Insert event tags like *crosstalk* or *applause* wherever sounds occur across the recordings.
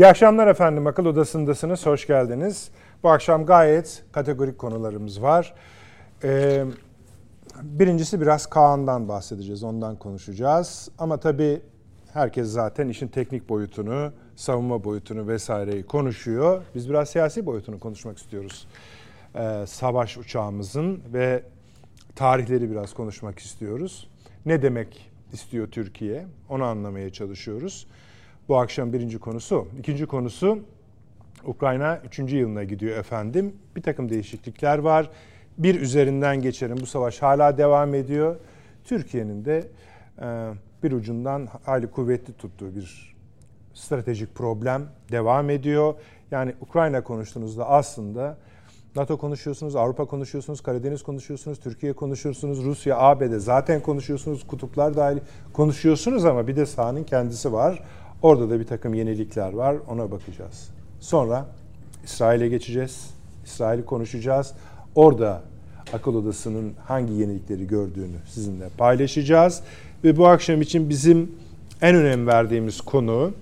İyi akşamlar efendim. Akıl Odası'ndasınız. Hoş geldiniz. Bu akşam gayet kategorik konularımız var. Ee, birincisi biraz Kaan'dan bahsedeceğiz. Ondan konuşacağız. Ama tabii herkes zaten işin teknik boyutunu, savunma boyutunu vesaireyi konuşuyor. Biz biraz siyasi boyutunu konuşmak istiyoruz. Ee, savaş uçağımızın ve tarihleri biraz konuşmak istiyoruz. Ne demek istiyor Türkiye? Onu anlamaya çalışıyoruz. Bu akşam birinci konusu. İkinci konusu Ukrayna üçüncü yılına gidiyor efendim. Bir takım değişiklikler var. Bir üzerinden geçerim. Bu savaş hala devam ediyor. Türkiye'nin de e, bir ucundan hayli kuvvetli tuttuğu bir stratejik problem devam ediyor. Yani Ukrayna konuştuğunuzda aslında NATO konuşuyorsunuz, Avrupa konuşuyorsunuz, Karadeniz konuşuyorsunuz, Türkiye konuşuyorsunuz, Rusya, ABD zaten konuşuyorsunuz, kutuplar dahil konuşuyorsunuz ama bir de sahanın kendisi var. Orada da bir takım yenilikler var. Ona bakacağız. Sonra İsrail'e geçeceğiz. İsrail'i konuşacağız. Orada akıl odasının hangi yenilikleri gördüğünü sizinle paylaşacağız. Ve bu akşam için bizim en önem verdiğimiz konu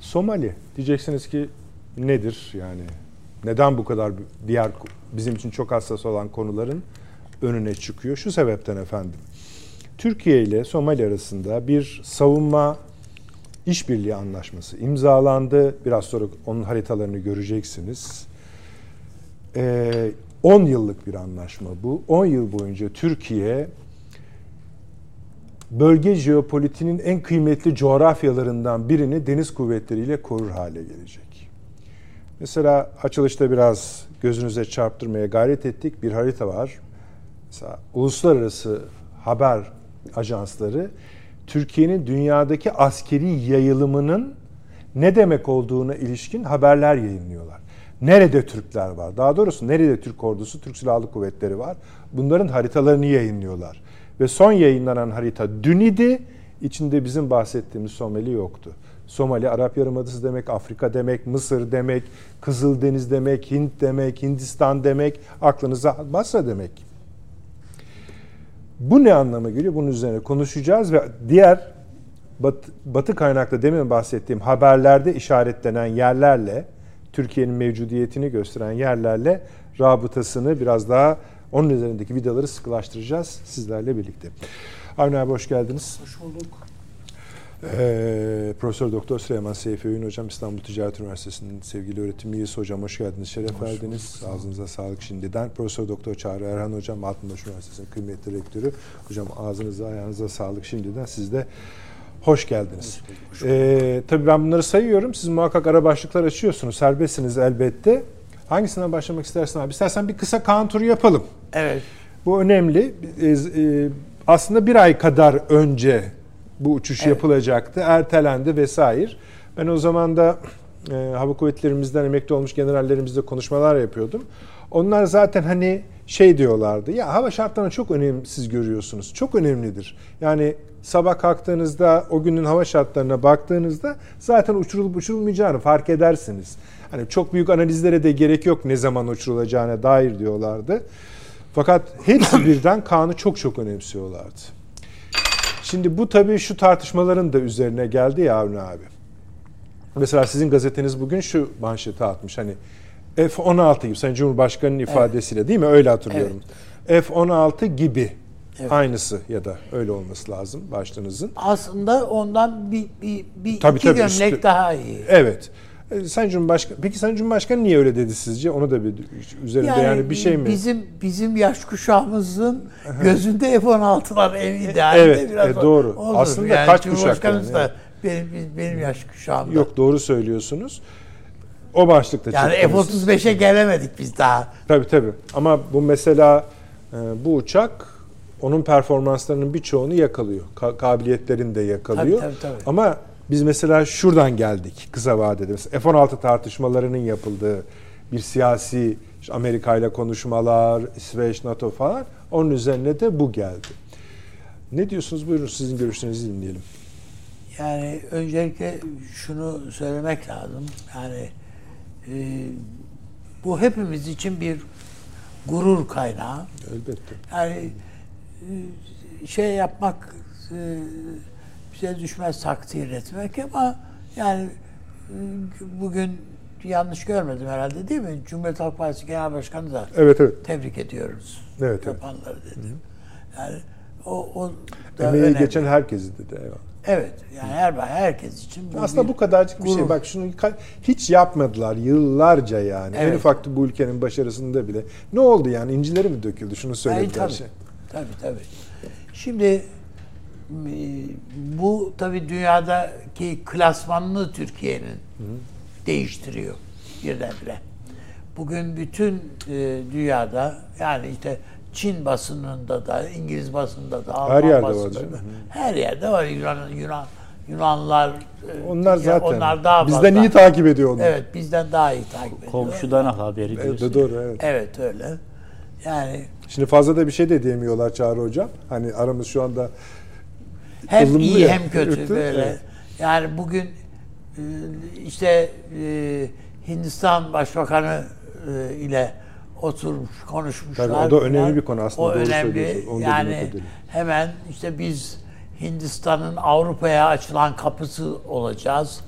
Somali. Diyeceksiniz ki nedir yani? Neden bu kadar diğer bizim için çok hassas olan konuların önüne çıkıyor? Şu sebepten efendim. Türkiye ile Somali arasında bir savunma işbirliği anlaşması imzalandı. Biraz sonra onun haritalarını göreceksiniz. 10 ee, yıllık bir anlaşma bu. 10 yıl boyunca Türkiye bölge jeopolitiğinin en kıymetli coğrafyalarından birini deniz kuvvetleriyle korur hale gelecek. Mesela açılışta biraz gözünüze çarptırmaya gayret ettik. Bir harita var. Mesela uluslararası haber ajansları Türkiye'nin dünyadaki askeri yayılımının ne demek olduğuna ilişkin haberler yayınlıyorlar. Nerede Türkler var? Daha doğrusu nerede Türk ordusu, Türk Silahlı Kuvvetleri var? Bunların haritalarını yayınlıyorlar. Ve son yayınlanan harita dün idi. İçinde bizim bahsettiğimiz Somali yoktu. Somali Arap Yarımadası demek, Afrika demek, Mısır demek, Kızıldeniz demek, Hint demek, Hindistan demek, aklınıza Basra demek. Bu ne anlama geliyor? Bunun üzerine konuşacağız ve diğer batı, batı kaynaklı demin bahsettiğim haberlerde işaretlenen yerlerle Türkiye'nin mevcudiyetini gösteren yerlerle rabıtasını biraz daha onun üzerindeki vidaları sıkılaştıracağız sizlerle birlikte. Avni abi hoş geldiniz. Hoş bulduk. Ee, Profesör Doktor Süleyman Seyfi Öğün Hocam İstanbul Ticaret Üniversitesi'nin sevgili öğretim üyesi hocam hoş geldiniz, şeref hoş verdiniz. Bulduk. Ağzınıza sağlık şimdiden. Profesör Doktor Çağrı Erhan Hocam Altınbaş Üniversitesi'nin kıymetli rektörü. Hocam ağzınıza ayağınıza sağlık şimdiden. Siz de hoş geldiniz. Hoş bulduk. Ee, tabii ben bunları sayıyorum. Siz muhakkak ara başlıklar açıyorsunuz. Serbestsiniz elbette. Hangisinden başlamak istersin abi? İstersen bir kısa kan turu yapalım. Evet. Bu önemli. Ee, aslında bir ay kadar önce bu uçuş evet. yapılacaktı. Ertelendi vesaire. Ben o zaman da e, hava kuvvetlerimizden emekli olmuş generallerimizle konuşmalar yapıyordum. Onlar zaten hani şey diyorlardı. Ya hava şartlarını çok önemsiz görüyorsunuz. Çok önemlidir. Yani sabah kalktığınızda o günün hava şartlarına baktığınızda zaten uçurulup uçurulmayacağını fark edersiniz. Hani çok büyük analizlere de gerek yok ne zaman uçurulacağına dair diyorlardı. Fakat hepsi *clears throat* birden Kaan'ı çok çok önemsiyorlardı. Şimdi bu tabii şu tartışmaların da üzerine geldi ya Avni abi. Mesela sizin gazeteniz bugün şu manşeti atmış hani F-16 gibi Sayın Cumhurbaşkanı'nın ifadesiyle evet. değil mi? Öyle hatırlıyorum. Evet. F-16 gibi evet. aynısı ya da öyle olması lazım başlığınızın. Aslında ondan bir, bir, bir tabii, iki tabii, gömlek üstü. daha iyi. Evet. E, Sayın Cumhurbaşkanı, peki Sayın Cumhurbaşkanı niye öyle dedi sizce? Onu da bir üzerinde yani, yani bir şey mi? Bizim bizim yaş kuşağımızın gözünde F-16'lar en ideal. Evet, biraz e, doğru. Olur. Aslında yani kaç kuşak yani? da benim, benim yaş kuşağımda. Yok doğru söylüyorsunuz. O başlıkta Yani F-35'e gelemedik biz daha. Tabii tabii. Ama bu mesela e, bu uçak onun performanslarının birçoğunu yakalıyor. Ka- kabiliyetlerini de yakalıyor. Tabii, tabii, tabii. Ama biz mesela şuradan geldik kısa vadede. F-16 tartışmalarının yapıldığı bir siyasi işte Amerika ile konuşmalar, İsveç, NATO falan onun üzerine de bu geldi. Ne diyorsunuz? Buyurun sizin görüşlerinizi dinleyelim. Yani öncelikle şunu söylemek lazım. Yani e, bu hepimiz için bir gurur kaynağı. Elbette. Yani e, şey yapmak e, bize düşmez takdir etmek ama yani bugün yanlış görmedim herhalde değil mi? Cumhuriyet Halk Partisi Genel Başkanı da Evet evet. tebrik ediyoruz. Evet, evet. Yapanları dedi. Yani o, o da Emeği önemli. geçen herkesi dedi. Eyvallah. Evet. Yani her herkes için bu Aslında bir bu kadarcık bir şey. Bak şunu hiç yapmadılar yıllarca yani. En Evet. ufak bu ülkenin başarısında bile. Ne oldu yani? İncileri mi döküldü? Şunu söylediler. tabii. Şey. Tabii tabii. Şimdi e, bu tabii dünyadaki klasmanını Türkiye'nin değiştiriyor birdenbire. Bugün bütün e, dünyada yani işte Çin basınında da, İngiliz basınında da, Alman yerde var basınında da, her yerde var Yunan, Yunan Yunanlar. e, Onlar ya zaten onlar daha bizden fazla. iyi takip ediyor onlar. Evet, bizden daha iyi takip ediyor. Komşudan haberi Evet, diyorsun. doğru evet. Evet öyle. Yani Şimdi fazla da bir şey de diyemiyorlar Çağrı Hocam. Hani aramız şu anda hem ılımlı iyi ya. hem kötü Evet, böyle. evet. Yani bugün e, işte e, Hindistan Başbakanı e, ile oturmuş konuşmuşlar. Tabii o da önemli falan. bir konu aslında, O doğru önemli. Onu Yani hemen işte biz Hindistan'ın Avrupa'ya açılan kapısı olacağız.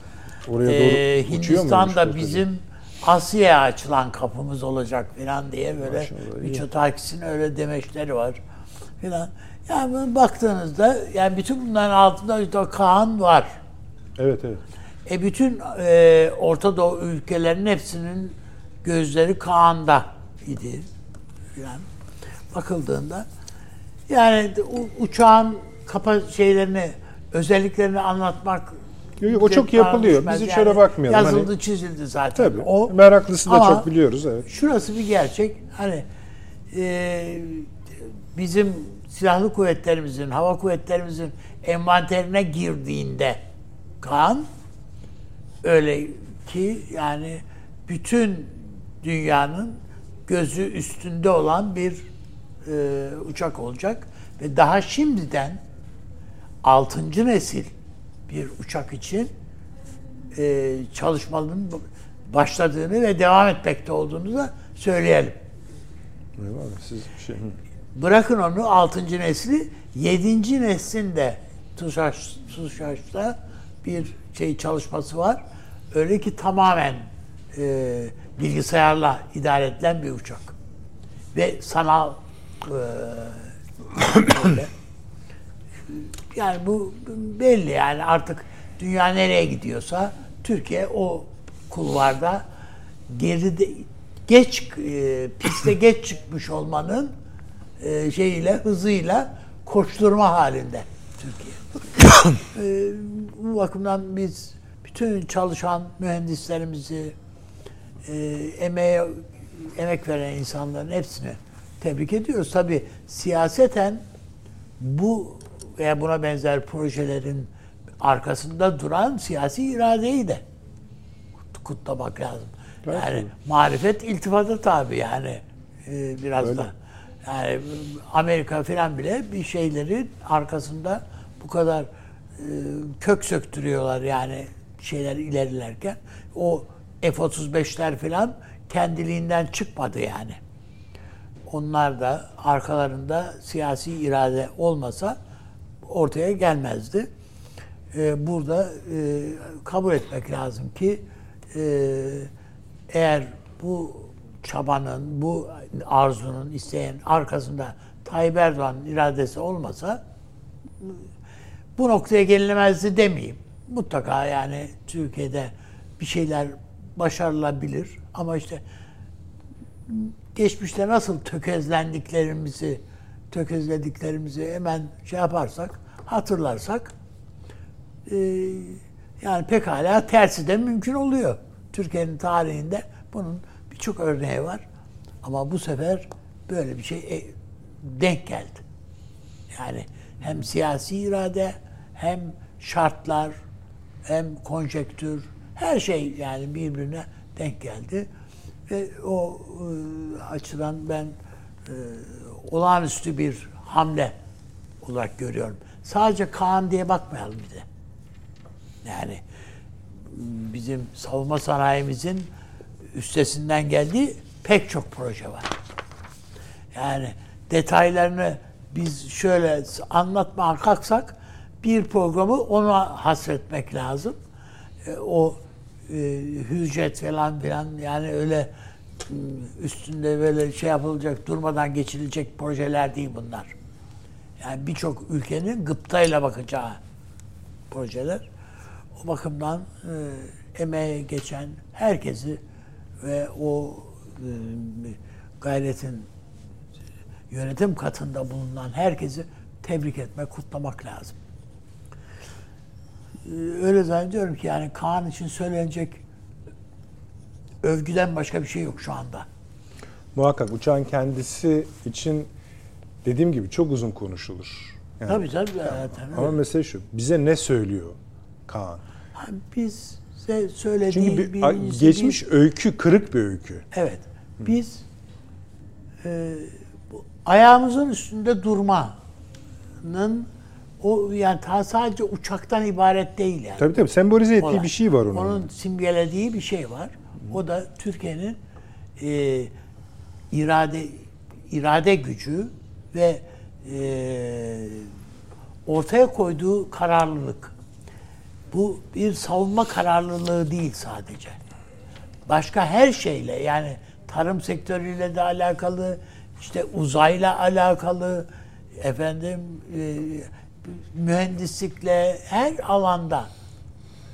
oraya Ee, doğru uçuyor Hindistan da bizim Asya'ya açılan kapımız olacak falan diye böyle Maşallah. Miçotakis'in öyle demeçleri var filan. Yani baktığınızda yani bütün bunların altında işte Kaan var. Evet evet. E bütün e, Orta Doğu ülkelerin hepsinin gözleri Kaan'da idi. Yani bakıldığında yani uçağın kapa şeylerini özelliklerini anlatmak Yok, yok, o çok yapılıyor. Biz hiç öyle bakmayalım. Yazıldı Hani- çizildi zaten. Tabii. O Meraklısı da çok biliyoruz evet. Şurası bir gerçek. Hani e, bizim silahlı kuvvetlerimizin, hava kuvvetlerimizin envanterine girdiğinde kan öyle ki yani bütün dünyanın gözü üstünde olan bir e, uçak olacak ve daha şimdiden 6. nesil bir uçak için e, çalışmaların başladığını ve devam etmekte olduğunu da söyleyelim. Eyvallah, siz bir şey. Bırakın onu 6. nesli 7. neslinde TUSAŞ, TUSAŞ'ta bir şey çalışması var. Öyle ki tamamen e, bilgisayarla idare edilen bir uçak. Ve sanal e. *coughs* Yani bu belli yani artık dünya nereye gidiyorsa Türkiye o kulvarda geride geç e, piste geç çıkmış olmanın e, şeyiyle hızıyla koşturma halinde Türkiye. *coughs* E, bu bakımdan biz bütün çalışan mühendislerimizi e, emeğe emek veren insanların hepsini tebrik ediyoruz. Tabi siyaseten bu veya buna benzer projelerin arkasında duran siyasi iradeyi de kutlamak lazım. Yani marifet iltifata tabi yani e, biraz Öyle. da. Yani Amerika falan bile bir şeyleri arkasında bu kadar e, kök söktürüyorlar yani şeyler ilerilerken. O F-35'ler falan kendiliğinden çıkmadı yani. Onlar da arkalarında siyasi irade olmasa ortaya gelmezdi. Ee, burada e, kabul etmek lazım ki e, eğer bu çabanın, bu arzunun, isteyen arkasında Tayyip Erdoğan'ın iradesi olmasa bu noktaya gelinemezdi demeyeyim. Mutlaka yani Türkiye'de bir şeyler başarılabilir ama işte geçmişte nasıl tökezlendiklerimizi, tökezlediklerimizi hemen şey yaparsak, hatırlarsak e, yani pekala tersi de mümkün oluyor. Türkiye'nin tarihinde bunun birçok örneği var. Ama bu sefer böyle bir şey e, denk geldi. Yani hem siyasi irade hem şartlar hem konjektür her şey yani birbirine denk geldi. Ve o e, açıdan ben e, olağanüstü bir hamle olarak görüyorum. Sadece Kaan diye bakmayalım bize. Yani bizim savunma sanayimizin üstesinden geldiği pek çok proje var. Yani detaylarını biz şöyle anlatmaya kalksak bir programı ona hasretmek lazım. E, o e, hücret falan filan yani öyle ıı, üstünde böyle şey yapılacak durmadan geçilecek projeler değil bunlar. Yani birçok ülkenin gıptayla bakacağı projeler. O bakımdan e, emeğe geçen herkesi ve o e, gayretin yönetim katında bulunan herkesi tebrik etmek, kutlamak lazım. E, öyle zannediyorum ki yani Kaan için söylenecek övgüden başka bir şey yok şu anda. Muhakkak uçağın kendisi için dediğim gibi çok uzun konuşulur. Yani, tabii tabii. Zaten, ama mesele şu, bize ne söylüyor Kaan? Biz size söylediği Çünkü bir, birincisi geçmiş biz- öykü kırık bir öykü. Evet. Biz e, bu ayağımızın üstünde durmanın o yani sadece uçaktan ibaret değil yani. Tabii tabii sembolize ettiği olay. bir şey var onun. Onun simgelediği bir şey var. O da Türkiye'nin e, irade irade gücü ve e, ortaya koyduğu kararlılık. Bu bir savunma kararlılığı değil sadece. Başka her şeyle yani tarım sektörüyle de alakalı, işte uzayla alakalı, efendim e, mühendislikle her alanda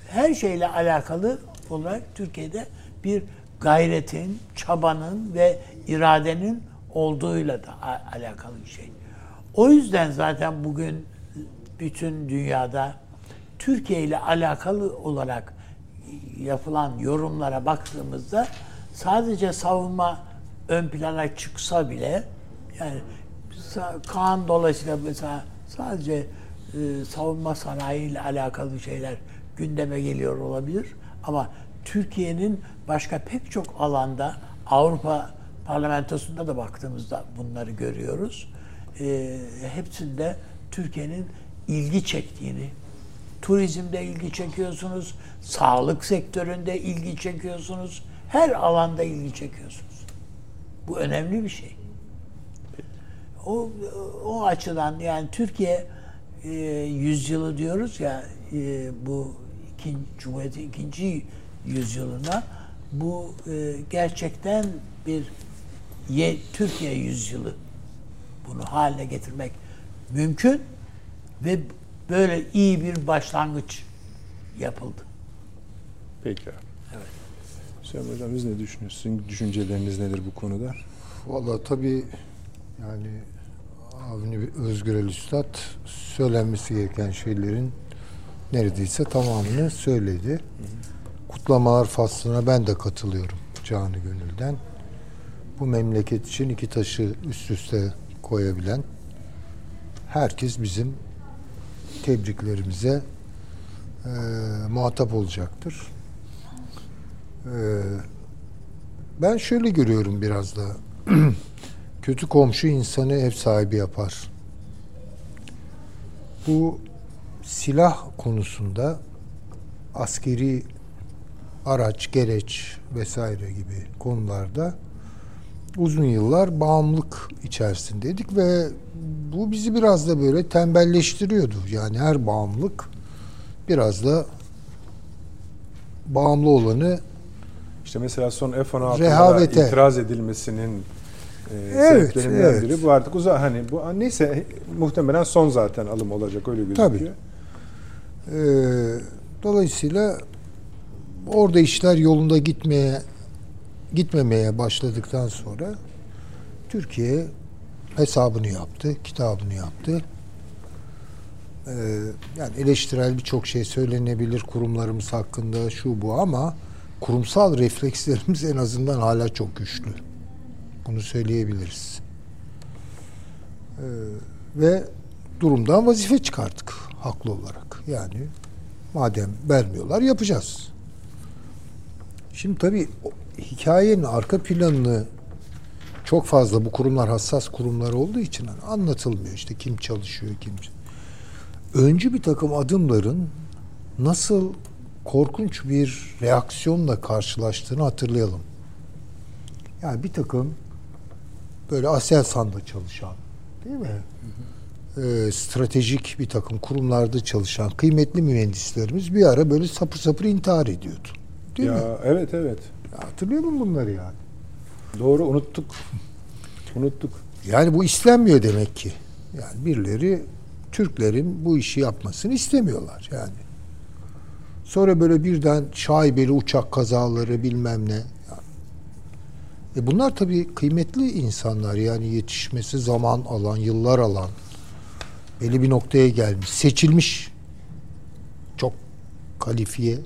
her şeyle alakalı olarak Türkiye'de bir gayretin, çabanın ve iradenin olduğuyla da alakalı bir şey. O yüzden zaten bugün bütün dünyada Türkiye ile alakalı olarak yapılan yorumlara baktığımızda sadece savunma ön plana çıksa bile yani Kaan dolayısıyla mesela sadece e, savunma sanayi ile alakalı şeyler gündeme geliyor olabilir ama Türkiye'nin başka pek çok alanda Avrupa parlamentosunda da baktığımızda bunları görüyoruz. E, hepsinde Türkiye'nin ilgi çektiğini, turizmde ilgi çekiyorsunuz, sağlık sektöründe ilgi çekiyorsunuz, her alanda ilgi çekiyorsunuz. Bu önemli bir şey. O o açıdan yani Türkiye e, yüzyılı diyoruz ya e, bu ikinci Cumhuriyet'in ikinci yüzyılına bu e, gerçekten bir ye, Türkiye yüzyılı bunu haline getirmek mümkün ve böyle iyi bir başlangıç yapıldı. Peki abi. Evet. Hüseyin Hocam siz ne düşünüyorsunuz? Düşünceleriniz nedir bu konuda? Valla tabii yani Avni Özgürel Üstad söylenmesi gereken şeylerin neredeyse tamamını söyledi. Kutlamalar faslına ben de katılıyorum canı gönülden. Bu memleket için iki taşı üst üste koyabilen herkes bizim tebriklerimize e, muhatap olacaktır. E, ben şöyle görüyorum biraz da. *clears throat* Kötü komşu insanı ev sahibi yapar. Bu silah konusunda askeri araç, gereç vesaire gibi konularda uzun yıllar bağımlılık içerisindeydik ve bu bizi biraz da böyle tembelleştiriyordu. Yani her bağımlılık biraz da bağımlı olanı İşte mesela son F-16'da Rehavete. itiraz edilmesinin e, Evet, sebeplerinden evet. biri bu artık uzak hani bu neyse muhtemelen son zaten alım olacak öyle gözüküyor. Tabii. Ee, dolayısıyla orada işler yolunda gitmeye gitmemeye başladıktan sonra Türkiye hesabını yaptı, kitabını yaptı. Ee, yani eleştirel birçok şey söylenebilir kurumlarımız hakkında şu bu ama kurumsal reflekslerimiz en azından hala çok güçlü. Bunu söyleyebiliriz. Ee, ve durumdan vazife çıkarttık haklı olarak. Yani madem vermiyorlar yapacağız. Şimdi tabii hikayenin arka planını çok fazla bu kurumlar hassas kurumlar olduğu için hani anlatılmıyor işte kim çalışıyor kim. Öncü bir takım adımların nasıl korkunç bir reaksiyonla karşılaştığını hatırlayalım. Yani bir takım böyle Aselsan'da çalışan değil mi? Ee, stratejik bir takım kurumlarda çalışan kıymetli mühendislerimiz bir ara böyle sapır sapır intihar ediyordu. Değil ya, mi? Evet evet. Ya hatırlıyor musun bunları yani? Doğru unuttuk. Unuttuk. Yani bu istenmiyor demek ki. Yani birileri Türklerin bu işi yapmasını istemiyorlar yani. Sonra böyle birden şaibeli uçak kazaları bilmem ne. E bunlar tabii kıymetli insanlar yani yetişmesi zaman alan, yıllar alan, belli bir noktaya gelmiş, seçilmiş çok kalifiye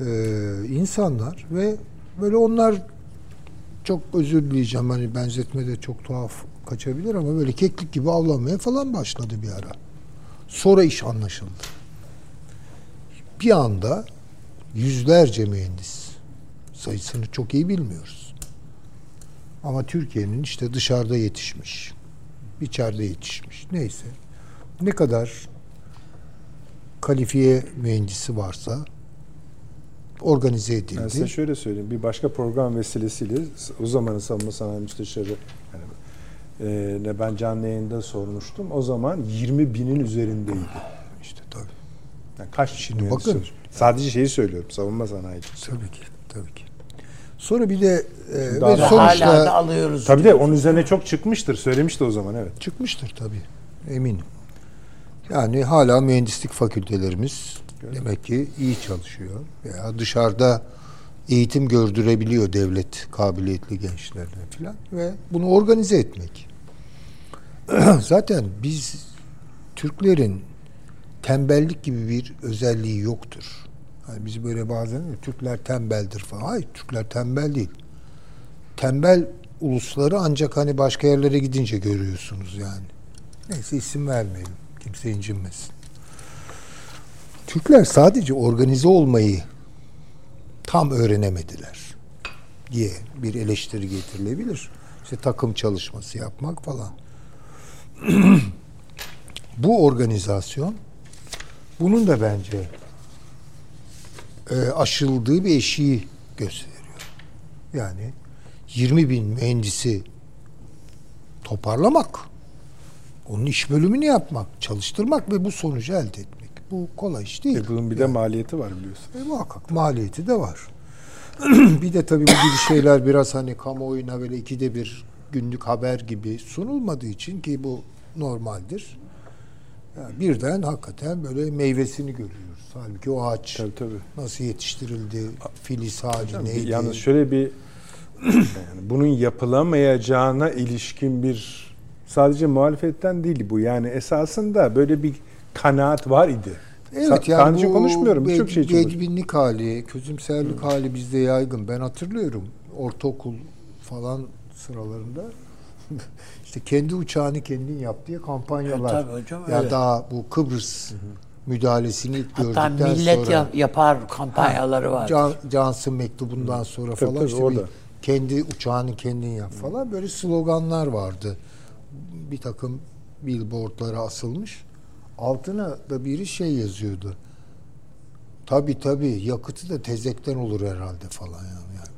e, insanlar ve böyle onlar çok özür dileyeceğim hani benzetme de çok tuhaf kaçabilir ama böyle keklik gibi avlanmaya falan başladı bir ara. Sonra iş anlaşıldı. Bir anda yüzlerce mühendis sayısını çok iyi bilmiyoruz. Ama Türkiye'nin işte dışarıda yetişmiş, içeride yetişmiş neyse ne kadar kalifiye mühendisi varsa organize edildi. Ben size şöyle söyleyeyim. Bir başka program vesilesiyle o zamanın savunma sanayi müsteşarı yani, e, ne ben canlı yayında sormuştum. O zaman 20 binin üzerindeydi. İşte tabii. Yani kaç Şimdi bakın. var? Sadece şeyi söylüyorum. Savunma sanayi. Tabii ki, tabii ki. Sonra bir de e, Daha ve da- sonuçta Hala da alıyoruz. Tabii de onun üzerine çok çıkmıştır. Söylemişti o zaman evet. çıkmıştır tabii. Eminim. Yani hala mühendislik fakültelerimiz demek ki iyi çalışıyor veya dışarıda eğitim gördürebiliyor devlet kabiliyetli gençlerine falan ve bunu organize etmek. *clears throat* Zaten biz Türklerin tembellik gibi bir özelliği yoktur. Hani biz böyle bazen Türkler tembeldir falan. Hayır, Türkler tembel değil. Tembel ulusları ancak hani başka yerlere gidince görüyorsunuz yani. Neyse isim vermeyelim. Kimse incinmesin. Türkler sadece organize olmayı tam öğrenemediler diye bir eleştiri getirilebilir. İşte takım çalışması yapmak falan. *clears throat* Bu organizasyon bunun da bence e, aşıldığı bir eşiği gösteriyor. Yani 20 bin mühendisi toparlamak, onun iş bölümünü yapmak, çalıştırmak ve bu sonucu elde etmek. Bu kolay iş değil. E bunun bir de maliyeti var biliyorsun. E, muhakkak maliyeti de var. *clears throat* bir de tabii bu gibi şeyler biraz hani kamuoyuna böyle ikide bir günlük haber gibi sunulmadığı için ki bu normaldir. Yani birden hakikaten böyle meyvesini görüyoruz. Halbuki o ağaç Tabii tabii. nasıl yetiştirildi, filiz hali Hocam, neydi? Yalnız şöyle bir yani bunun yapılamayacağına ilişkin bir sadece muhalefetten değil bu. Yani esasında böyle bir kanaat var idi. Evet Sa- yani sadece bu konuşmuyorum. Birçok bed- şey için. bedbinlik hali, közümserlik hali bizde yaygın. Ben hatırlıyorum ortaokul falan sıralarında *laughs* işte kendi uçağını kendin yap diye kampanyalar. E, tabii hocam, ya öyle. daha bu Kıbrıs müdahalesini ilk Hatta gördükten millet sonra yap- yapar kampanyaları var. Can, Johnson mektubundan sonra Tabii, falan tabii, işte orada. bir kendi uçağını kendin yap falan böyle sloganlar vardı. Bir takım billboardlara asılmış. Altına da biri şey yazıyordu. Tabi tabi yakıtı da tezekten olur herhalde falan yani. yani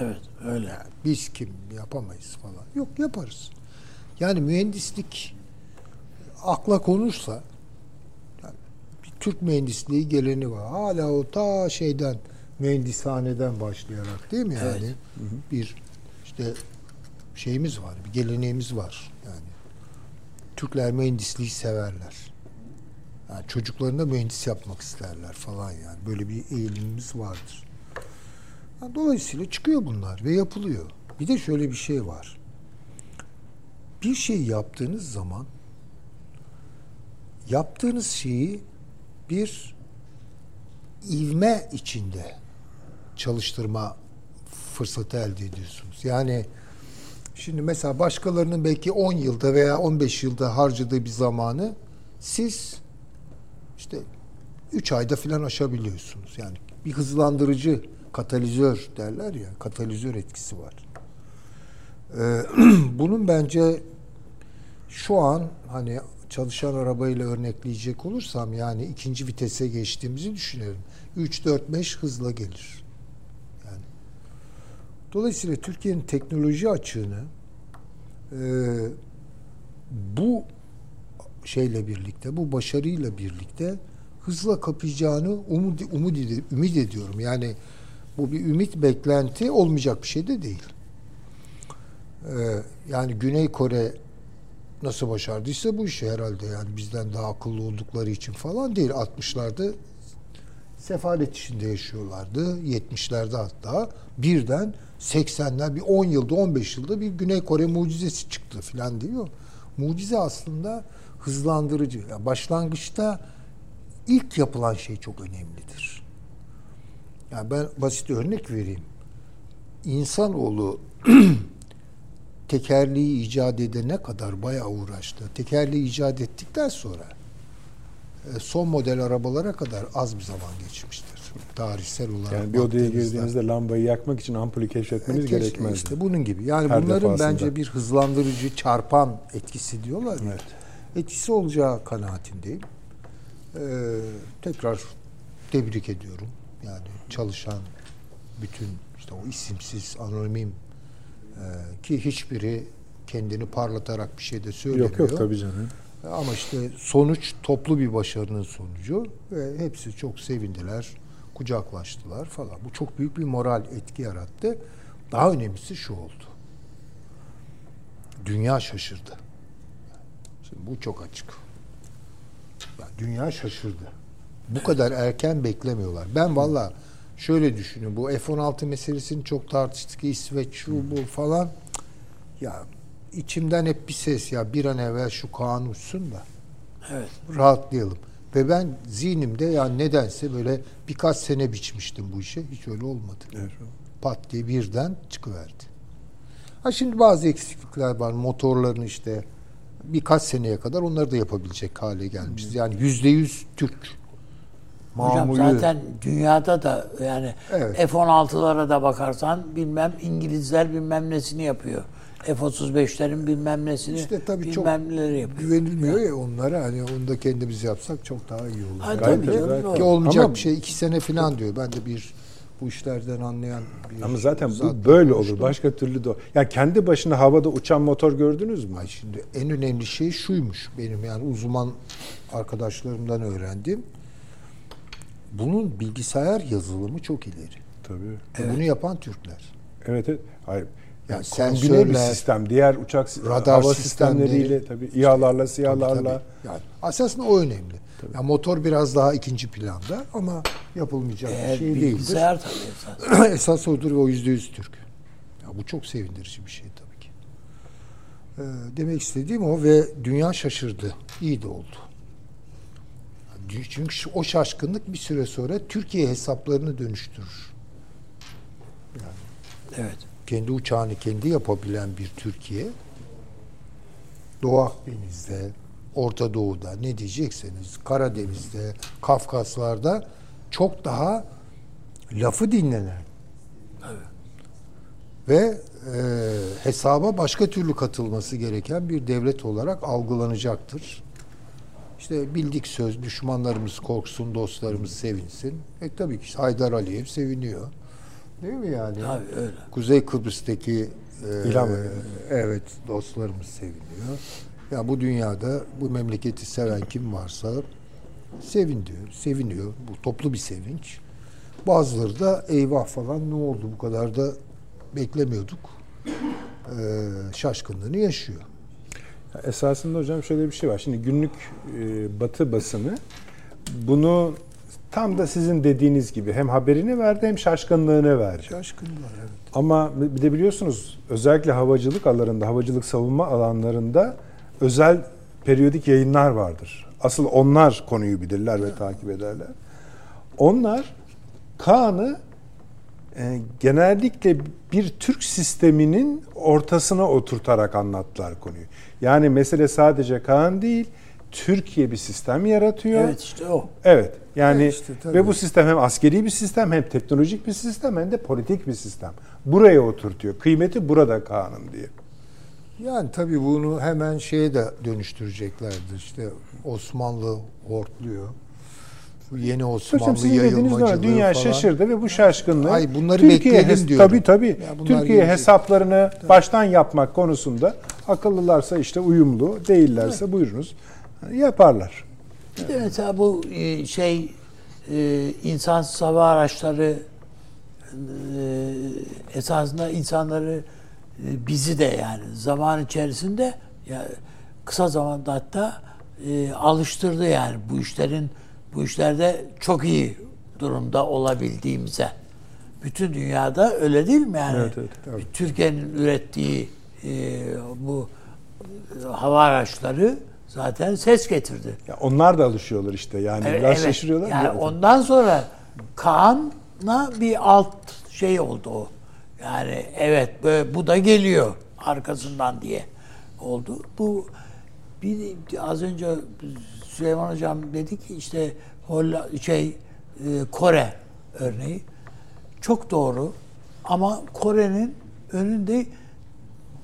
Evet öyle. biz kim yapamayız falan. Yok yaparız. Yani mühendislik akla konursa yani bir Türk mühendisliği geleni var. Hala o ta şeyden mühendishaneden başlayarak değil mi yani? Bir işte şeyimiz var, bir geleneğimiz var yani. Türkler mühendisliği severler. Yani çocuklarına mühendis yapmak isterler falan yani. Böyle bir eğilimimiz vardır. Ha, Dolayısıyla çıkıyor bunlar ve yapılıyor. Bir de şöyle bir şey var. Bir şey yaptığınız zaman yaptığınız şeyi bir ivme içinde çalıştırma fırsatı elde ediyorsunuz. Yani şimdi mesela başkalarının belki 10 yılda veya 15 yılda harcadığı bir zamanı siz işte 3 ayda filan aşabiliyorsunuz. Yani bir hızlandırıcı katalizör derler ya, katalizör etkisi var. Ee, *clears throat* bunun bence şu an hani çalışan arabayla örnekleyecek olursam yani ikinci vitese geçtiğimizi düşünüyorum. 3 4 5 hızla gelir. Yani dolayısıyla Türkiye'nin teknoloji açığını e, bu şeyle birlikte, bu başarıyla birlikte hızla kapayacağını umut, umut ümit ediyorum. Yani bu bir ümit beklenti olmayacak bir şey de değil. Ee, yani Güney Kore nasıl başardıysa bu işi herhalde yani bizden daha akıllı oldukları için falan değil. 60'larda sefalet içinde yaşıyorlardı. 70'lerde hatta birden 80'ler bir 10 yılda 15 yılda bir Güney Kore mucizesi çıktı falan diyor. Mucize aslında hızlandırıcı. Yani başlangıçta ilk yapılan şey çok önemlidir. Yani ben basit örnek vereyim. İnsanoğlu *clears throat* tekerleği icat edene kadar bayağı uğraştı. Tekerleği icat ettikten sonra e, son model arabalara kadar az bir zaman geçmiştir. Tarihsel olarak Yani bir odaya girdiğinizde lambayı yakmak için ampulü keşfetmeniz Keşke gerekmez. işte bunun gibi. Yani Her bunların defasında. bence bir hızlandırıcı, çarpan etkisi diyorlar ya. Etkisi olacağı kanaatindeyim. Ee, tekrar tebrik ediyorum. Yani çalışan bütün işte o isimsiz, anonim e, ki hiçbiri kendini parlatarak bir şey de söylemiyor. Yok yok tabii canım. Ama işte sonuç toplu bir başarının sonucu ve hepsi çok sevindiler, kucaklaştılar falan. Bu çok büyük bir moral etki yarattı. Daha önemlisi şu oldu. Dünya şaşırdı. Bu çok açık. Ya dünya şaşırdı. Bu kadar erken beklemiyorlar. Ben valla şöyle düşünüyorum. Bu F-16 meselesini çok tartıştık. İsveç, şu bu falan. Ya içimden hep bir ses ya bir an evvel şu Kaan uçsun da Evet. rahatlayalım. Ve ben zihnimde ya nedense böyle birkaç sene biçmiştim bu işe. Hiç öyle olmadı. Evet. Pat diye birden çıkıverdi. Ha şimdi bazı eksiklikler var. Motorların işte birkaç seneye kadar onları da yapabilecek hale gelmişiz. Yani yüzde yüz Türk. Hocam Mamulü. zaten dünyada da yani Evet. F-16'lara da bakarsan bilmem İngilizler bilmem nesini yapıyor. F-35'lerin bilmem nesini İşte tabii çok bilmem neleri yapıyor. güvenilmiyor ya onlara. Hani onu da kendimiz yapsak çok daha iyi olur. Ha, tabii Gayet canım, gayet- doğru. Ki olmayacak Ama- bir şey iki sene falan diyor. Ben de bir bu işlerden anlayan bir Ama zaten bu böyle konuştum. olur. Başka türlü de. Ya kendi başına havada uçan motor gördünüz mü? Ay şimdi en önemli şey şuymuş benim yani uzman arkadaşlarımdan öğrendim. Bunun bilgisayar yazılımı çok ileri. Tabii. Ve Bunu yapan Türkler. Evet, evet. Hayır. Yani Yani kombine bir sensörler, sistem. Diğer uçak radar hava sistemleri, sistemleriyle tabii İHA'larla, SİHA'larla. Yani esasında o önemli. Yani motor biraz daha ikinci planda ama yapılmayacak bir Eğer şey değildir. bilgisayar tabii *clears throat* esas. Esas odur ve o yüzde yüz Türk. Ya bu çok sevindirici bir şey tabii ki. Ee, demek istediğim o ve dünya şaşırdı. İyi de oldu. Çünkü o şaşkınlık bir süre sonra Türkiye hesaplarını dönüştürür. Evet. Kendi uçağını kendi yapabilen bir Türkiye Doğu Akdeniz'de, Orta Doğu'da ne diyecekseniz Karadeniz'de, Kafkaslar'da çok daha lafı dinlenen ve e, hesaba başka türlü katılması gereken bir devlet olarak algılanacaktır. İşte bildik söz, düşmanlarımız korksun, dostlarımız sevinsin. E tabii ki Haydar Aliyev seviniyor. Değil mi yani? Tabii öyle. Kuzey Kıbrıs'taki e, İlham ediyor. evet dostlarımız seviniyor. Ya bu dünyada bu memleketi seven kim varsa seviniyor, seviniyor. Bu toplu bir sevinç. Bazıları da eyvah falan ne oldu bu kadar da beklemiyorduk. E, şaşkınlığını yaşıyor. Ya Esasında hocam şöyle bir şey var. Şimdi günlük e, batı basını bunu tam da sizin dediğiniz gibi hem haberini verdi hem şaşkınlığını verdi. Şaşkınlar evet. Ama bir de biliyorsunuz özellikle havacılık alanlarında, havacılık savunma alanlarında özel periyodik yayınlar vardır. Asıl onlar konuyu bilirler ve takip ederler. Onlar Kaan'ı e, genellikle bir Türk sisteminin ortasına oturtarak anlattılar konuyu. Yani mesele sadece Kaan değil, Türkiye bir sistem yaratıyor. Evet işte o. Evet. Yani Evet işte, tabii. ve bu sistem hem askeri bir sistem hem teknolojik bir sistem hem de politik bir sistem. Buraya oturtuyor. Kıymeti burada Kaan'ın diye. Yani tabii bunu hemen şeye de dönüştüreceklerdir. İşte Osmanlı hortluyor. Bu yeni Osmanlı yayılmacılığı Dünya falan. şaşırdı ve bu şaşkınlığı Ay, bunları bekleyelim hes- diyorum. Tabii tabii. Ya Türkiye gelecek. hesaplarını baştan yapmak konusunda akıllılarsa işte uyumlu, değillerse buyurunuz yaparlar. Bir de mesela bu e, şey e, insansız hava araçları e, esasında insanları bizi de yani zaman içerisinde ya kısa zamanda hatta e, alıştırdı yani bu işlerin bu işlerde çok iyi durumda olabildiğimize. Bütün dünyada öyle değil mi yani? Evet, evet, evet. Türkiye'nin ürettiği e, bu e, hava araçları zaten ses getirdi. Ya onlar da alışıyorlar işte. Yani Evet, biraz evet. şaşırıyorlar. Yani Ya. ondan sonra Kaan'la bir alt şey oldu o. Yani evet böyle, bu da geliyor arkasından diye oldu. Bu bir az önce Süleyman Hocam dedi ki işte Holla, şey e, Kore örneği çok doğru ama Kore'nin önünde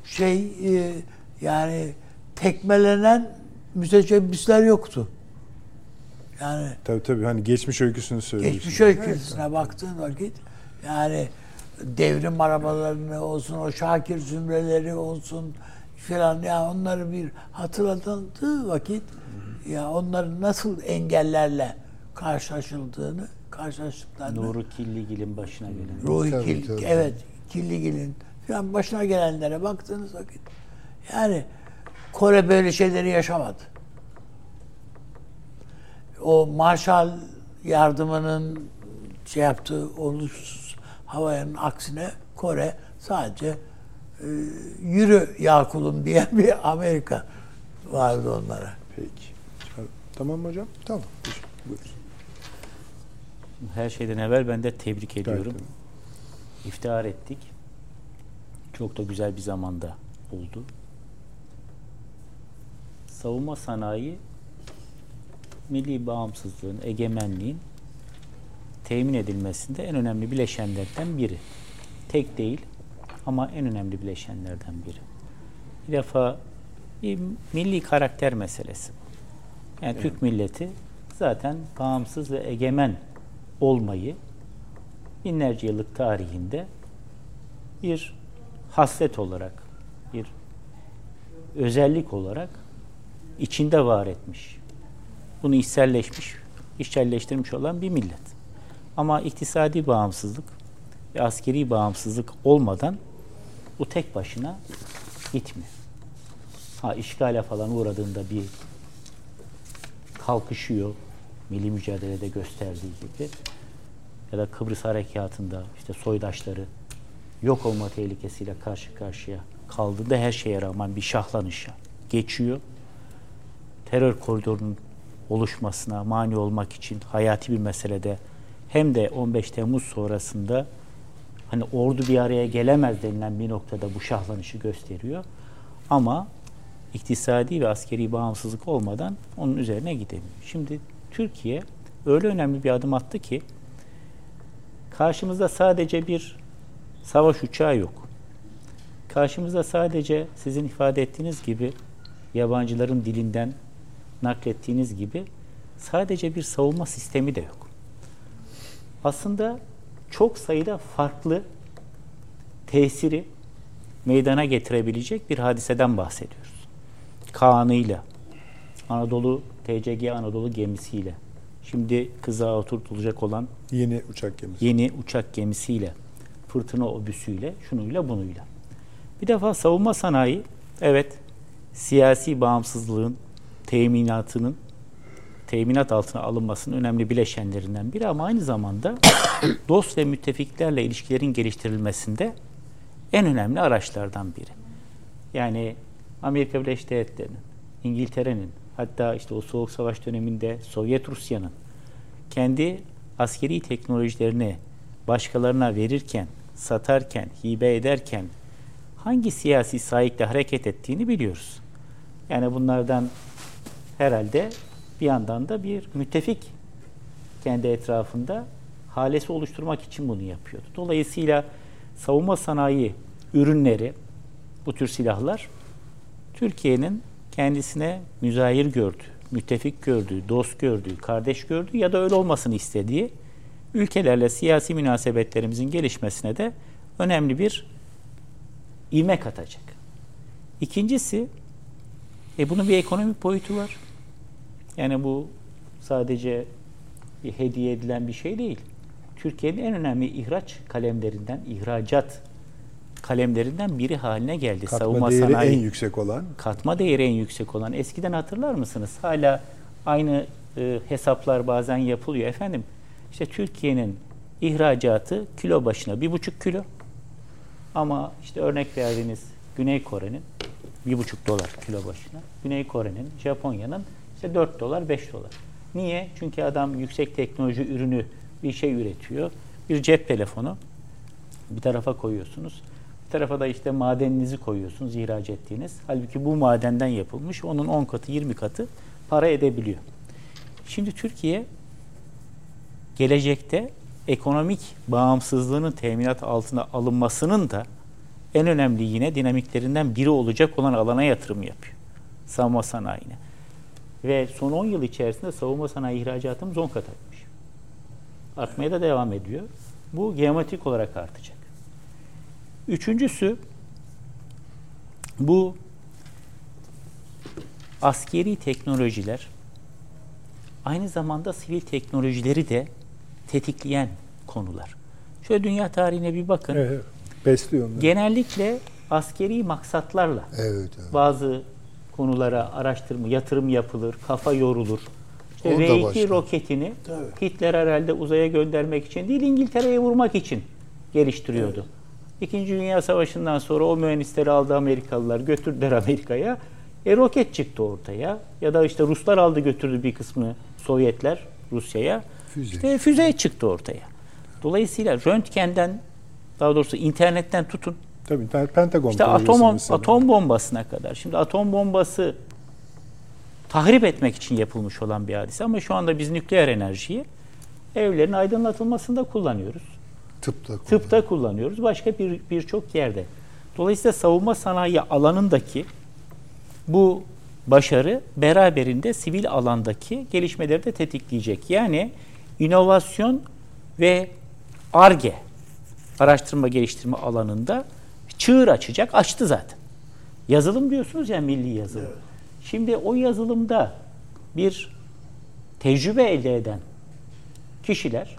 şey e, yani tekmelenen müteşebbisler yoktu. Yani Tabii tabii hani geçmiş öyküsünü söylüyorsun. geçmiş öyküsüne baktığın vakit yani devrim arabalarını olsun, o Şakir zümreleri olsun filan ya onları bir hatırlatıldığı vakit ya onların nasıl engellerle karşılaşıldığını karşılaştıklarını Nuri Killigil'in başına gelen. Ruhi Tabii, Kil- tabii. evet Killigil'in falan başına gelenlere baktığınız vakit yani Kore böyle şeyleri yaşamadı. O Marshall yardımının şey yaptığı olumsuz havanın aksine Kore sadece e, yürü ya kulum diyen bir Amerika vardı onlara. Peki. Tamam mı hocam? Tamam. Buyurun. Her şeyden evvel ben de tebrik ediyorum. Gayet İftihar ettik. Çok da güzel bir zamanda oldu. Savunma sanayi milli bağımsızlığın, egemenliğin temin edilmesinde en önemli bileşenlerden biri. Tek değil ama en önemli bileşenlerden biri. Bir defa bir milli karakter meselesi. Yani Türk milleti zaten bağımsız ve egemen olmayı binlerce yıllık tarihinde bir haslet olarak, bir özellik olarak içinde var etmiş. Bunu içselleşmiş, içselleştirmiş olan bir millet. Ama iktisadi bağımsızlık ve askeri bağımsızlık olmadan bu tek başına gitmiyor. Ha işgale falan uğradığında bir kalkışıyor. Milli mücadelede gösterdiği gibi. Ya da Kıbrıs Harekatı'nda işte soydaşları yok olma tehlikesiyle karşı karşıya kaldığında her şeye rağmen bir şahlanışa geçiyor. Terör koridorunun oluşmasına mani olmak için hayati bir meselede hem de 15 Temmuz sonrasında hani ordu bir araya gelemez denilen bir noktada bu şahlanışı gösteriyor. Ama iktisadi ve askeri bağımsızlık olmadan onun üzerine gidemiyor. Şimdi Türkiye öyle önemli bir adım attı ki karşımızda sadece bir savaş uçağı yok. Karşımızda sadece sizin ifade ettiğiniz gibi yabancıların dilinden naklettiğiniz gibi sadece bir savunma sistemi de yok. Aslında çok sayıda farklı tesiri meydana getirebilecek bir hadiseden bahsediyoruz. Kaan'ıyla, Anadolu TCG Anadolu gemisiyle, şimdi kızağa oturtulacak olan Yeni uçak gemisi. yeni uçak gemisiyle, fırtına obüsüyle, şunuyla bunuyla. Bir defa savunma sanayi, evet siyasi bağımsızlığın teminatının teminat altına alınmasının önemli bileşenlerinden biri ama aynı zamanda *coughs* dost ve müttefiklerle ilişkilerin geliştirilmesinde en önemli araçlardan biri. Yani Amerika Birleşik Devletleri'nin, İngiltere'nin, hatta işte o Soğuk Savaş döneminde Sovyet Rusya'nın kendi askeri teknolojilerini başkalarına verirken, satarken, hibe ederken hangi siyasi sahikle hareket ettiğini biliyoruz. Yani bunlardan herhalde bir yandan da bir müttefik kendi etrafında halesi oluşturmak için bunu yapıyordu. Dolayısıyla savunma sanayi ürünleri, bu tür silahlar Türkiye'nin kendisine müzahir gördüğü, müttefik gördüğü, dost gördüğü, kardeş gördüğü ya da öyle olmasını istediği ülkelerle siyasi münasebetlerimizin gelişmesine de önemli bir ivme katacak. İkincisi, e bunun bir ekonomik boyutu var. Yani bu sadece bir hediye edilen bir şey değil. Türkiye'nin en önemli ihraç kalemlerinden, ihracat kalemlerinden biri haline geldi. Katma Savunma değeri sanayi en yüksek olan. katma değeri en yüksek olan. Eskiden hatırlar mısınız? Hala aynı e, hesaplar bazen yapılıyor. Efendim işte Türkiye'nin ihracatı kilo başına bir buçuk kilo. Ama işte örnek verdiğiniz Güney Kore'nin bir buçuk dolar kilo başına. Güney Kore'nin, Japonya'nın işte 4 dolar, 5 dolar. Niye? Çünkü adam yüksek teknoloji ürünü bir şey üretiyor. Bir cep telefonu bir tarafa koyuyorsunuz. Bir tarafa da işte madeninizi koyuyorsunuz ihraç ettiğiniz. Halbuki bu madenden yapılmış. Onun 10 katı 20 katı para edebiliyor. Şimdi Türkiye gelecekte ekonomik bağımsızlığının teminat altına alınmasının da en önemli yine dinamiklerinden biri olacak olan alana yatırım yapıyor. Savunma sanayine. Ve son 10 yıl içerisinde savunma sanayi ihracatımız 10 kat artmış. Artmaya da devam ediyor. Bu geometrik olarak artacak. Üçüncüsü bu askeri teknolojiler aynı zamanda sivil teknolojileri de tetikleyen konular. Şöyle dünya tarihine bir bakın. Evet. Besliyor onları. Genellikle askeri maksatlarla Evet, evet. bazı konulara araştırma, yatırım yapılır, kafa yorulur. İşte Orada V2 başlar. roketini Tabii. Hitler herhalde uzaya göndermek için değil İngiltere'ye vurmak için geliştiriyordu. İkinci Dünya Savaşı'ndan sonra o mühendisleri aldı Amerikalılar götürdüler Amerika'ya. E roket çıktı ortaya. Ya da işte Ruslar aldı götürdü bir kısmını Sovyetler Rusya'ya. Füze. İşte füze çıktı ortaya. Dolayısıyla röntgenden daha doğrusu internetten tutun Tabii Pentagon işte atom mesela. atom bombasına kadar. Şimdi atom bombası tahrip etmek için yapılmış olan bir hadise ama şu anda biz nükleer enerjiyi evlerin aydınlatılmasında kullanıyoruz. Tıpta. Tıpta kullanıyoruz. Başka bir birçok yerde. Dolayısıyla savunma sanayi alanındaki bu başarı beraberinde sivil alandaki gelişmeleri de tetikleyecek. Yani inovasyon ve ARGE araştırma geliştirme alanında çığır açacak. Açtı zaten. Yazılım diyorsunuz ya milli yazılım. Şimdi o yazılımda bir tecrübe elde eden kişiler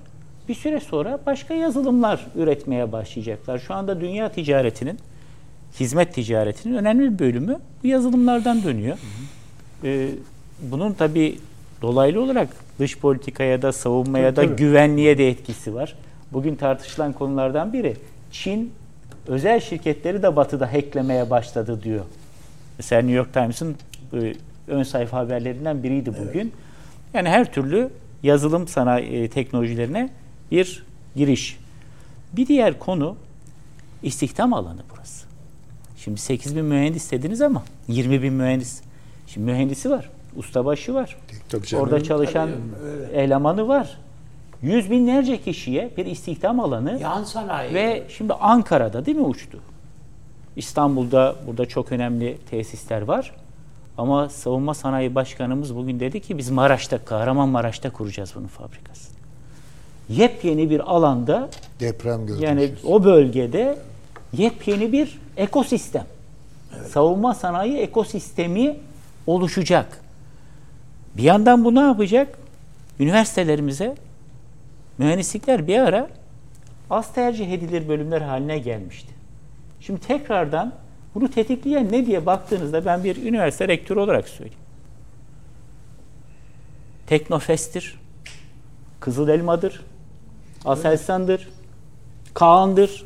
bir süre sonra başka yazılımlar üretmeye başlayacaklar. Şu anda dünya ticaretinin, hizmet ticaretinin önemli bir bölümü bu yazılımlardan dönüyor. Ee, bunun tabi dolaylı olarak dış politikaya da savunmaya Tabii, da tabii. güvenliğe de etkisi var. Bugün tartışılan konulardan biri Çin özel şirketleri de batıda hacklemeye başladı diyor. Mesela New York Times'ın e, ön sayfa haberlerinden biriydi bugün. Yani her türlü yazılım sanayi e, teknolojilerine bir giriş. Bir diğer konu istihdam alanı burası. Şimdi 8 bin mühendis dediniz ama 20 bin mühendis. Şimdi mühendisi var, ustabaşı var. Tabii canım. Orada çalışan elemanı var. Yüz binlerce kişiye bir istihdam alanı Yan sanayi. ve şimdi Ankara'da değil mi uçtu? İstanbul'da burada çok önemli tesisler var. Ama Savunma Sanayi Başkanımız bugün dedi ki biz Maraş'ta, Kahramanmaraş'ta kuracağız bunun fabrikasını. Yepyeni bir alanda Deprem gördük. yani o bölgede yepyeni bir ekosistem. Savunma sanayi ekosistemi oluşacak. Bir yandan bu ne yapacak? Üniversitelerimize mühendislikler bir ara az tercih edilir bölümler haline gelmişti. Şimdi tekrardan bunu tetikleyen ne diye baktığınızda ben bir üniversite rektörü olarak söyleyeyim. Teknofest'tir, Kızıl Elma'dır, Aselsan'dır, Kaan'dır,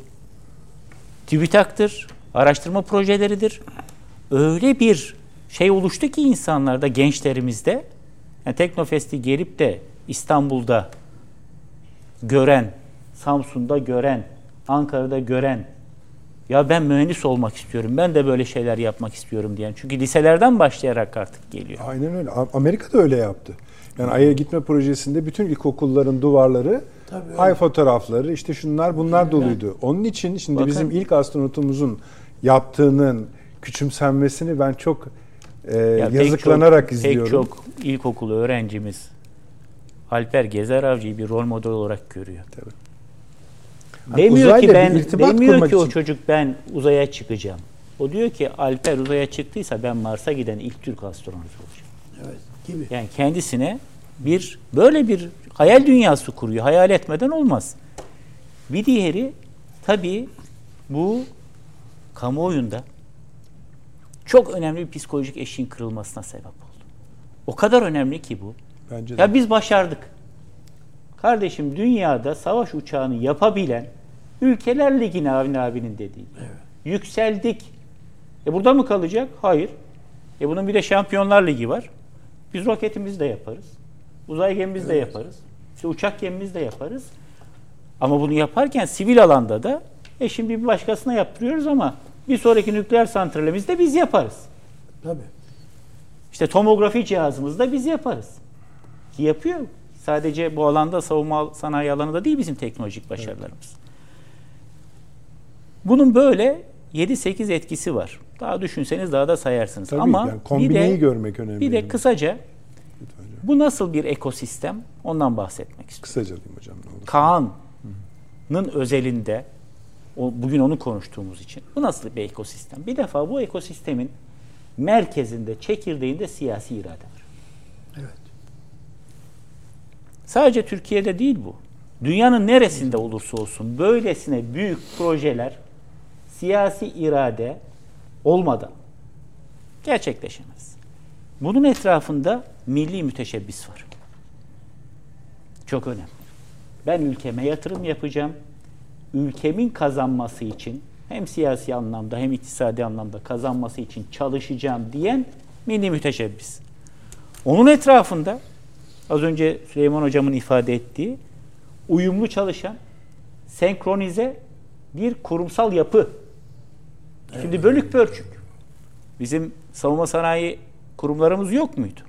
TÜBİTAK'tır, araştırma projeleridir. Öyle bir şey oluştu ki insanlarda, gençlerimizde, yani Teknofest'i gelip de İstanbul'da gören, Samsun'da gören, Ankara'da gören, ya ben mühendis olmak istiyorum, ben de böyle şeyler yapmak istiyorum diyen. Çünkü liselerden başlayarak artık geliyor. Aynen öyle. Amerika da öyle yaptı. Yani Ay'a gitme projesinde bütün ilkokulların duvarları Tabii ay fotoğrafları işte şunlar bunlar doluydu. Onun için şimdi Bakın. bizim ilk astronotumuzun yaptığının küçümsenmesini ben çok e, Ya pek yazıklanarak çok- izliyorum. Pek çok ilkokulu öğrencimiz Alper Gezer Avcı'yı bir rol model olarak görüyor. Tabii. Demiyor uzayla ki ben demiyor ki o için. çocuk ben uzaya çıkacağım. O diyor ki Alper uzaya çıktıysa ben Mars'a giden ilk Türk astronot olacağım. Evet gibi. Yani kendisine Bir böyle bir hayal dünyası kuruyor. Hayal etmeden olmaz. Bir diğeri tabii bu kamuoyunda çok önemli bir psikolojik eşiğin kırılmasına sebep oldu. O kadar önemli ki bu. Bence de. Ya biz başardık. Kardeşim dünyada savaş uçağını yapabilen ülkeler ligine Avni abinin dediği. Yükseldik. E burada mı kalacak? Hayır. E bunun bir de Şampiyonlar Ligi var. Biz roketimizi de yaparız. Uzay gemimizi de yaparız. İşte uçak gemimizi de yaparız. Ama bunu yaparken sivil alanda da e şimdi bir başkasına yaptırıyoruz ama bir sonraki nükleer santralimizi de biz yaparız. Tabii. İşte tomografi cihazımızı da biz yaparız. Ki yapıyor. Sadece bu alanda savunma sanayi alanında değil bizim teknolojik başarılarımız. Bunun böyle 7-8 etkisi var. Daha düşünseniz daha da sayarsınız. Tabii Ama yani bir de, görmek önemli. bir de yani. kısaca Lütfen bu nasıl bir ekosistem ondan bahsetmek istiyorum. Kısaca diyeyim hocam. Kaan'ın özelinde o, bugün onu konuştuğumuz için bu nasıl bir ekosistem? Bir defa bu ekosistemin merkezinde, çekirdeğinde siyasi irade var. Evet. Sadece Türkiye'de değil bu. Dünyanın neresinde olursa olsun böylesine büyük projeler siyasi irade olmadan gerçekleşemez. Bunun etrafında milli müteşebbis var. Çok önemli. Ben ülkeme yatırım yapacağım. Ülkemin kazanması için hem siyasi anlamda hem iktisadi anlamda kazanması için çalışacağım diyen milli müteşebbis. Onun etrafında az önce Süleyman Hocam'ın ifade ettiği uyumlu çalışan, senkronize bir kurumsal yapı. Şimdi bölük pörçük. Bizim savunma sanayi kurumlarımız yok muydu?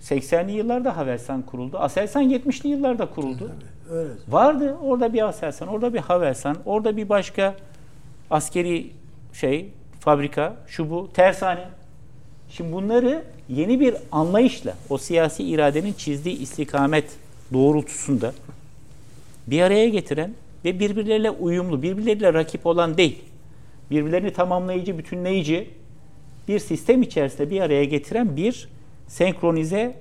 80'li yıllarda Havelsan kuruldu. Aselsan 70'li yıllarda kuruldu. Öyle. Vardı orada bir Aselsan, orada bir Havelsan, orada bir başka askeri şey, fabrika, şu bu, tersane. Şimdi bunları yeni bir anlayışla, o siyasi iradenin çizdiği istikamet doğrultusunda bir araya getiren ve birbirleriyle uyumlu, birbirleriyle rakip olan değil, birbirlerini tamamlayıcı, bütünleyici bir sistem içerisinde bir araya getiren bir senkronize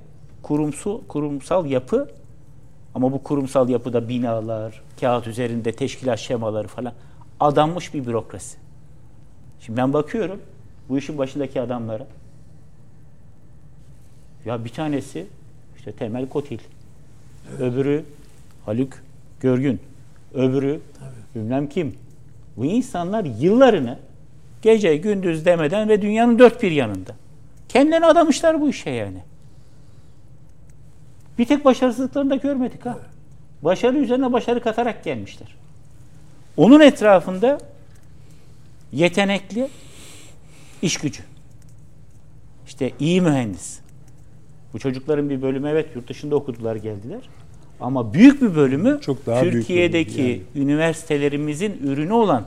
kurumsu, kurumsal yapı ama bu kurumsal yapıda binalar, kağıt üzerinde teşkilat şemaları falan adanmış bir bürokrasi. Şimdi ben bakıyorum bu işin başındaki adamlara. Ya bir tanesi işte Temel Kotil. Öbürü Haluk Görgün. Öbürü bilmem kim. Bu insanlar yıllarını gece gündüz demeden ve dünyanın dört bir yanında. Kendilerini adamışlar bu işe yani. Bir tek başarısızlıklarını da görmedik ha. Başarı üzerine başarı katarak gelmişler. Onun etrafında yetenekli iş gücü. İşte iyi mühendis. Bu çocukların bir bölümü evet yurt dışında okudular geldiler. Ama büyük bir bölümü Çok daha büyük Türkiye'deki bölümü üniversitelerimizin ürünü olan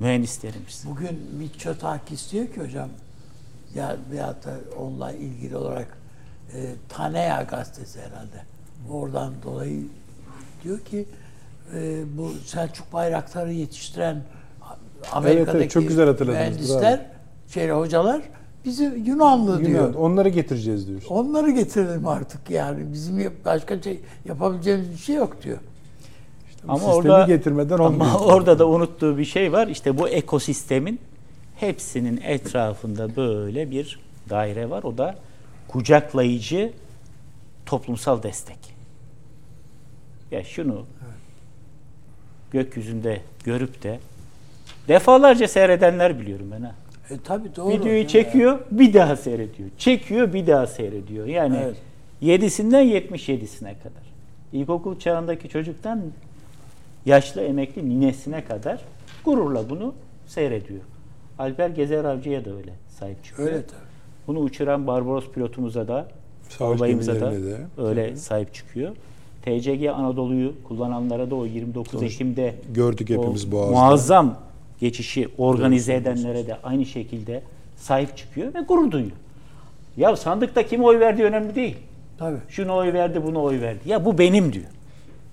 mühendislerimiz. Bugün Mitço Takis diyor ki hocam ya veyahut da onunla ilgili olarak e, Tanea gazetesi herhalde. Oradan dolayı diyor ki e, bu Selçuk Bayraktar'ı yetiştiren Amerika'daki evet, çok güzel hatırladınız, mühendisler, şey, hocalar bizi Yunanlı diyor. Yunan, onları getireceğiz diyor. Onları getirelim artık yani. Bizim başka şey yapabileceğimiz bir şey yok diyor. Ama Sistemi orada getirmeden ama *laughs* orada da unuttuğu bir şey var. İşte bu ekosistemin hepsinin etrafında böyle bir daire var. O da kucaklayıcı toplumsal destek. Ya şunu gökyüzünde görüp de defalarca seyredenler biliyorum ben ha. E tabii doğru. Videoyu Yani. çekiyor, bir daha seyrediyor. Çekiyor, bir daha seyrediyor. Yani Evet. 7'sinden 77'sine kadar. İlkokul çağındaki çocuktan yaşlı emekli ninesine kadar gururla bunu seyrediyor. Alper Gezer Avcı'ya da öyle sahip çıkıyor. Öyle tabii. Bunu uçuran Barbaros pilotumuza da, Savaş albayımıza da de. öyle sahip çıkıyor. TCG Anadolu'yu kullananlara da o 29 Ekim'de Gördük hepimiz o Boğaz'da. muazzam geçişi organize edenlere de aynı şekilde sahip çıkıyor ve gurur duyuyor. Ya sandıkta kim oy verdiği önemli değil. Tabii. Şunu oy verdi, bunu oy verdi. Ya bu benim diyor.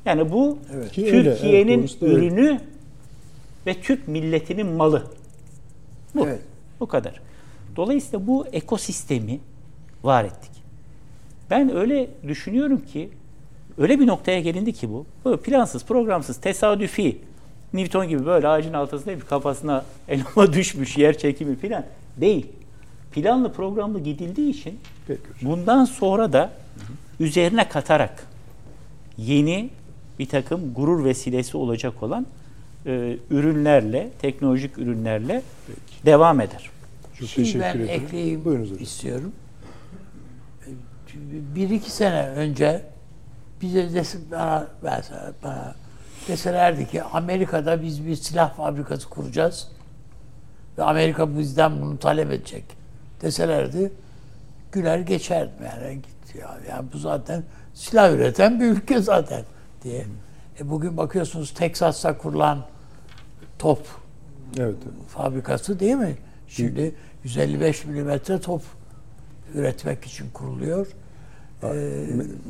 Yani bu Evet. Evet, Türkiye'nin öyle. ürünü ve Türk milletinin malı. Bu. Evet. Bu kadar. Dolayısıyla bu ekosistemi var ettik. Ben öyle düşünüyorum ki öyle bir noktaya gelindi ki bu. Böyle plansız, programsız, tesadüfi Newton gibi böyle ağacın altında bir kafasına elma *laughs* düşmüş yer çekimi falan değil. Planlı programlı gidildiği için Peki. bundan sonra da üzerine katarak yeni bir takım gurur vesilesi olacak olan e, ürünlerle, teknolojik ürünlerle devam eder. Çok Şimdi teşekkür ben ederim. ekleyeyim Buyurunuz hocam. istiyorum. Bir iki sene önce bize desin, bana, bana deselerdi ki Amerika'da biz bir silah fabrikası kuracağız ve Amerika bizden bunu talep edecek deselerdi güler geçerdim yani gitti ya. Yani bu zaten silah üreten bir ülke zaten diye. E bugün bakıyorsunuz Teksas'ta kurulan top Evet. fabrikası değil mi? Şimdi 155 milimetre top üretmek için kuruluyor. Ee,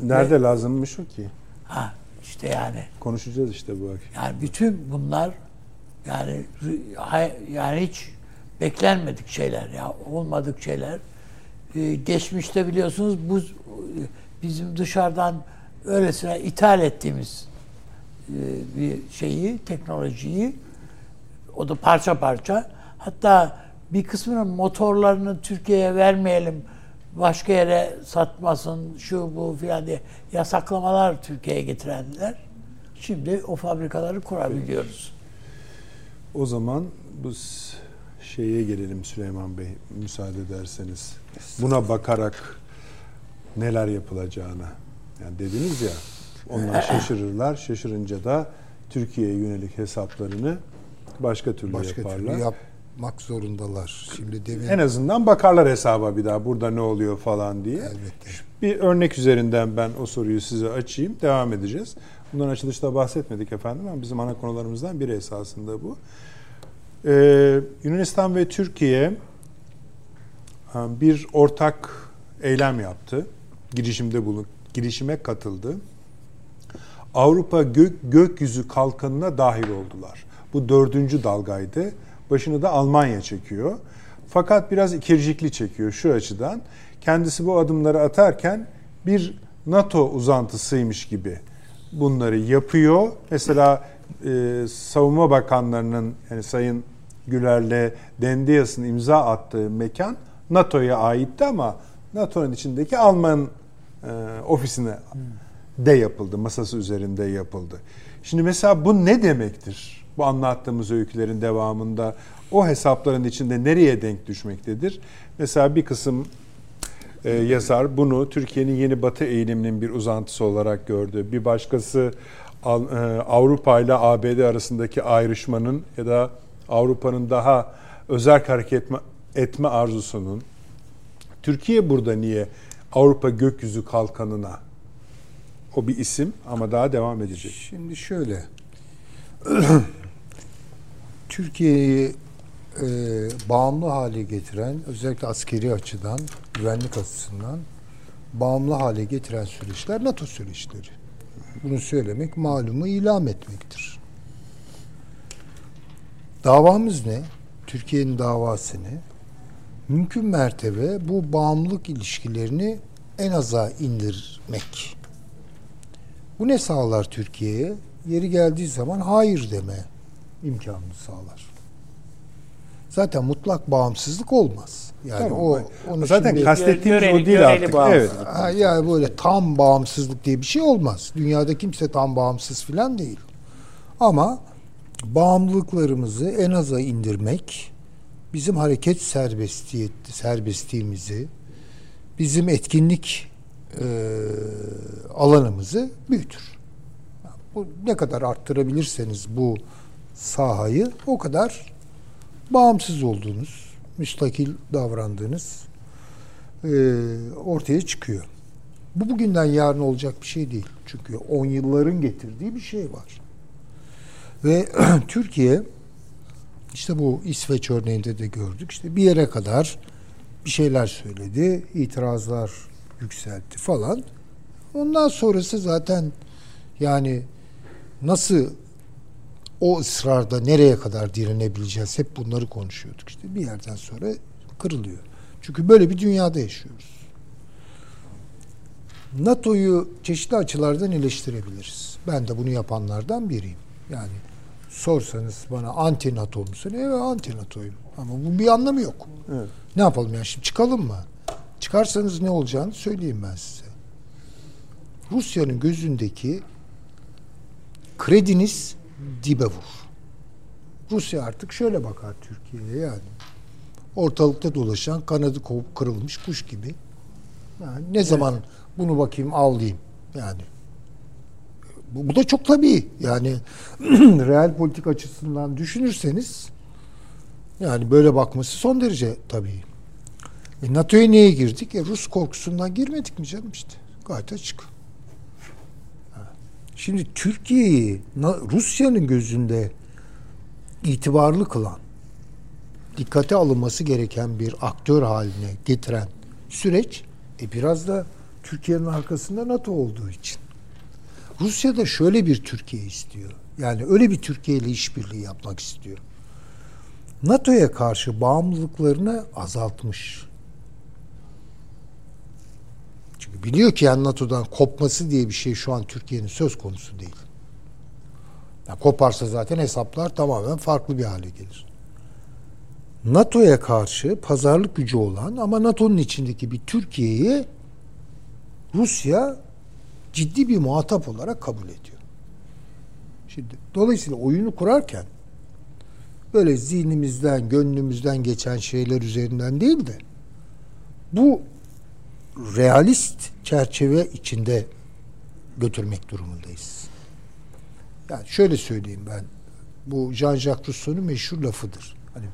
Nerede lazımmış o ki? ha işte yani Konuşacağız işte bu akşam. yani bütün bunlar yani yani hiç beklenmedik şeyler ya olmadık şeyler. Ee, geçmişte biliyorsunuz bu bizim dışarıdan öylesine ithal ettiğimiz e, bir şeyi, teknolojiyi o da parça parça. Hatta bir kısmının motorlarını Türkiye'ye vermeyelim, başka yere satmasın, şu bu filan diye yasaklamalar Türkiye'ye getirenler. Şimdi o fabrikaları kurabiliyoruz. O zaman bu s- şeye gelelim Süleyman Bey müsaade ederseniz. Buna bakarak neler yapılacağına. Yani dediniz ya onlar *laughs* şaşırırlar. Şaşırınca da Türkiye'ye yönelik hesaplarını başka türlü Başka yaparlar. türlü yapmak zorundalar. Şimdi demin En azından bakarlar hesaba bir daha burada ne oluyor falan diye. Elbette. Bir örnek üzerinden ben o soruyu size açayım. Devam edeceğiz. Bundan açılışta bahsetmedik efendim ama bizim ana konularımızdan biri esasında bu. Ee, Yunanistan ve Türkiye e, bir ortak eylem yaptı. Girişimde bulun, girişime katıldı. Avrupa gök, gökyüzü kalkanına dahil oldular. Bu dördüncü dalgaydı. Başını da Almanya çekiyor. Fakat biraz ikircikli çekiyor şu açıdan. Kendisi bu adımları atarken bir NATO uzantısıymış gibi bunları yapıyor. Mesela e, savunma bakanlarının yani Sayın Güler'le Dendias'ın imza attığı mekan NATO'ya aitti ama NATO'nun içindeki Alman e, ofisine de yapıldı, masası üzerinde yapıldı. Şimdi mesela bu ne demektir? Bu anlattığımız öykülerin devamında o hesapların içinde nereye denk düşmektedir? Mesela bir kısım e, yazar bunu Türkiye'nin yeni batı eğiliminin bir uzantısı olarak gördü. Bir başkası e, Avrupa ile ABD arasındaki ayrışmanın ya da Avrupa'nın daha özerk hareket etme, etme arzusunun Türkiye burada niye Avrupa gökyüzü kalkanına o bir isim ama daha devam edecek. Şimdi şöyle. Türkiye'yi e, bağımlı hale getiren, özellikle askeri açıdan, güvenlik açısından bağımlı hale getiren süreçler NATO süreçleri. Bunu söylemek malumu ilam etmektir. Davamız ne? Türkiye'nin davası ne? Mümkün mertebe bu bağımlılık ilişkilerini en aza indirmek. Bu ne sağlar Türkiye'ye? Yeri geldiği zaman hayır deme imkanını sağlar. Zaten mutlak bağımsızlık olmaz. Yani Tamam. o onu Zaten şimdi- kastettiğimiz Yöreli- o değil artık. Evet. Ha, yani böyle tam bağımsızlık diye bir şey olmaz. Dünyada kimse tam bağımsız filan değil. Ama bağımlılıklarımızı en aza indirmek bizim hareket serbestiyet, serbestliğimizi, bizim etkinlik e, alanımızı büyütür. Bu ne kadar arttırabilirseniz bu sahayı o kadar bağımsız olduğunuz, müstakil davrandığınız e, ortaya çıkıyor. Bu bugünden yarın olacak bir şey değil. Çünkü on yılların getirdiği bir şey var. Ve *clears throat* Türkiye işte bu İsveç örneğinde de gördük. İşte bir yere kadar bir şeyler söyledi, itirazlar yükseltti falan. Ondan sonrası zaten yani nasıl o ısrarda nereye kadar direnebileceğiz hep bunları konuşuyorduk. İşte bir yerden sonra kırılıyor. Çünkü böyle bir dünyada yaşıyoruz. NATO'yu çeşitli açılardan eleştirebiliriz. Ben de bunu yapanlardan biriyim. Yani sorsanız bana anti NATO musun? Evet anti NATO'yum. Ama bu bir anlamı yok. Evet. Ne yapalım yani şimdi çıkalım mı? Çıkarsanız ne olacağını söyleyeyim ben size. Rusya'nın gözündeki krediniz dibe vur. Rusya artık şöyle bakar Türkiye'ye yani. Ortalıkta dolaşan kanadı kopup kırılmış kuş gibi. Yani ne zaman bunu bakayım avlayayım yani. Bu, bu da çok tabii. Yani *clears throat* real politik açısından düşünürseniz yani böyle bakması son derece tabii. E NATO'ya niye girdik? E Rus korkusundan girmedik mi canım işte? Gayet açık. Şimdi Türkiye'yi Rusya'nın gözünde itibarlı kılan, dikkate alınması gereken bir aktör haline getiren süreç e biraz da Türkiye'nin arkasında NATO olduğu için. Rusya da şöyle bir Türkiye istiyor. Yani öyle bir Türkiye ile işbirliği yapmak istiyor. NATO'ya karşı bağımlılıklarını azaltmış. Çünkü biliyor ki yani NATO'dan kopması diye bir şey şu an Türkiye'nin söz konusu değil. Yani koparsa zaten hesaplar tamamen farklı bir hale gelir. NATO'ya karşı pazarlık gücü olan ama NATO'nun içindeki bir Türkiye'yi Rusya ciddi bir muhatap olarak kabul ediyor. Şimdi dolayısıyla oyunu kurarken böyle zihnimizden, gönlümüzden geçen şeyler üzerinden değil de bu realist çerçeve içinde götürmek durumundayız. Yani şöyle söyleyeyim ben. Bu Jean-Jacques Rousseau'nun meşhur lafıdır. Hani,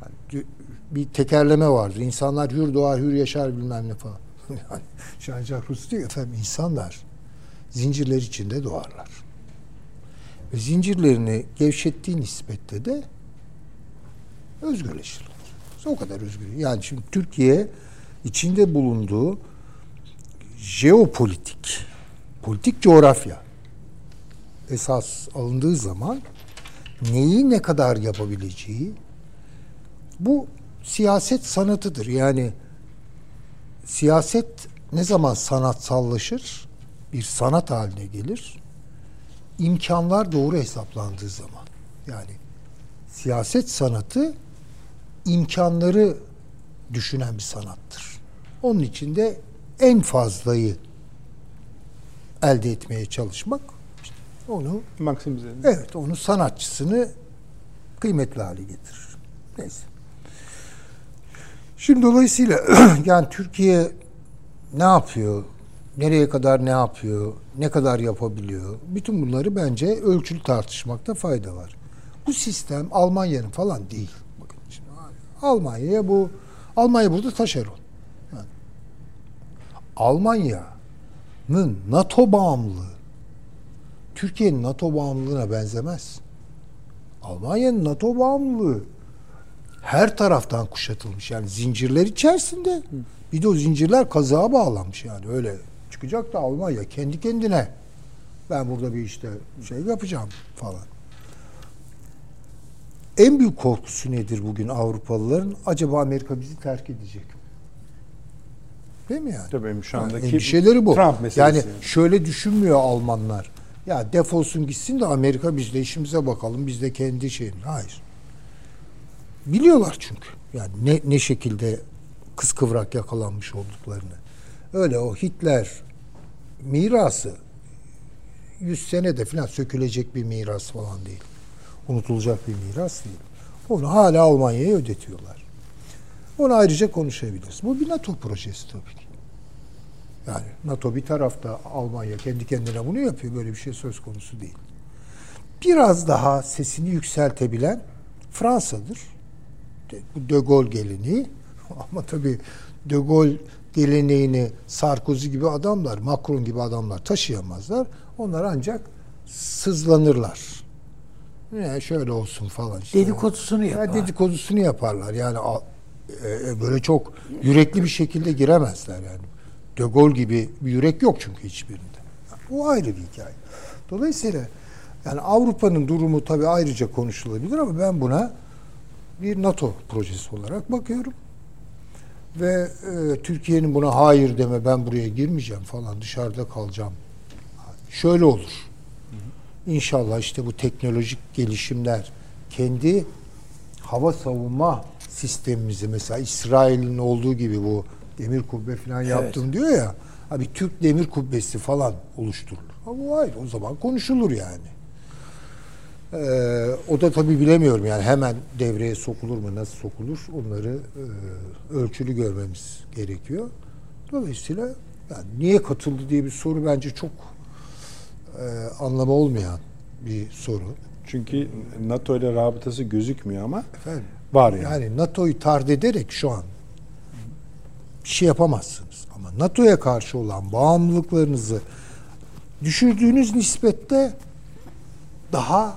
hani bir tekerleme vardır. İnsanlar hür doğar, hür yaşar bilmem ne falan. *laughs* Yani Jean-Jacques Rousseau diyor efendim insanlar zincirler içinde doğarlar. Ve zincirlerini gevşettiği nispette de özgürleşirler. O kadar özgür. Yani şimdi Türkiye içinde bulunduğu jeopolitik, politik coğrafya esas alındığı zaman neyi ne kadar yapabileceği bu siyaset sanatıdır. Yani siyaset ne zaman sanatsallaşır? Bir sanat haline gelir. İmkanlar doğru hesaplandığı zaman. Yani siyaset sanatı imkanları düşünen bir sanattır. Onun için de en fazlayı elde etmeye çalışmak işte onu Maksimize. evet onu sanatçısını kıymetli hale getirir. Neyse. Şimdi dolayısıyla *clears throat* yani Türkiye ne yapıyor? Nereye kadar ne yapıyor? Ne kadar yapabiliyor? Bütün bunları bence ölçülü tartışmakta fayda var. Bu sistem Almanya'nın falan değil. Bakın şimdi Almanya'ya bu Almanya burada taşeron. Almanya'nın NATO bağımlılığı Türkiye'nin NATO bağımlılığına benzemez. Almanya'nın NATO bağımlılığı her taraftan kuşatılmış. Yani zincirler içerisinde. Bir de o zincirler kazığa bağlanmış yani öyle. Çıkacak da Almanya kendi kendine ben burada bir işte şey yapacağım falan. En büyük korkusu nedir bugün Avrupalıların? Acaba Amerika bizi terk edecek mi? Değil mi yani? Tabii şu Yani andaki endişeleri bu. Trump meselesi. yani yani. şöyle düşünmüyor Almanlar. Ya defolsun gitsin de Amerika biz de işimize bakalım. Biz de kendi şeyin. Hayır. Biliyorlar çünkü. Yani ne, ne şekilde kıskıvrak yakalanmış olduklarını. Öyle o Hitler mirası 100 senede falan sökülecek bir miras falan değil. Unutulacak bir miras değil. Onu hala Almanya'ya ödetiyorlar. Onu ayrıca konuşabiliriz. Bu bir NATO projesi tabii ki. Yani NATO bir tarafta Almanya kendi kendine bunu yapıyor. Böyle bir şey söz konusu değil. Biraz daha sesini yükseltebilen Fransa'dır. Bu De Gaulle geleneği. *laughs* Ama tabii De Gaulle geleneğini Sarkozy gibi adamlar, Macron gibi adamlar taşıyamazlar. Onlar ancak sızlanırlar. Yani şöyle olsun falan işte. Dedikodusunu Ya yapar. dedikodusunu yaparlar. Yani böyle çok yürekli bir şekilde giremezler yani. De Gaulle gibi bir yürek yok çünkü hiçbirinde. O ayrı bir hikaye. Dolayısıyla yani Avrupa'nın durumu tabii ayrıca konuşulabilir ama ben buna bir NATO projesi olarak bakıyorum. Ve e, Türkiye'nin buna hayır deme ben buraya girmeyeceğim falan dışarıda kalacağım. Şöyle olur. İnşallah işte bu teknolojik gelişimler kendi hava savunma sistemimizi mesela İsrail'in olduğu gibi bu demir kubbe falan yaptım diyor ya. Abi Türk demir kubbesi falan oluşturulur. Ama bu hayır o zaman konuşulur yani. Ee, o da tabii bilemiyorum yani hemen devreye sokulur mu nasıl sokulur onları e, ölçülü görmemiz gerekiyor. Dolayısıyla yani niye katıldı diye bir soru bence çok e, anlamı olmayan bir soru. Çünkü NATO ile rabıtası gözükmüyor ama Efendim, var yani. yani NATO'yu tard ederek şu an bir şey yapamazsınız. Ama NATO'ya karşı olan bağımlılıklarınızı düşürdüğünüz nispette daha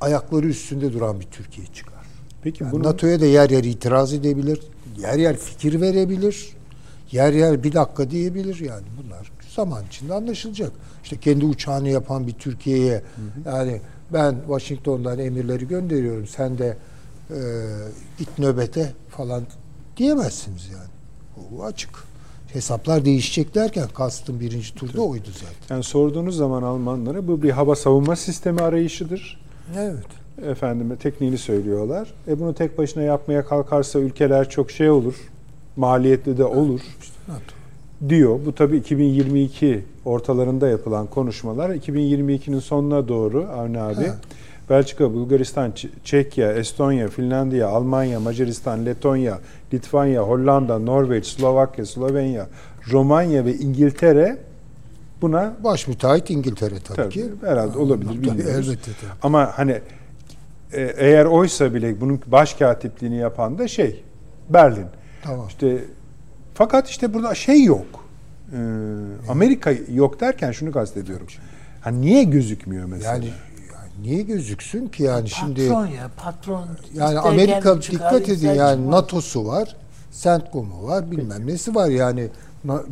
ayakları üstünde duran bir Türkiye çıkar. Peki Yani bunu NATO'ya da yer yer itiraz edebilir, yer yer fikir verebilir, yer yer bir dakika diyebilir yani bunlar zaman içinde anlaşılacak. İşte kendi uçağını yapan bir Türkiye'ye yani ben Washington'dan emirleri gönderiyorum sen de e, git nöbete falan diyemezsiniz yani. O açık. Hesaplar değişecek derken kastım birinci turda oydu zaten. yani sorduğunuz zaman Almanlara bu bir hava savunma sistemi arayışıdır. Evet. Efendime tekniğini söylüyorlar. E bunu tek başına yapmaya kalkarsa ülkeler çok şey olur. Maliyetli de olur NATO. diyor. Bu tabii 2022 ortalarında yapılan konuşmalar. 2022'nin sonuna doğru Avni abi Ha. Belçika, Bulgaristan, Çekya, Estonya, Finlandiya, Almanya, Macaristan, Letonya, Litvanya, Hollanda, Norveç, Slovakya, Slovenya, Romanya ve İngiltere buna Baş müteahhit İngiltere tabii, Tabii, ki. herhalde olabilir, Tabii, bilmiyoruz. Elbette tabii. Ama hani e, eğer oysa bile bunun başkatipliğini yapan da şey Berlin. Tamam. İşte fakat işte burada şey yok. Ee, Amerika yok derken şunu kastediyorum. Hani niye gözükmüyor mesela? Yani niye gözüksün ki yani şimdi patron ya patron. yani Amerika dikkat edin yani. NATO'su var, CENTCOM'u var, bilmem nesi var yani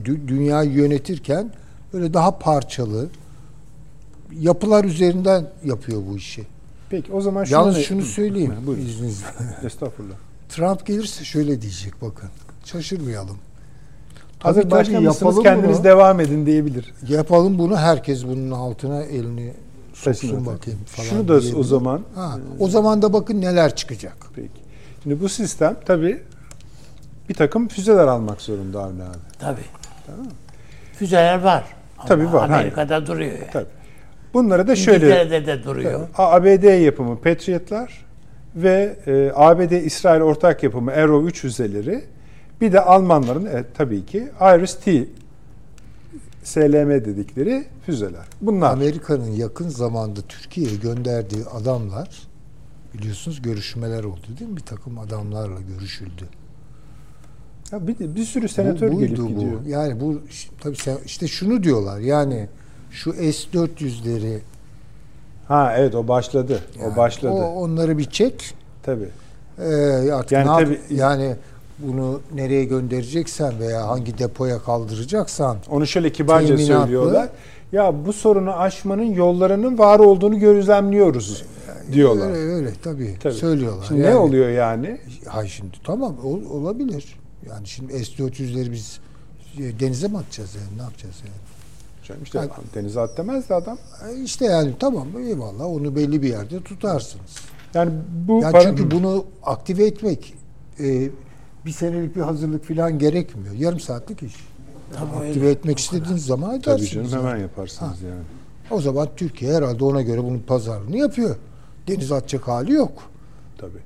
dünyayı yönetirken böyle daha parçalı yapılar üzerinden yapıyor bu işi. Peki o zaman şunu Yalnız şunu söyleyeyim hı, buyurun. izninizle. *laughs* Estağfurullah. Trump gelirse şöyle diyecek bakın. Şaşırmayalım. Hazır Tabii, yapalım kendiniz bunu. devam edin diyebilir. Yapalım bunu herkes bunun altına elini soksun bakayım falan. Şunu da o zaman Ha, o zaman da bakın neler çıkacak. peki. Şimdi bu sistem tabii bir takım füzeler almak zorunda Avni abi. Tabii. Füzeler var. Ama Tabii var, Amerika'da duruyor yani. Tabii. Bunları da şöyle İngiltere'de de duruyor. ABD yapımı Patriotlar ve e, ABD-İsrail ortak yapımı Arrow 3 füzeleri bir de Almanların e, tabii ki Iris-T SLM dedikleri füzeler. Bunlar. Amerika'nın yakın zamanda Türkiye'ye gönderdiği adamlar biliyorsunuz görüşmeler oldu değil mi? Bir takım adamlarla görüşüldü. Ya bir, bir sürü senatör bu, gelip gidiyor. bu. Yani bu tabii sen, işte şunu diyorlar. Yani şu S400'leri Ha evet o başladı. yani o başladı. o- onları bir çek. Tabii. Ee, artık Yani ne tabii- yani bunu nereye göndereceksen veya hangi depoya kaldıracaksan Onu şöyle kibarca Teminatlı. söylüyorlar. Ya bu sorunu aşmanın yollarının var olduğunu gözlemliyoruz diyorlar. öyle öyle tabii, Tabii. söylüyorlar. Şimdi ne Yani- oluyor yani? Hay şimdi tamam ol- olabilir. Yani şimdi S400'leri biz e, denize mi atacağız yani ne yapacağız yani? Canım işte Yani- denize at demezdi adam. E, İşte yani tamam eyvallah onu belli bir yerde tutarsınız. Yani bu Yani para- çünkü bunu aktive etmek e, bir senelik bir hazırlık falan gerekmiyor. Yarım saatlik iş. Tabii aktive öyle. etmek istediğiniz zaman Tabii edersiniz. canım yani. hemen yaparsınız yani. O zaman Türkiye herhalde ona göre bunun pazarlığını yapıyor. Deniz atacak hali yok. Tabii.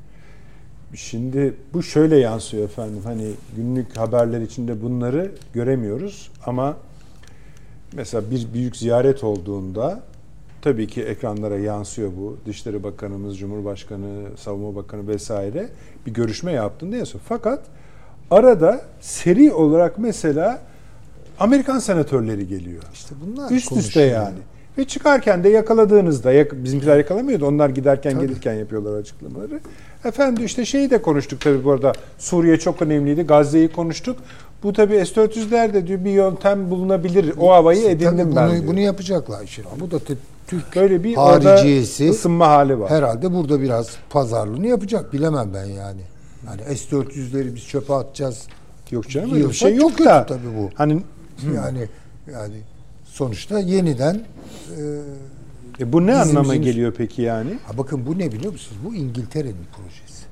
Şimdi bu şöyle yansıyor efendim. Hani günlük haberler içinde bunları göremiyoruz ama mesela bir büyük ziyaret olduğunda tabii ki ekranlara yansıyor bu. Dışişleri Bakanımız, Cumhurbaşkanı, Savunma Bakanı vesaire bir görüşme yaptığında yansıyor. Fakat arada seri olarak mesela Amerikan senatörleri geliyor. İşte bunlar Üst üste konuşuluyor. yani. Ve çıkarken de yakaladığınızda, yak- bizimkiler yakalamıyordu. Onlar giderken Tabii. gelirken yapıyorlar açıklamaları. Efendim işte şeyi de konuştuk tabii bu arada. Suriye çok önemliydi. Gazze'yi konuştuk. Bu tabii S-400'ler de diyor bir yöntem bulunabilir. O havayı Tabii edindim bunu, ben diyor. bunu yapacaklar şimdi. Bu da Türk Böyle bir hariciyesi ısınma hali var. herhalde burada biraz pazarlığını yapacak. Bilemem ben yani. Yani S-400'leri biz çöpe atacağız Yok canım öyle bir şey yok da. tabii bu. Hani Yani yani sonuçta yeniden e, e, bu ne Bizim- anlama bizim- geliyor peki yani? Ha bakın bu ne biliyor musunuz? Bu İngiltere'nin projesi.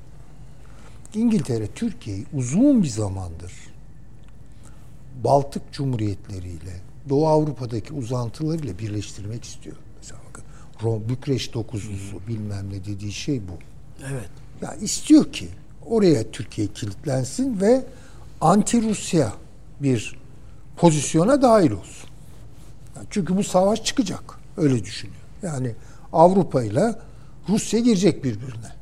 İngiltere Türkiye'yi uzun bir zamandır Baltık Cumhuriyetleriyle Doğu Avrupa'daki uzantılarıyla birleştirmek istiyor. Rom, Bükreş dokuzlusu bilmem ne dediği şey bu. Evet. Ya istiyor ki oraya Türkiye kilitlensin ve anti Rusya bir pozisyona dahil olsun. Yani çünkü bu savaş çıkacak. Öyle düşünüyor. Yani Avrupa ile Rusya girecek birbirine.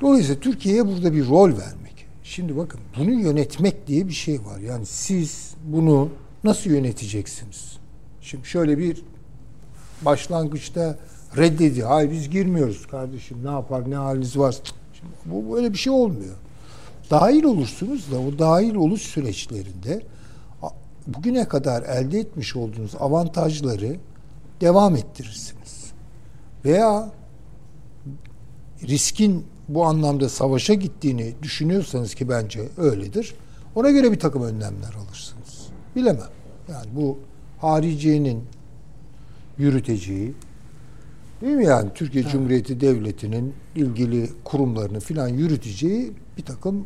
Dolayısıyla Türkiye'ye burada bir rol vermek. Şimdi bakın bunu yönetmek diye bir şey var. Yani siz bunu nasıl yöneteceksiniz? Şimdi şöyle bir başlangıçta reddedi. Hayır biz girmiyoruz kardeşim ne yapar ne haliniz var. Şimdi bu böyle bir şey olmuyor. Dahil olursunuz da o dahil oluş süreçlerinde bugüne kadar elde etmiş olduğunuz avantajları devam ettirirsiniz. Veya riskin bu anlamda savaşa gittiğini düşünüyorsanız ki bence öyledir. Ona göre bir takım önlemler alırsınız. Bilemem. Yani bu hariciyenin yürüteceği değil mi yani Türkiye Cumhuriyeti Devleti'nin ilgili kurumlarını filan yürüteceği bir takım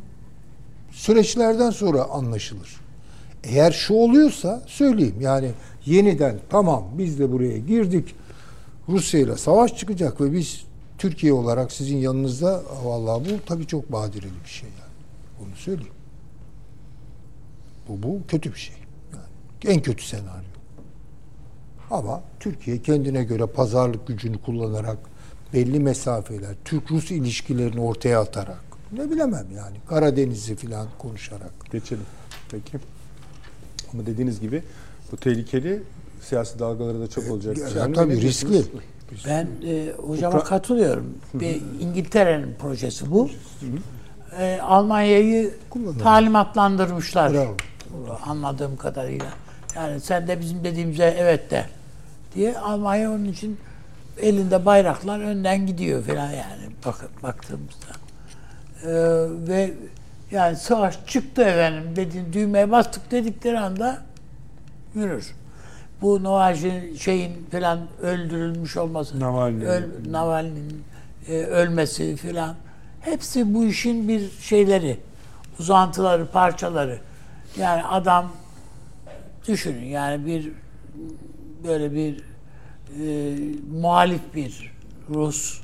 süreçlerden sonra anlaşılır. Eğer şu oluyorsa söyleyeyim yani yeniden tamam biz de buraya girdik Rusya ile savaş çıkacak ve biz Türkiye olarak sizin yanınızda vallahi bu tabii çok badireli bir şey yani. Onu söyleyeyim. Bu, bu kötü bir şey. Yani en kötü senaryo. Ama Türkiye kendine göre pazarlık gücünü kullanarak belli mesafeler, Türk-Rus ilişkilerini ortaya atarak ne bilemem yani Karadeniz'i filan konuşarak. Geçelim. Peki. Ama dediğiniz gibi bu tehlikeli siyasi dalgaları da çok olacak. bir şey. Ya Yani tabii riskli. Ben e, hocama Ukra- katılıyorum. Bir İngiltere'nin projesi bu. E, Almanya'yı Kullanalım. talimatlandırmışlar. Bravo. Anladığım kadarıyla. Yani sen de bizim dediğimize evet de diye Almanya onun için elinde bayraklar önden gidiyor falan yani bakın baktığımızda. E, ve yani savaş çıktı efendim dediğin düğmeye bastık dedikleri anda yürür. Bu Novajin şeyin falan öldürülmüş olması, Navalny. öl- Navalny'nin e, ölmesi falan hepsi bu işin bir şeyleri, uzantıları, parçaları. Yani adam düşünün yani bir böyle bir e, muhalif bir Rus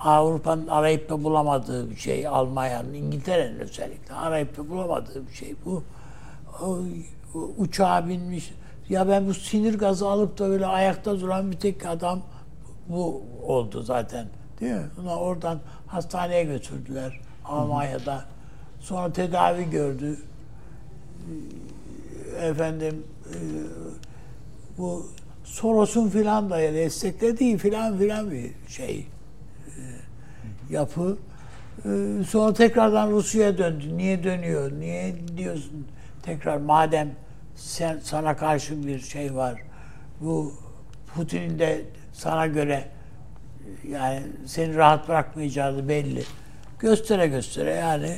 Avrupa'nın arayıp da bulamadığı bir şey, Almanya'nın, İngiltere'nin özellikle arayıp da bulamadığı bir şey bu. O, uçağa binmiş. Ya ben bu sinir gazı alıp da böyle ayakta duran bir tek adam bu oldu zaten. Değil mi? Ona oradan hastaneye götürdüler Almanya'da. Sonra tedavi gördü. Efendim e, bu Soros'un filan da desteklediği filan filan bir şey e, yapı. E, Sonra tekrardan Rusya'ya döndü. Niye dönüyor? Niye diyorsun? Tekrar madem sen sana karşı bir şey var. Bu Putin'in de sana göre yani seni rahat bırakmayacağı belli. Göstere göstere yani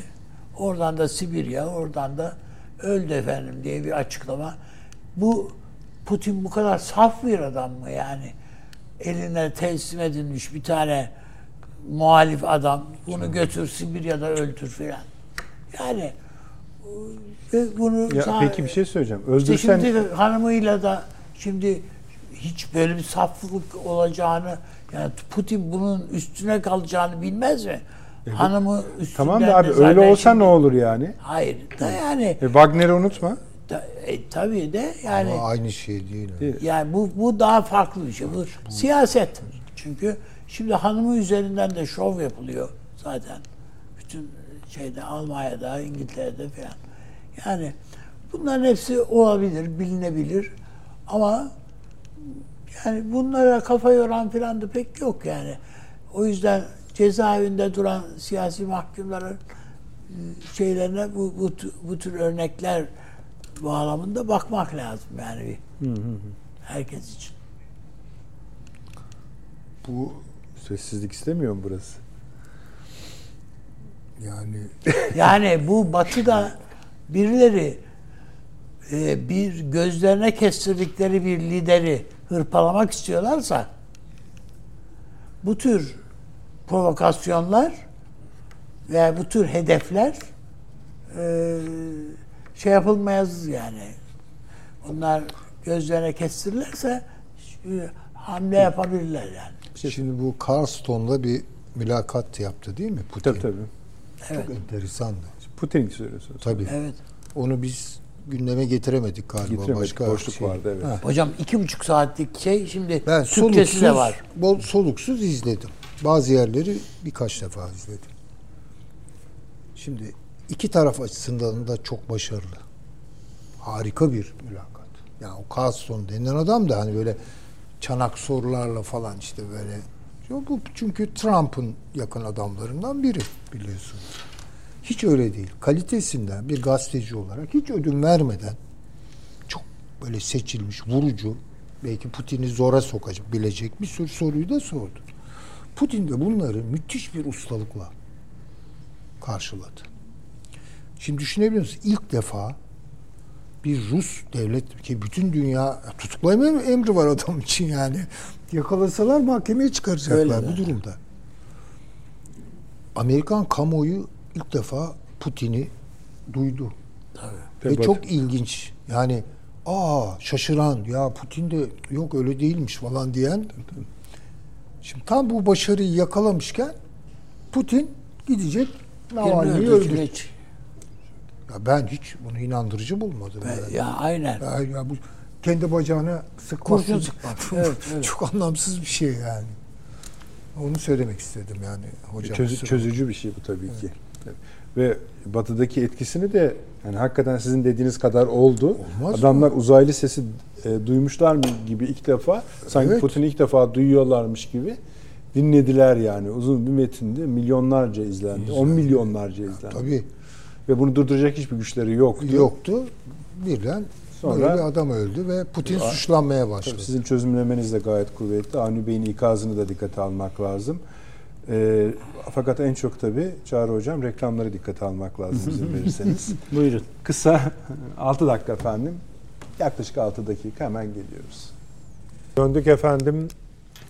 oradan da Sibirya, oradan da öldü efendim diye bir açıklama. Bu Putin bu kadar saf bir adam mı yani? Eline teslim edilmiş bir tane muhalif adam. Bunu götür Sibirya'da öldür filan. Yani ve bunu Ya sa- peki bir şey söyleyeceğim. işte Öldürsen şimdi hanımıyla da şimdi hiç böyle bir saflık olacağını yani Putin bunun üstüne kalacağını bilmez mi? Hanımı üstünden tamam da abi öyle olsa şimdi- ne olur yani? Hayır da yani E, Wagner'i unutma. Da, e, tabii de yani Ama aynı şey değil. Değil. yani bu bu daha farklı bir şey. Bu siyaset. Çünkü şimdi hanımı üzerinden de şov yapılıyor zaten. Bütün şeyde Almanya'da, İngiltere'de falan. Yani bunların hepsi olabilir, bilinebilir. Ama yani bunlara kafa yoran falan da pek yok yani. O yüzden cezaevinde duran siyasi mahkumların e, şeylerine bu, bu, bu tür örnekler bağlamında bakmak lazım yani bir. Herkes için. Bu Sessizlik istemiyor mu burası? Yani *laughs* Yani bu batıda birileri e, bir gözlerine kestirdikleri bir lideri hırpalamak istiyorlarsa bu tür provokasyonlar ve bu tür hedefler e, şey yapılmayız yani. Onlar gözlerine kestirirlerse e, hamle yapabilirler yani. şimdi bu Carlston'la bir mülakat yaptı değil mi Putin? Tabii tabii. Evet. Çok enteresandı. Putin söylüyorsunuz. Tabii. Evet. Onu biz gündeme getiremedik galiba. Getiremedik, Başka boşluk şey. vardı, evet. Ha. Hocam iki buçuk saatlik şey şimdi Ben Türkçesi de var. bol soluksuz izledim. Bazı yerleri birkaç defa izledim. Şimdi iki taraf açısından da çok başarılı. Harika bir mülakat. Yani o Carlson denilen adam da hani böyle çanak sorularla falan işte böyle. Bu çünkü Trump'ın yakın adamlarından biri biliyorsunuz. Hiç öyle değil. Kalitesinden bir gazeteci olarak hiç ödün vermeden çok böyle seçilmiş, vurucu, belki Putin'i zora sokacak, bilecek bir sürü soruyu da sordu. Putin de bunları müthiş bir ustalıkla karşıladı. Şimdi düşünebiliyor musunuz? İlk defa bir Rus devlet ki bütün dünya tutuklama emri var adam için yani. Yakalasalar mahkemeye çıkaracaklar Öyle bu durumda. Amerikan kamuoyu ilk defa Putin'i duydu. Ve Tabii. çok ilginç. Yani aa şaşıran ya Putin de yok öyle değilmiş falan diyen. Şimdi tam bu başarıyı yakalamışken Putin gidecek Navalny'yi öldürecek. Ya ben hiç bunu inandırıcı bulmadım. yani. Ya aynen. Ya, ya bu kendi bacağına sıkması Kurşun *laughs* sıkmak. Evet, evet. çok anlamsız bir şey yani. Onu söylemek istedim yani hocam. Kusura çözücü bir şey bu tabii ki. Ve batıdaki etkisini de yani hakikaten sizin dediğiniz kadar oldu. Olmaz Adamlar uzaylı sesi e, duymuşlar mı gibi ilk defa sanki Evet. Putin'i ilk defa duyuyorlarmış gibi dinlediler yani. Uzun bir metinde milyonlarca izlendi. 10 milyonlarca izlendi. Tabii Ve bunu durduracak hiçbir güçleri yoktu. yoktu. Birden Sonra- böyle bir adam öldü ve Putin suçlanmaya başladı. Sizin çözümlemeniz de gayet kuvvetli. Avni Bey'in ikazını da dikkate almak lazım. Ee, fakat en çok tabii Çağrı Hocam reklamları dikkate almak lazım izin *laughs* verirseniz. Buyurun. Kısa *laughs* 6 dakika efendim. Yaklaşık 6 dakika hemen geliyoruz. Döndük efendim.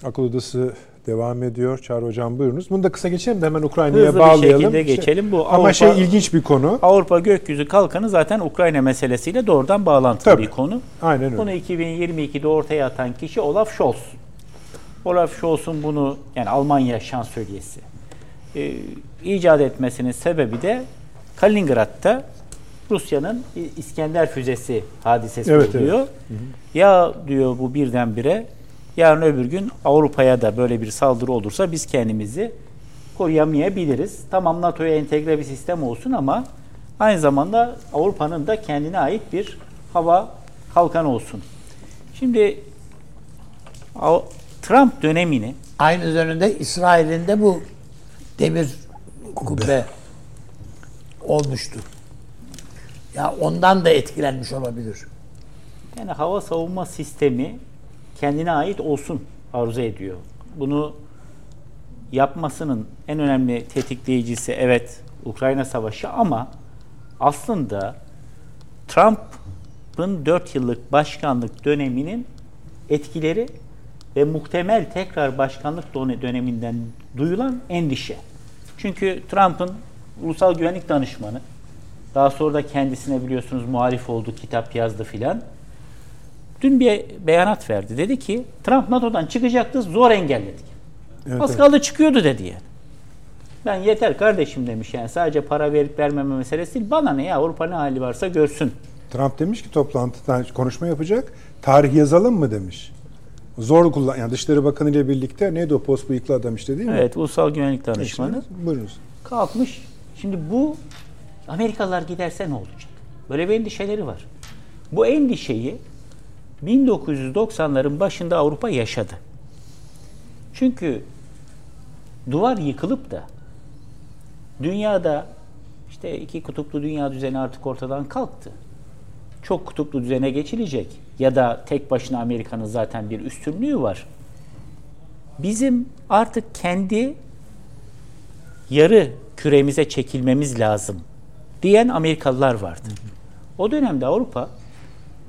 Akıl Odası devam ediyor. Çağrı Hocam buyurunuz. Bunu da kısa geçelim de hemen Ukrayna'ya Hızlı bir bağlayalım. şekilde geçelim. Bu Ama Avrupa- şey ilginç bir konu. Avrupa gökyüzü kalkanı zaten Ukrayna meselesiyle doğrudan bağlantılı Tabii. bir konu. Aynen öyle. Bunu 2022'de ortaya atan kişi Olaf Scholz. Olaf Scholz'un bunu yani Almanya şansölyesi e, icat etmesinin sebebi de Kaliningrad'da Rusya'nın İskender füzesi hadisesi Evet, oluyor. Ya diyor bu birdenbire yarın öbür gün Avrupa'ya da böyle bir saldırı olursa biz kendimizi koruyamayabiliriz. Tamam NATO'ya entegre bir sistem olsun ama aynı zamanda Avrupa'nın da kendine ait bir hava kalkanı olsun. Şimdi Trump dönemini Aynı dönemde İsrail'in de bu demir kubbe olmuştu. Ya ondan da etkilenmiş olabilir. yani hava savunma sistemi kendine ait olsun arzu ediyor. Bunu yapmasının en önemli tetikleyicisi evet Ukrayna Savaşı ama aslında Trump'ın 4 yıllık başkanlık döneminin etkileri ve muhtemel tekrar başkanlık döneminden duyulan endişe. Çünkü Trump'ın ulusal güvenlik danışmanı daha sonra da kendisine biliyorsunuz muhalif oldu, kitap yazdı filan. Dün bir beyanat verdi. Dedi ki Trump NATO'dan çıkacaktı, zor engelledik. Evet, Az evet. kaldı çıkıyordu dedi yani. Ben yeter kardeşim demiş yani sadece para verip vermeme meselesi değil. Bana ne ya Avrupa ne hali varsa görsün. Trump demiş ki toplantıda konuşma yapacak. Tarih yazalım mı demiş. Zor kullan. Yani Dışişleri Bakanı ile birlikte neydi o post bıyıklı adam işte değil mi? Evet ulusal güvenlik danışmanı. Buyurunuz. kalkmış. Şimdi bu Amerikalılar giderse ne olacak? Böyle bir endişeleri var. Bu endişeyi 1990'ların başında Avrupa yaşadı. Çünkü duvar yıkılıp da dünyada işte iki kutuplu dünya düzeni artık ortadan kalktı. Çok kutuplu düzene geçilecek ya da tek başına Amerika'nın zaten bir üstünlüğü var. Bizim artık kendi yarı küremize çekilmemiz lazım diyen Amerikalılar vardı. O dönemde Avrupa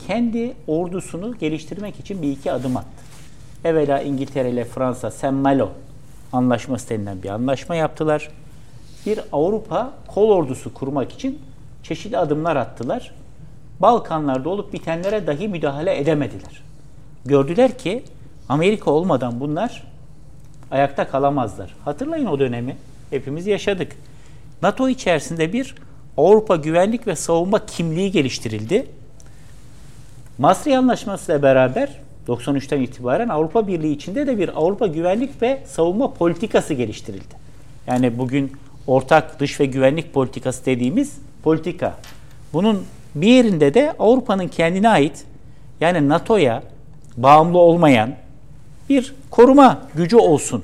kendi ordusunu geliştirmek için bir iki adım attı. Evvela İngiltere ile Fransa Saint Malo anlaşması denilen bir anlaşma yaptılar. Bir Avrupa kol ordusu kurmak için çeşitli adımlar attılar. Balkanlarda olup bitenlere dahi müdahale edemediler. Gördüler ki Amerika olmadan bunlar ayakta kalamazlar. Hatırlayın o dönemi. Hepimiz yaşadık. NATO içerisinde bir Avrupa güvenlik ve savunma kimliği geliştirildi. Maastricht Anlaşması ile beraber 93'ten itibaren Avrupa Birliği içinde de bir Avrupa güvenlik ve savunma politikası geliştirildi. Yani bugün ortak dış ve güvenlik politikası dediğimiz politika. Bunun bir yerinde de Avrupa'nın kendine ait yani NATO'ya bağımlı olmayan bir koruma gücü olsun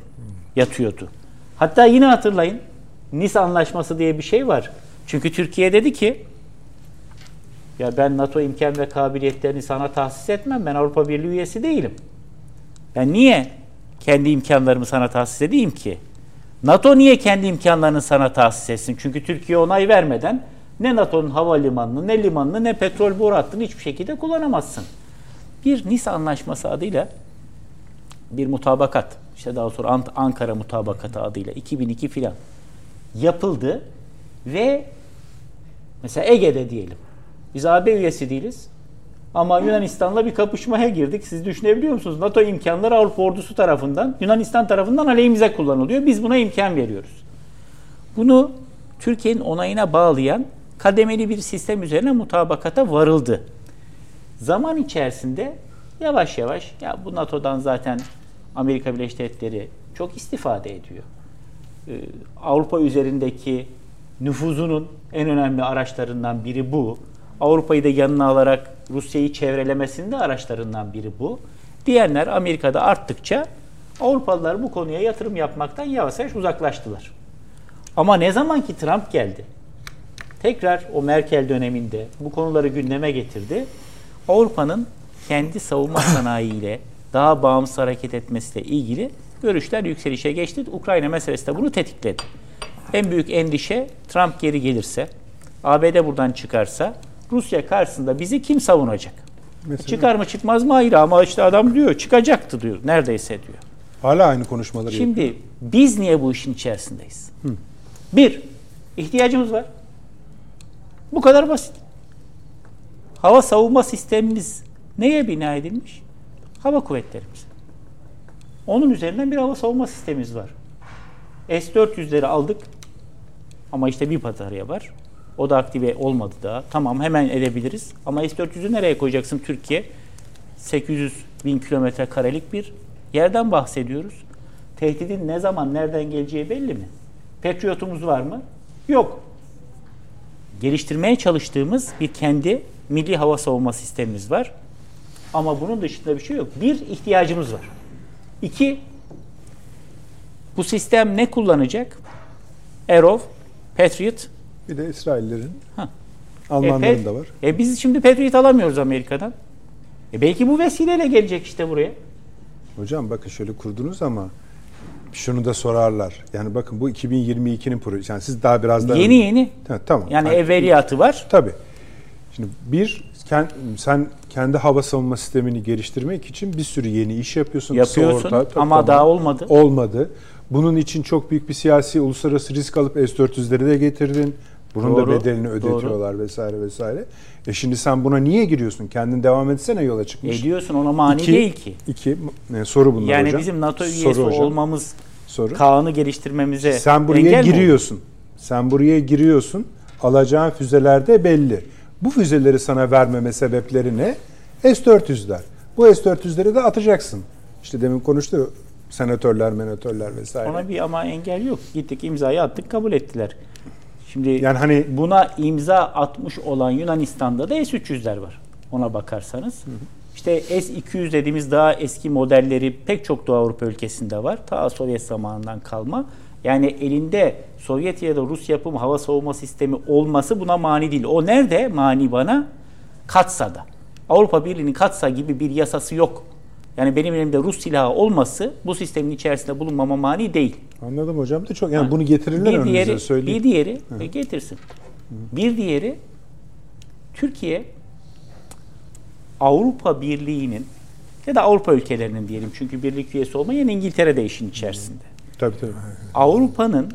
yatıyordu. Hatta yine hatırlayın Nice Anlaşması diye bir şey var. Çünkü Türkiye dedi ki ya ben NATO imkan ve kabiliyetlerini sana tahsis etmem. Ben Avrupa Birliği üyesi değilim. Ben niye kendi imkanlarımı sana tahsis edeyim ki? NATO niye kendi imkanlarını sana tahsis etsin? Çünkü Türkiye onay vermeden ne NATO'nun havalimanını, ne limanını, ne petrol boru hattını hiçbir şekilde kullanamazsın. Bir Nice Anlaşması adıyla bir mutabakat, işte daha sonra Ankara Mutabakatı adıyla 2002 filan yapıldı ve mesela Ege'de diyelim. Biz AB üyesi değiliz. Ama Yunanistan'la bir kapışmaya girdik. Siz düşünebiliyor musunuz? NATO imkanları Avrupa ordusu tarafından, Yunanistan tarafından aleyhimize kullanılıyor. Biz buna imkan veriyoruz. Bunu Türkiye'nin onayına bağlayan kademeli bir sistem üzerine mutabakata varıldı. Zaman içerisinde yavaş yavaş ya bu NATO'dan zaten Amerika Birleşik Devletleri çok istifade ediyor. Ee, Avrupa üzerindeki nüfuzunun en önemli araçlarından biri bu. Avrupa'yı da yanına alarak Rusya'yı çevrelemesinde araçlarından biri bu. Diyenler Amerika'da arttıkça Avrupalılar bu konuya yatırım yapmaktan yavaş yavaş uzaklaştılar. Ama ne zaman ki Trump geldi, tekrar o Merkel döneminde bu konuları gündeme getirdi. Avrupa'nın kendi savunma *coughs* sanayiyle daha bağımsız hareket etmesiyle ilgili görüşler yükselişe geçti. Ukrayna meselesi de bunu tetikledi. En büyük endişe Trump geri gelirse, ABD buradan çıkarsa Rusya karşısında bizi kim savunacak? Mesela? Çıkar mı çıkmaz mı ayrı ama işte adam diyor çıkacaktı diyor neredeyse diyor. Hala aynı konuşmaları Şimdi yapıyor. biz niye bu işin içerisindeyiz? Hı. Bir, ihtiyacımız var. Bu kadar basit. Hava savunma sistemimiz neye bina edilmiş? Hava kuvvetlerimiz. Onun üzerinden bir hava savunma sistemimiz var. S-400'leri aldık ama işte bir batarya var. O da aktive olmadı daha. Tamam hemen edebiliriz. Ama S-400'ü nereye koyacaksın Türkiye? 800 bin kilometre karelik bir yerden bahsediyoruz. Tehdidin ne zaman, nereden geleceği belli mi? Patriot'umuz var mı? Yok. Geliştirmeye çalıştığımız bir kendi milli hava savunma sistemimiz var. Ama bunun dışında bir şey yok. Bir, ihtiyacımız var. İki, bu sistem ne kullanacak? Arrow, Patriot. Bir de İsraillerin, ha. Almanların e, da var. E biz şimdi Patriot alamıyoruz Amerika'dan. E belki bu vesileyle gelecek işte buraya. Hocam bakın şöyle kurdunuz ama şunu da sorarlar. Yani bakın bu 2022'nin projesi. Yani siz daha biraz daha... Yeni yeni. Ha, tamam. Yani, yani evveliyatı var. Tabii. Şimdi bir sen kendi hava savunma sistemini geliştirmek için bir sürü yeni iş yapıyorsun. Yapıyorsun orta, ama tamam. daha olmadı. Olmadı. Bunun için çok büyük bir siyasi uluslararası risk alıp S-400'leri de getirdin. Bunun doğru, da bedelini ödetiyorlar doğru. vesaire vesaire. E şimdi sen buna niye giriyorsun? Kendin devam etsene yola çıkmış. Ediyorsun ona mani iki, değil ki. İki, e, soru bunlar yani hocam. Yani bizim NATO üyesi olmamız soru. Kaan'ı geliştirmemize Sen buraya giriyorsun. Mi? Sen buraya giriyorsun. Alacağın füzeler de belli. Bu füzeleri sana vermeme sebepleri ne? S-400'ler. Bu S-400'leri de atacaksın. İşte demin konuştu senatörler, menatörler vesaire. Ona bir ama engel yok. Gittik imzayı attık kabul ettiler. Şimdi yani hani buna imza atmış olan Yunanistan'da da S-300'ler var. Ona bakarsanız. Hı hı. İşte S-200 dediğimiz daha eski modelleri pek çok Doğu Avrupa ülkesinde var. Ta Sovyet zamanından kalma. Yani elinde Sovyet ya da Rus yapım hava savunma sistemi olması buna mani değil. O nerede mani bana? Katsa'da. Avrupa Birliği'nin Katsa gibi bir yasası yok. Yani benim elimde Rus silahı olması bu sistemin içerisinde bulunmama mani değil. Anladım hocam da çok yani bunu getirirler Bir diğeri, söyleyeyim. bir diğeri e, getirsin. Bir diğeri Türkiye Avrupa Birliği'nin ya da Avrupa ülkelerinin diyelim çünkü birlik üyesi olmayan İngiltere de işin içerisinde. Tabii tabii. Avrupa'nın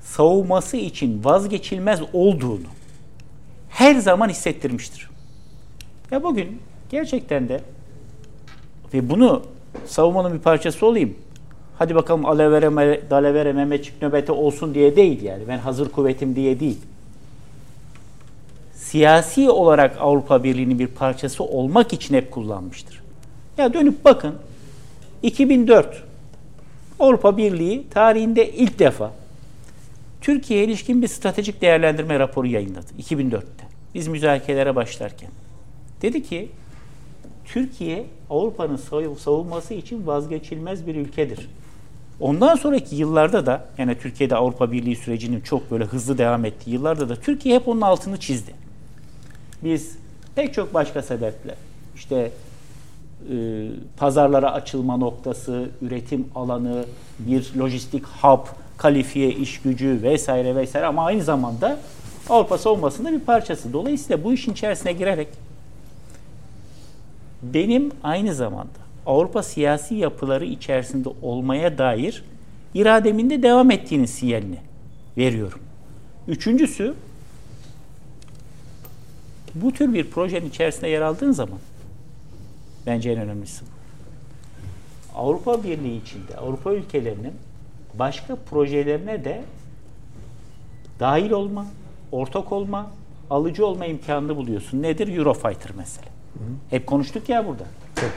savunması için vazgeçilmez olduğunu her zaman hissettirmiştir. Ya bugün gerçekten de ve bunu savunmanın bir parçası olayım. Hadi bakalım alevere, dalevere, Mehmetçik nöbeti olsun diye değil yani. Ben hazır kuvvetim diye değil. Siyasi olarak Avrupa Birliği'nin bir parçası olmak için hep kullanmıştır. Ya dönüp bakın 2004 Avrupa Birliği tarihinde ilk defa Türkiye'ye ilişkin bir stratejik değerlendirme raporu yayınladı 2004'te. Biz müzakerelere başlarken. Dedi ki Türkiye Avrupa'nın savunması için vazgeçilmez bir ülkedir. Ondan sonraki yıllarda da yani Türkiye'de Avrupa Birliği sürecinin çok böyle hızlı devam ettiği yıllarda da Türkiye hep onun altını çizdi. Biz pek çok başka sebeple işte e, pazarlara açılma noktası, üretim alanı, bir lojistik hub, kalifiye iş gücü vesaire vesaire ama aynı zamanda Avrupa savunmasında bir parçası. Dolayısıyla bu işin içerisine girerek benim aynı zamanda Avrupa siyasi yapıları içerisinde olmaya dair irademin de devam ettiğinin sinyalini veriyorum. Üçüncüsü bu tür bir projenin içerisinde yer aldığın zaman bence en önemlisi bu. Avrupa Birliği içinde Avrupa ülkelerinin başka projelerine de dahil olma, ortak olma, alıcı olma imkanını buluyorsun. Nedir? Eurofighter mesela. Hep konuştuk ya burada.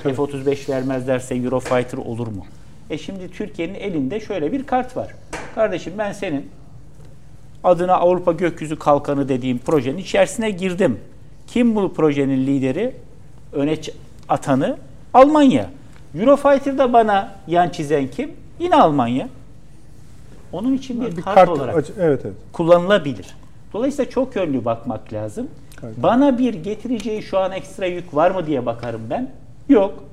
F-35 vermezlerse Eurofighter olur mu? E şimdi Türkiye'nin elinde şöyle bir kart var. Kardeşim ben senin adına Avrupa Gökyüzü Kalkanı dediğim projenin içerisine girdim. Kim bu projenin lideri? Öne atanı Almanya. Eurofighter'da bana yan çizen kim? Yine Almanya. Onun için bir, Bir kart, kart olarak evet evet. kullanılabilir. Dolayısıyla çok yönlü bakmak lazım. Bana bir getireceği şu an ekstra yük var mı diye bakarım ben. Yok.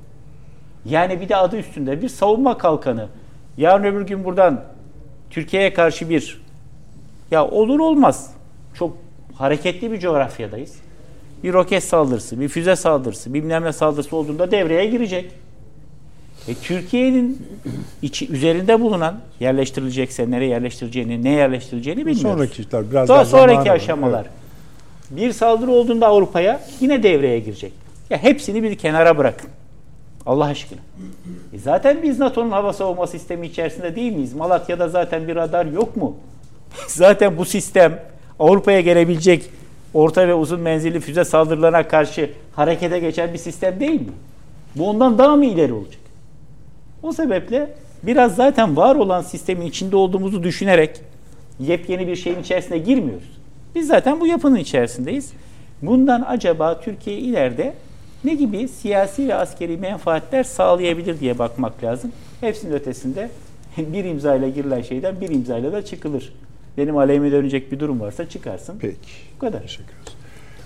Yani bir de adı üstünde bir savunma kalkanı. Yarın öbür gün buradan Türkiye'ye karşı bir ya olur olmaz. Çok hareketli bir coğrafyadayız. Bir roket saldırısı, bir füze saldırısı, bilmem ne saldırısı olduğunda devreye girecek. E, Türkiye'nin içi, üzerinde bulunan yerleştirilecekse nereye yerleştireceğini, ne yerleştireceğini bilmiyoruz. Sonraki işler biraz Daha daha sonraki aşamalar. Evet. Bir saldırı olduğunda Avrupa'ya yine devreye girecek. Ya hepsini bir kenara bırakın. Allah aşkına. E zaten biz NATO'nun hava savunma sistemi içerisinde değil miyiz? Malatya'da zaten bir radar yok mu? *laughs* zaten bu sistem Avrupa'ya gelebilecek orta ve uzun menzilli füze saldırılarına karşı harekete geçen bir sistem değil mi? Bu ondan daha mı ileri olacak? O sebeple biraz zaten var olan sistemin içinde olduğumuzu düşünerek yepyeni bir şeyin içerisine girmiyoruz. Biz zaten bu yapının içerisindeyiz. Bundan acaba Türkiye ileride ne gibi siyasi ve askeri menfaatler sağlayabilir diye bakmak lazım. Hepsinin ötesinde *laughs* bir imzayla girilen şeyden bir imzayla da çıkılır. Benim aleyhime dönecek bir durum varsa çıkarsın. Peki. Bu kadar. Teşekkür ederiz.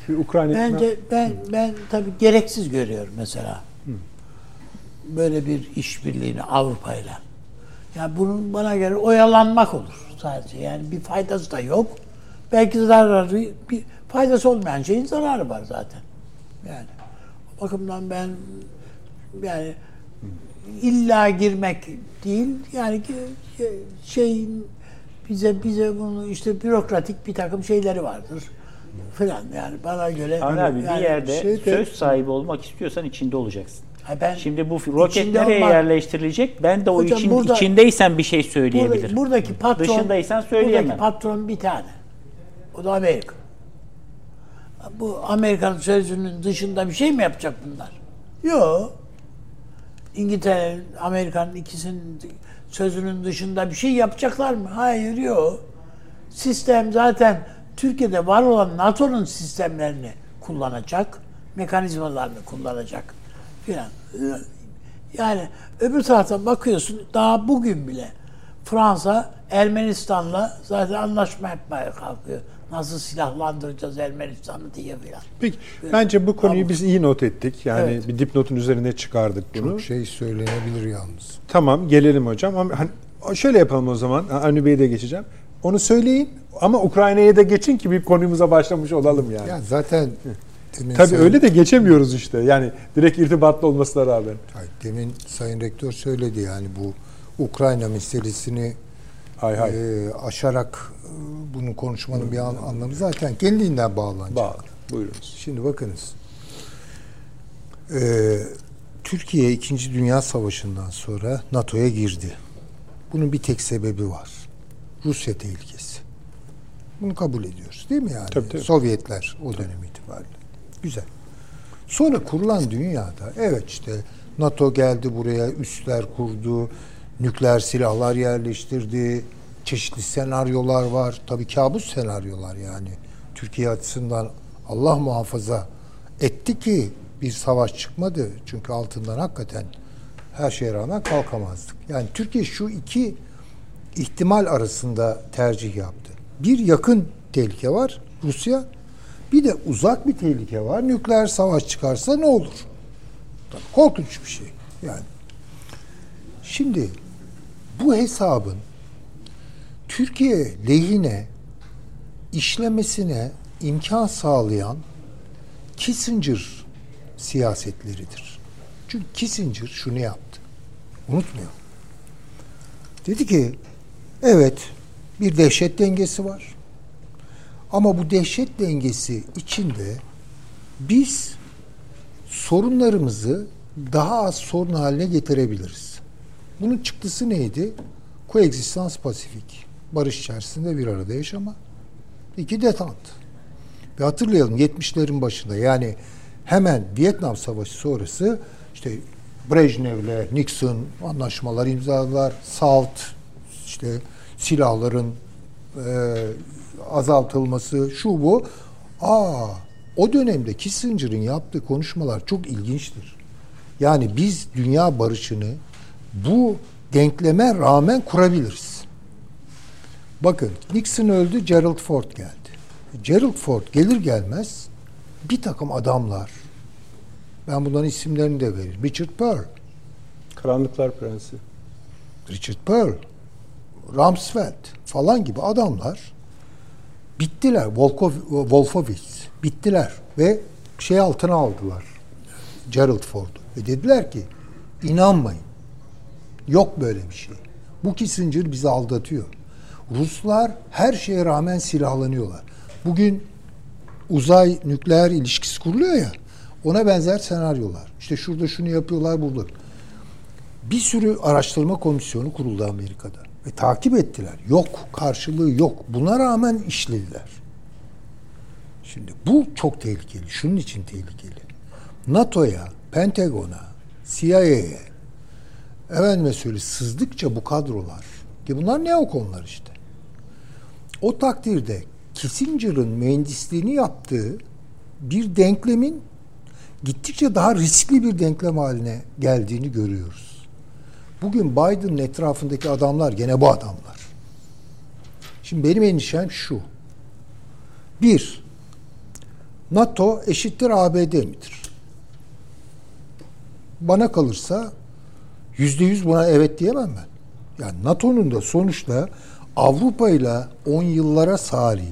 Bir Ukrayna Bence ben ben tabii gereksiz görüyorum mesela. Böyle bir işbirliğini Avrupa ile. Yani bunun bana göre oyalanmak olur sadece. Yani bir faydası da yok. Belki zararı, bir faydası olmayan şeyin zararı var zaten. Yani o bakımdan ben yani illa girmek değil yani şeyin bize bize bunu işte bürokratik bir takım şeyleri vardır filan yani bana göre Avni abi yani bir yerde şey de- söz sahibi olmak istiyorsan içinde olacaksın. Ha ben Şimdi bu roket nereye olmak- yerleştirilecek? Ben de o için burada- içindeysen bir şey söyleyebilirim. Burada- buradaki patron Dışındaysan söyleyemem. Buradaki patron bir tane. O da Amerika. Bu Amerikan sözünün dışında bir şey mi yapacak bunlar? Yok. İngiltere, Amerika'nın ikisinin sözünün dışında bir şey yapacaklar mı? Hayır, yok. Sistem zaten Türkiye'de var olan NATO'nun sistemlerini kullanacak, mekanizmalarını kullanacak filan. Yani öbür taraftan bakıyorsun daha bugün bile Fransa Ermenistan'la zaten anlaşma yapmaya kalkıyor. Nasıl silahlandıracağız Ermenistan'ı diye filan. Peki bence bu konuyu Tamam. biz iyi not ettik. Yani Evet. bir dipnotun üzerine çıkardık bunu. Çok şey söylenebilir yalnız. Tamam gelelim hocam ama hani şöyle yapalım o zaman. Avni Bey'e de geçeceğim. Onu söyleyin ama Ukrayna'ya da geçin ki bir konumuza başlamış olalım yani. Ya zaten demin Tabii sayın- öyle de geçemiyoruz işte. Yani direkt irtibatlı olmasına rağmen. Hayır, demin Sayın Rektör söyledi yani bu Ukrayna meselesini Hay hay. e, aşarak e, bunu konuşmanın bir an- anlamı zaten kendinden bağlanacak. Bağlı. Buyurunuz. Şimdi bakınız. Ee, Türkiye 2. Dünya Savaşı'ndan sonra NATO'ya girdi. Bunun bir tek sebebi var. Rusya tehlikesi. Bunu kabul ediyoruz değil mi yani? Tabii, tabii. Sovyetler o dönem itibariyle. Güzel. Sonra kurulan dünyada evet işte NATO geldi buraya üsler kurdu, nükleer silahlar yerleştirdi, çeşitli senaryolar var. Tabii kabus senaryolar yani. Türkiye açısından Allah muhafaza etti ki bir savaş çıkmadı. Çünkü altından hakikaten her şeye rağmen kalkamazdık. Yani Türkiye şu iki ihtimal arasında tercih yaptı. Bir yakın tehlike var Rusya. Bir de uzak bir tehlike var. Nükleer savaş çıkarsa ne olur? Tabii korkunç bir şey. Yani. Şimdi bu hesabın Türkiye lehine işlemesine imkan sağlayan Kissinger siyasetleridir. Çünkü Kissinger şunu yaptı. Unutmayalım. Dedi ki evet bir dehşet dengesi var. Ama bu dehşet dengesi içinde biz sorunlarımızı daha az sorun haline getirebiliriz. Bunun çıktısı neydi? Koegzistans pasifik. Barış içerisinde bir arada yaşama. İki detant. Ve hatırlayalım 70'lerin başında yani hemen Vietnam Savaşı sonrası işte Brejnev'le Nixon anlaşmalar imzaladılar. SALT işte silahların e, azaltılması şu bu. Aa o dönemde Kissinger'ın yaptığı konuşmalar çok ilginçtir. Yani biz dünya barışını bu denkleme rağmen kurabiliriz. Bakın Nixon öldü, Gerald Ford geldi. Gerald Ford gelir gelmez bir takım adamlar, ben bunların isimlerini de veririm. Richard Pearl, Karanlıklar Prensi. Richard Pearl, Rumsfeld falan gibi adamlar bittiler. Volkov, Wolfowitz bittiler ve şey altına aldılar. Gerald Ford'u. Ve dediler ki inanmayın. Yok böyle bir şey. Bu Kissinger bizi aldatıyor. Ruslar her şeye rağmen silahlanıyorlar. Bugün uzay nükleer ilişkisi kuruluyor ya. Ona benzer senaryolar. İşte şurada şunu yapıyorlar burada. Bir sürü araştırma komisyonu kuruldu Amerika'da. Ve takip ettiler. Yok, karşılığı yok. Buna rağmen işlediler. Şimdi bu çok tehlikeli. Şunun için tehlikeli. NATO'ya, Pentagon'a, CIA'ye efendime söyle sızdıkça bu kadrolar ki bunlar neokonlar işte. O takdirde Kissinger'ın mühendisliğini yaptığı bir denklemin gittikçe daha riskli bir denklem haline geldiğini görüyoruz. Bugün Biden'ın etrafındaki adamlar gene bu adamlar. Şimdi benim endişem şu. Bir, NATO eşittir ABD midir? Bana kalırsa yüzde yüz buna evet diyemem ben. Yani NATO'nun da sonuçta Avrupa ile on yıllara sari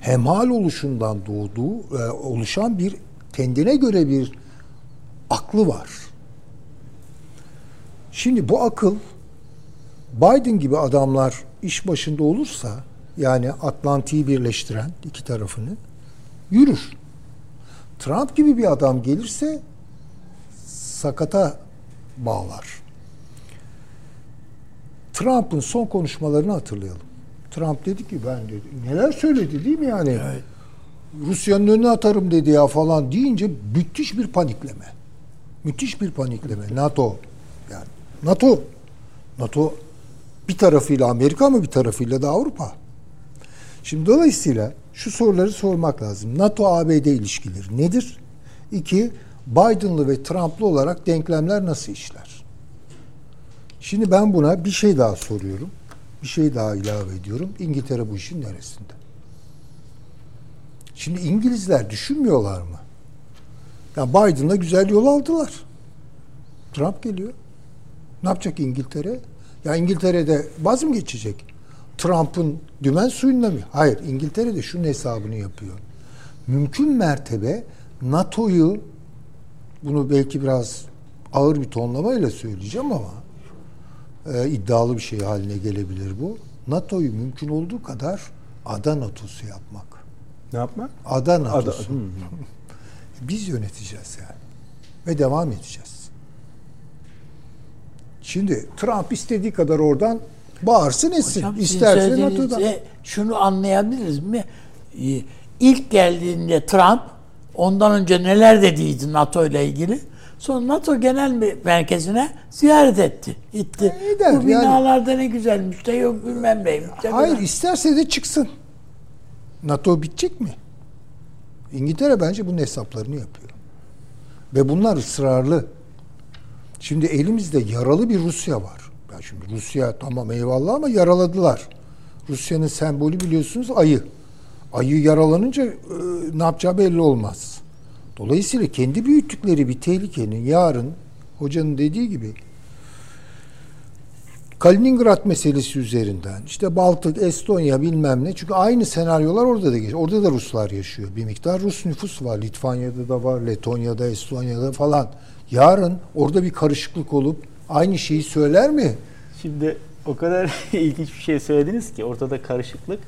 hemhal oluşundan doğduğu, e, oluşan bir kendine göre bir aklı var. Şimdi bu akıl Biden gibi adamlar iş başında olursa yani Atlantik'i birleştiren iki tarafını yürür. Trump gibi bir adam gelirse sakata bağlar. Trump'ın son konuşmalarını hatırlayalım. Trump dedi ki ben dedi neler söyledi değil mi yani? Evet. Rusya'nın önüne atarım dedi ya falan deyince müthiş bir panikleme. Müthiş bir panikleme. NATO yani NATO NATO bir tarafıyla Amerika ama bir tarafıyla da Avrupa. Şimdi dolayısıyla şu soruları sormak lazım. NATO-ABD ilişkileri nedir? İki, Biden'lı ve Trump'lı olarak denklemler nasıl işler? Şimdi ben buna bir şey daha soruyorum. Bir şey daha ilave ediyorum. İngiltere bu işin neresinde? Şimdi İngilizler düşünmüyorlar mı? Ya Biden'la güzel yol aldılar. Trump geliyor. Ne yapacak İngiltere? Ya İngiltere'de vaz mı geçecek? Trump'ın dümen suyunda mı? Hayır. İngiltere de şunun hesabını yapıyor. Mümkün mertebe NATO'yu bunu belki biraz ağır bir tonlamayla söyleyeceğim ama e, iddialı bir şey haline gelebilir bu. NATO'yu mümkün olduğu kadar ada NATO'su yapmak. Ne yapmak? Ada NATO'su. Ada- Biz yöneteceğiz yani. Ve devam edeceğiz. Şimdi Trump istediği kadar oradan bağırsın etsin. Hocam İsterse NATO'dan. şunu anlayabiliriz mi? İlk geldiğinde Trump ondan önce neler dediydi NATO ile ilgili. Sonra NATO Genel Merkezi'ne ziyaret etti. Gitti. E, eder, Bu yani. binalarda ne güzelmiş de yok bilmem neymiş de Hayır bilmem. isterse de çıksın. NATO bitecek mi? İngiltere bence bunun hesaplarını yapıyor. Ve bunlar ısrarlı. Şimdi elimizde yaralı bir Rusya var. Ya şimdi Rusya tamam eyvallah ama yaraladılar. Rusya'nın sembolü biliyorsunuz ayı. Ayı yaralanınca e, ne yapacağı belli olmaz. Dolayısıyla kendi büyüttükleri bir tehlikenin yarın hocanın dediği gibi Kaliningrad meselesi üzerinden işte Baltık, Estonya bilmem ne. Çünkü aynı senaryolar orada da geçiyor. Orada da Ruslar yaşıyor. Bir miktar Rus nüfus var. Litvanya'da da var, Letonya'da, Estonya'da falan. Yarın orada bir karışıklık olup aynı şeyi söyler mi? Şimdi o kadar *laughs* ilginç bir şey söylediniz ki ortada karışıklık.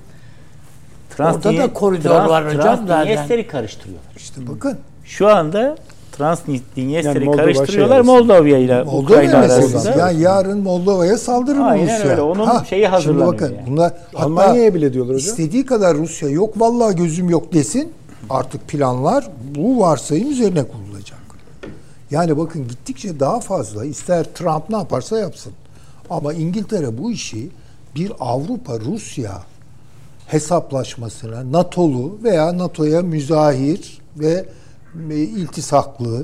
Orada da koridor var hocam zaten. Transdinyester'i karıştırıyorlar. İşte bakın. Şu anda Transdinyester'i Yani karıştırıyorlar. Moldova ile Ukrayna arasında. Yani yarın Moldova'ya saldırır mı Aynen Rusya? öyle. Onun şeyi hazırlanıyor Şimdi bakın yani. bunlar hatta Almanya'ya bile diyorlar hocam. istediği kadar Rusya yok vallahi gözüm yok desin. Artık planlar bu varsayım üzerine kurulacak. Yani bakın gittikçe daha fazla ister Trump ne yaparsa yapsın. Ama İngiltere bu işi bir Avrupa-Rusya hesaplaşmasına NATO'lu veya NATO'ya müzahir ve e, iltisaklı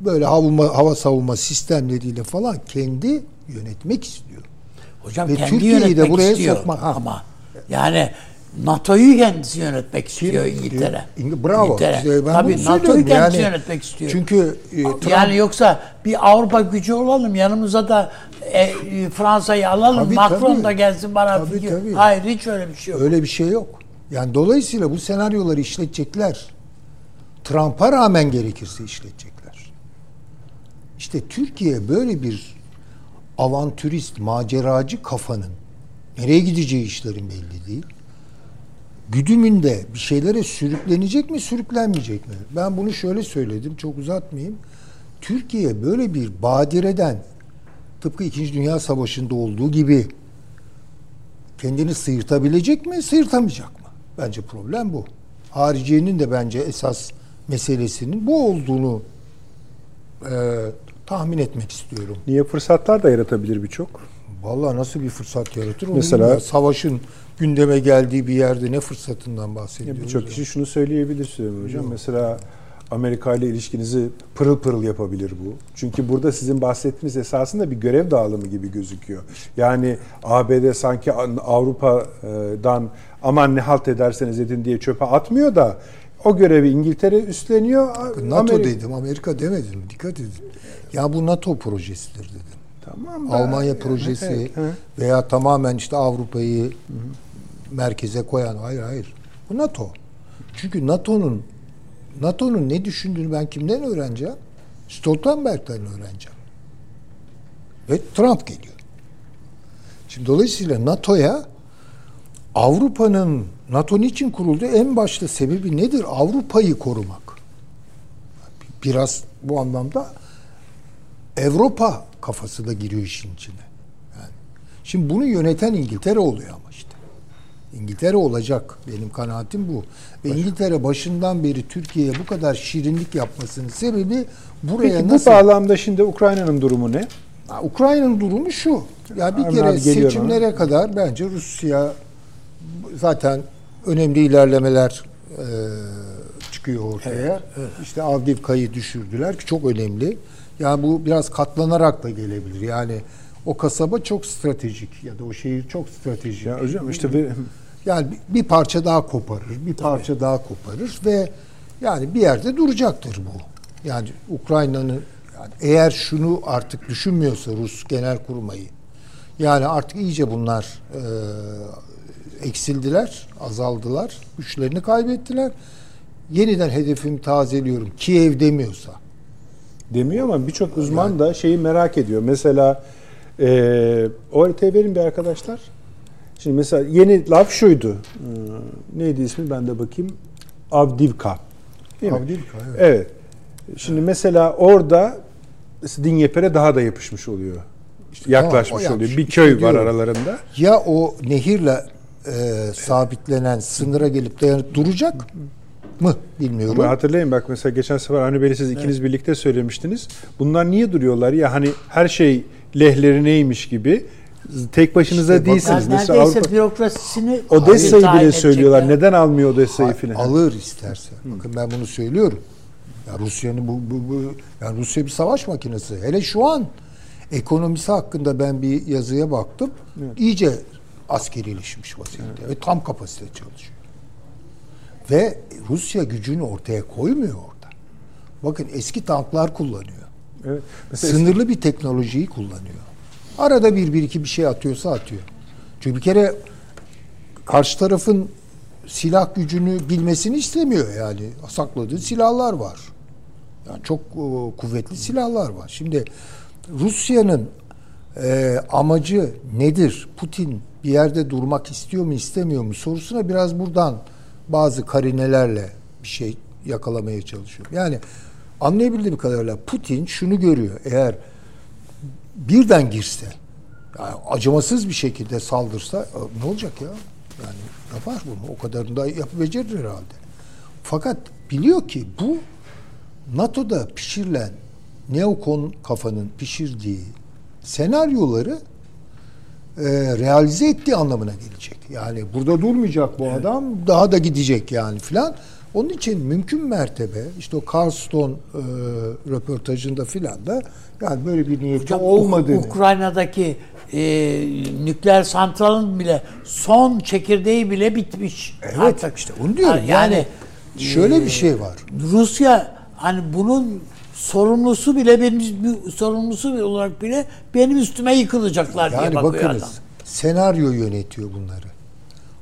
böyle havuma, hava savunma sistemleriyle falan kendi yönetmek istiyor. Hocam Ve kendi Türkiye'yi de buraya istiyor sokma- ha. ama yani NATO'yu kendisi yönetmek istiyor Kim İngiltere. İng- Bravo. İngiltere. İşte ben Tabii NATO'yu kendisi Yani yönetmek istiyor. Çünkü e, Trump yani yoksa bir Avrupa gücü olalım yanımıza da e, Fransa'yı alalım Tabii, Macron tabii. da gelsin bana Tabii, fikir. tabii. Hayır hiç öyle bir şey yok. Öyle bir şey yok. Yani dolayısıyla bu senaryoları işletecekler. Trump'a rağmen gerekirse işletecekler. İşte Türkiye böyle bir avantürist, maceracı kafanın nereye gideceği işlerin belli değil. Güdümünde bir şeylere sürüklenecek mi, sürüklenmeyecek mi? Ben bunu şöyle söyledim, çok uzatmayayım. Türkiye böyle bir badireden tıpkı İkinci Dünya Savaşı'nda olduğu gibi kendini sıyırtabilecek mi, sıyırtamayacak mı? Bence problem bu. Hariciyenin de bence esas meselesinin bu olduğunu e, tahmin etmek istiyorum. Niye fırsatlar da yaratabilir birçok? Vallahi nasıl bir fırsat yaratır onu Mesela- bilmiyorum. Savaşın gündeme geldiği bir yerde ne fırsatından Ya bahsediyoruz? Birçok ya? kişi şunu söyleyebilir Süleyman Hocam. Mesela Amerika ile ilişkinizi pırıl pırıl yapabilir bu. Çünkü burada sizin bahsettiğiniz esasında bir görev dağılımı gibi gözüküyor. Yani ABD sanki Avrupa'dan aman ne halt ederseniz edin diye çöpe atmıyor da o görevi İngiltere üstleniyor. NATO Amerika- dedim, Amerika demedim. Dikkat edin. Ya bu NATO projesidir dedim. Tamam da- Almanya projesi Evet, evet. veya tamamen işte Avrupa'yı merkeze koyan hayır hayır. Bu NATO. Çünkü NATO'nun NATO'nun ne düşündüğünü ben kimden öğreneceğim? Stoltenberg'den öğreneceğim. Ve Trump geliyor. Şimdi dolayısıyla NATO'ya Avrupa'nın NATO niçin kuruldu? En başta sebebi nedir? Avrupa'yı korumak. Biraz bu anlamda Avrupa kafası da giriyor işin içine. Yani şimdi bunu yöneten İngiltere oluyor ama işte. İngiltere olacak. Benim kanaatim bu. Ve İngiltere başından beri Türkiye'ye bu kadar şirinlik yapmasının sebebi buraya Peki bu nasıl... bağlamda şimdi Ukrayna'nın durumu ne? Ha, Ukrayna'nın durumu şu. Ya bir Hemen kere seçimlere kadar bence Rusya zaten önemli ilerlemeler e, çıkıyor ortaya. İşte Avdiivka'yı düşürdüler ki çok önemli. Yani bu biraz katlanarak da gelebilir. Yani o kasaba çok stratejik ya da o şehir çok stratejik. Ya hocam işte bir- Yani bir- parça daha koparır, bir parça daha koparır ve yani bir yerde duracaktır bu. Yani Ukrayna'nın yani eğer şunu artık düşünmüyorsa Rus genel kurmayı yani artık iyice bunlar e, eksildiler, azaldılar, güçlerini kaybettiler. Yeniden hedefimi tazeliyorum. Kiev demiyorsa. Demiyor ama birçok uzman da şeyi merak ediyor. Mesela e, o haritayı verin bir arkadaşlar. Şimdi mesela yeni laf şuydu. Ee, neydi ismi ben de bakayım. Avdivka. Değil mi? Avdiivka, evet. Evet. Şimdi mesela orada Dinyeper'e daha da yapışmış oluyor. Yaklaşmış Tamam, oluyor. Bir İşte köy var diyorum. aralarında. Ya o nehirle e, sabitlenen sınıra gelip dayanıp duracak mı bilmiyorum. Ama hatırlayın bak mesela geçen sefer Avni Bey'le siz ikiniz birlikte söylemiştiniz. Bunlar niye duruyorlar ya hani her şey lehlerine gibi tek başınıza İşte bak- değilsiniz. Yani mesela neredeyse Avrupa bürokrasisini Odessa'yı bile söylüyorlar. Neden almıyor Odessa'yı filan? alır isterse. Bakın ben bunu söylüyorum. Ya Rusya'nın bu, bu, bu yani Rusya bir savaş makinesi. Hele şu an ekonomisi hakkında ben bir yazıya baktım. İyice askerileşmiş vaziyette ve tam kapasite çalışıyor. Ve Rusya gücünü ortaya koymuyor orada. Bakın eski tanklar kullanıyor. Evet. Sınırlı bir teknolojiyi kullanıyor. Arada bir bir iki bir şey atıyorsa atıyor. Çünkü bir kere karşı tarafın silah gücünü bilmesini istemiyor yani. Sakladığı silahlar var. Yani çok e, kuvvetli silahlar var. Şimdi Rusya'nın e, amacı nedir? Putin bir yerde durmak istiyor mu istemiyor mu sorusuna biraz buradan bazı karinelerle bir şey yakalamaya çalışıyorum. Yani anlayabildiğim kadarıyla Putin şunu görüyor. Eğer birden girse yani acımasız bir şekilde saldırsa e, ne olacak ya? Yani yapar bunu. O kadarını da yap becerir herhalde. Fakat biliyor ki bu NATO'da pişirilen neokon kafanın pişirdiği senaryoları e, realize ettiği anlamına gelecek. Yani burada durmayacak bu adam, daha da gidecek yani filan. Onun için mümkün mertebe işte o Carlston e, röportajında filan da yani böyle bir niyeti Hocam, olmadığını. Ukrayna'daki e, nükleer santralın bile son çekirdeği bile bitmiş. Evet işte onu diyorum. Yani, Yani, şöyle e, bir şey var. Rusya hani bunun sorumlusu bile benim sorumlusu olarak bile benim üstüme yıkılacaklar diye Yani bakıyor bakınız adam. senaryo yönetiyor bunları.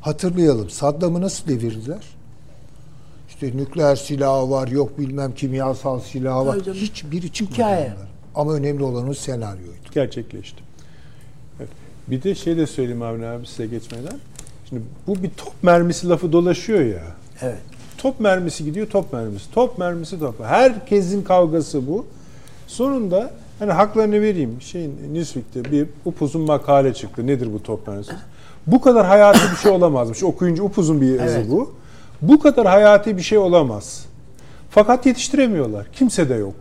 Hatırlayalım Saddam'ı nasıl devirdiler? İşte nükleer silahı var, yok bilmem kimyasal silahı var. Canım. Hiçbiri çıkmadı Hikaye. Ama önemli olan o senaryoydu. gerçekleşti. Evet. Bir de şey de söyleyeyim Avni abi size geçmeden. Şimdi bu bir top mermisi lafı dolaşıyor ya. Evet. Top mermisi gidiyor, top mermisi. Top mermisi, top. Herkesin kavgası bu. Sonunda hani haklarını vereyim. Şeyin Newsweek'te bir upuzun makale çıktı. Nedir bu top mermisi? Bu kadar hayati bir şey olamazmış. Okuyunca upuzun bir yazı Evet. bu. Bu kadar hayati bir şey olamaz. Fakat yetiştiremiyorlar. Kimse de yok.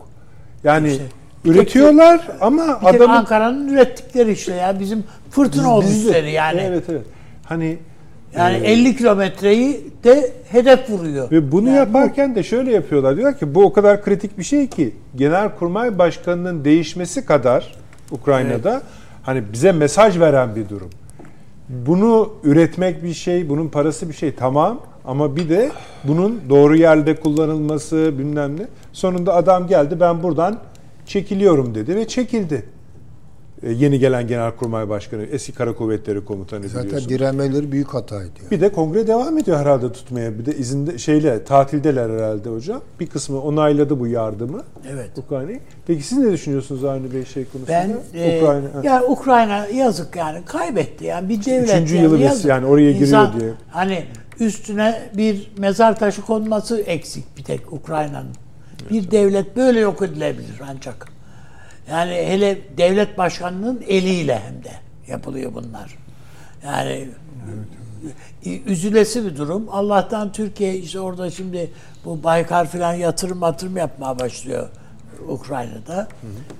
Yani Kimse. üretiyorlar ama Bir tek adamın Ankara'nın ürettikleri işte ya bizim fırtına Biz- biz de- obüsleri yani. Evet evet. Hani Yani e, 50 kilometreyi de hedef vuruyor. Ve bunu Yani yaparken de şöyle yapıyorlar. Diyorlar ki bu o kadar kritik bir şey ki Genelkurmay Başkanı'nın değişmesi kadar Ukrayna'da hani bize mesaj veren bir durum. Bunu üretmek bir şey, bunun parası bir şey tamam ama bir de bunun doğru yerde kullanılması bilmem ne. Sonunda adam geldi ben buradan çekiliyorum dedi ve çekildi. E, yeni gelen Genelkurmay Başkanı, eski Kara Kuvvetleri Komutanı Zaten biliyorsun. direnmeleri büyük hataydı. Yani. Bir de kongre devam ediyor herhalde tutmaya. Bir de izinde şeyle tatildeler herhalde hocam. Bir kısmı onayladı bu yardımı. Evet. Ukrayna'yı. Peki siz ne düşünüyorsunuz Avni Bey şey konusunda? Ben e, Ukrayna. ha. ya Ukrayna yazık yani kaybetti yani bir devlet Üçüncü yani, yılı yazık. yani oraya giriyor İnsan, diye. Hani üstüne bir mezar taşı konması eksik bir tek Ukrayna'nın. Bir devlet böyle yok edilebilir ancak. Yani hele devlet başkanının eliyle hem de yapılıyor bunlar. Yani üzülesi bir durum. Allah'tan Türkiye işte orada şimdi bu Baykar falan yatırım yatırım yapmaya başlıyor Ukrayna'da.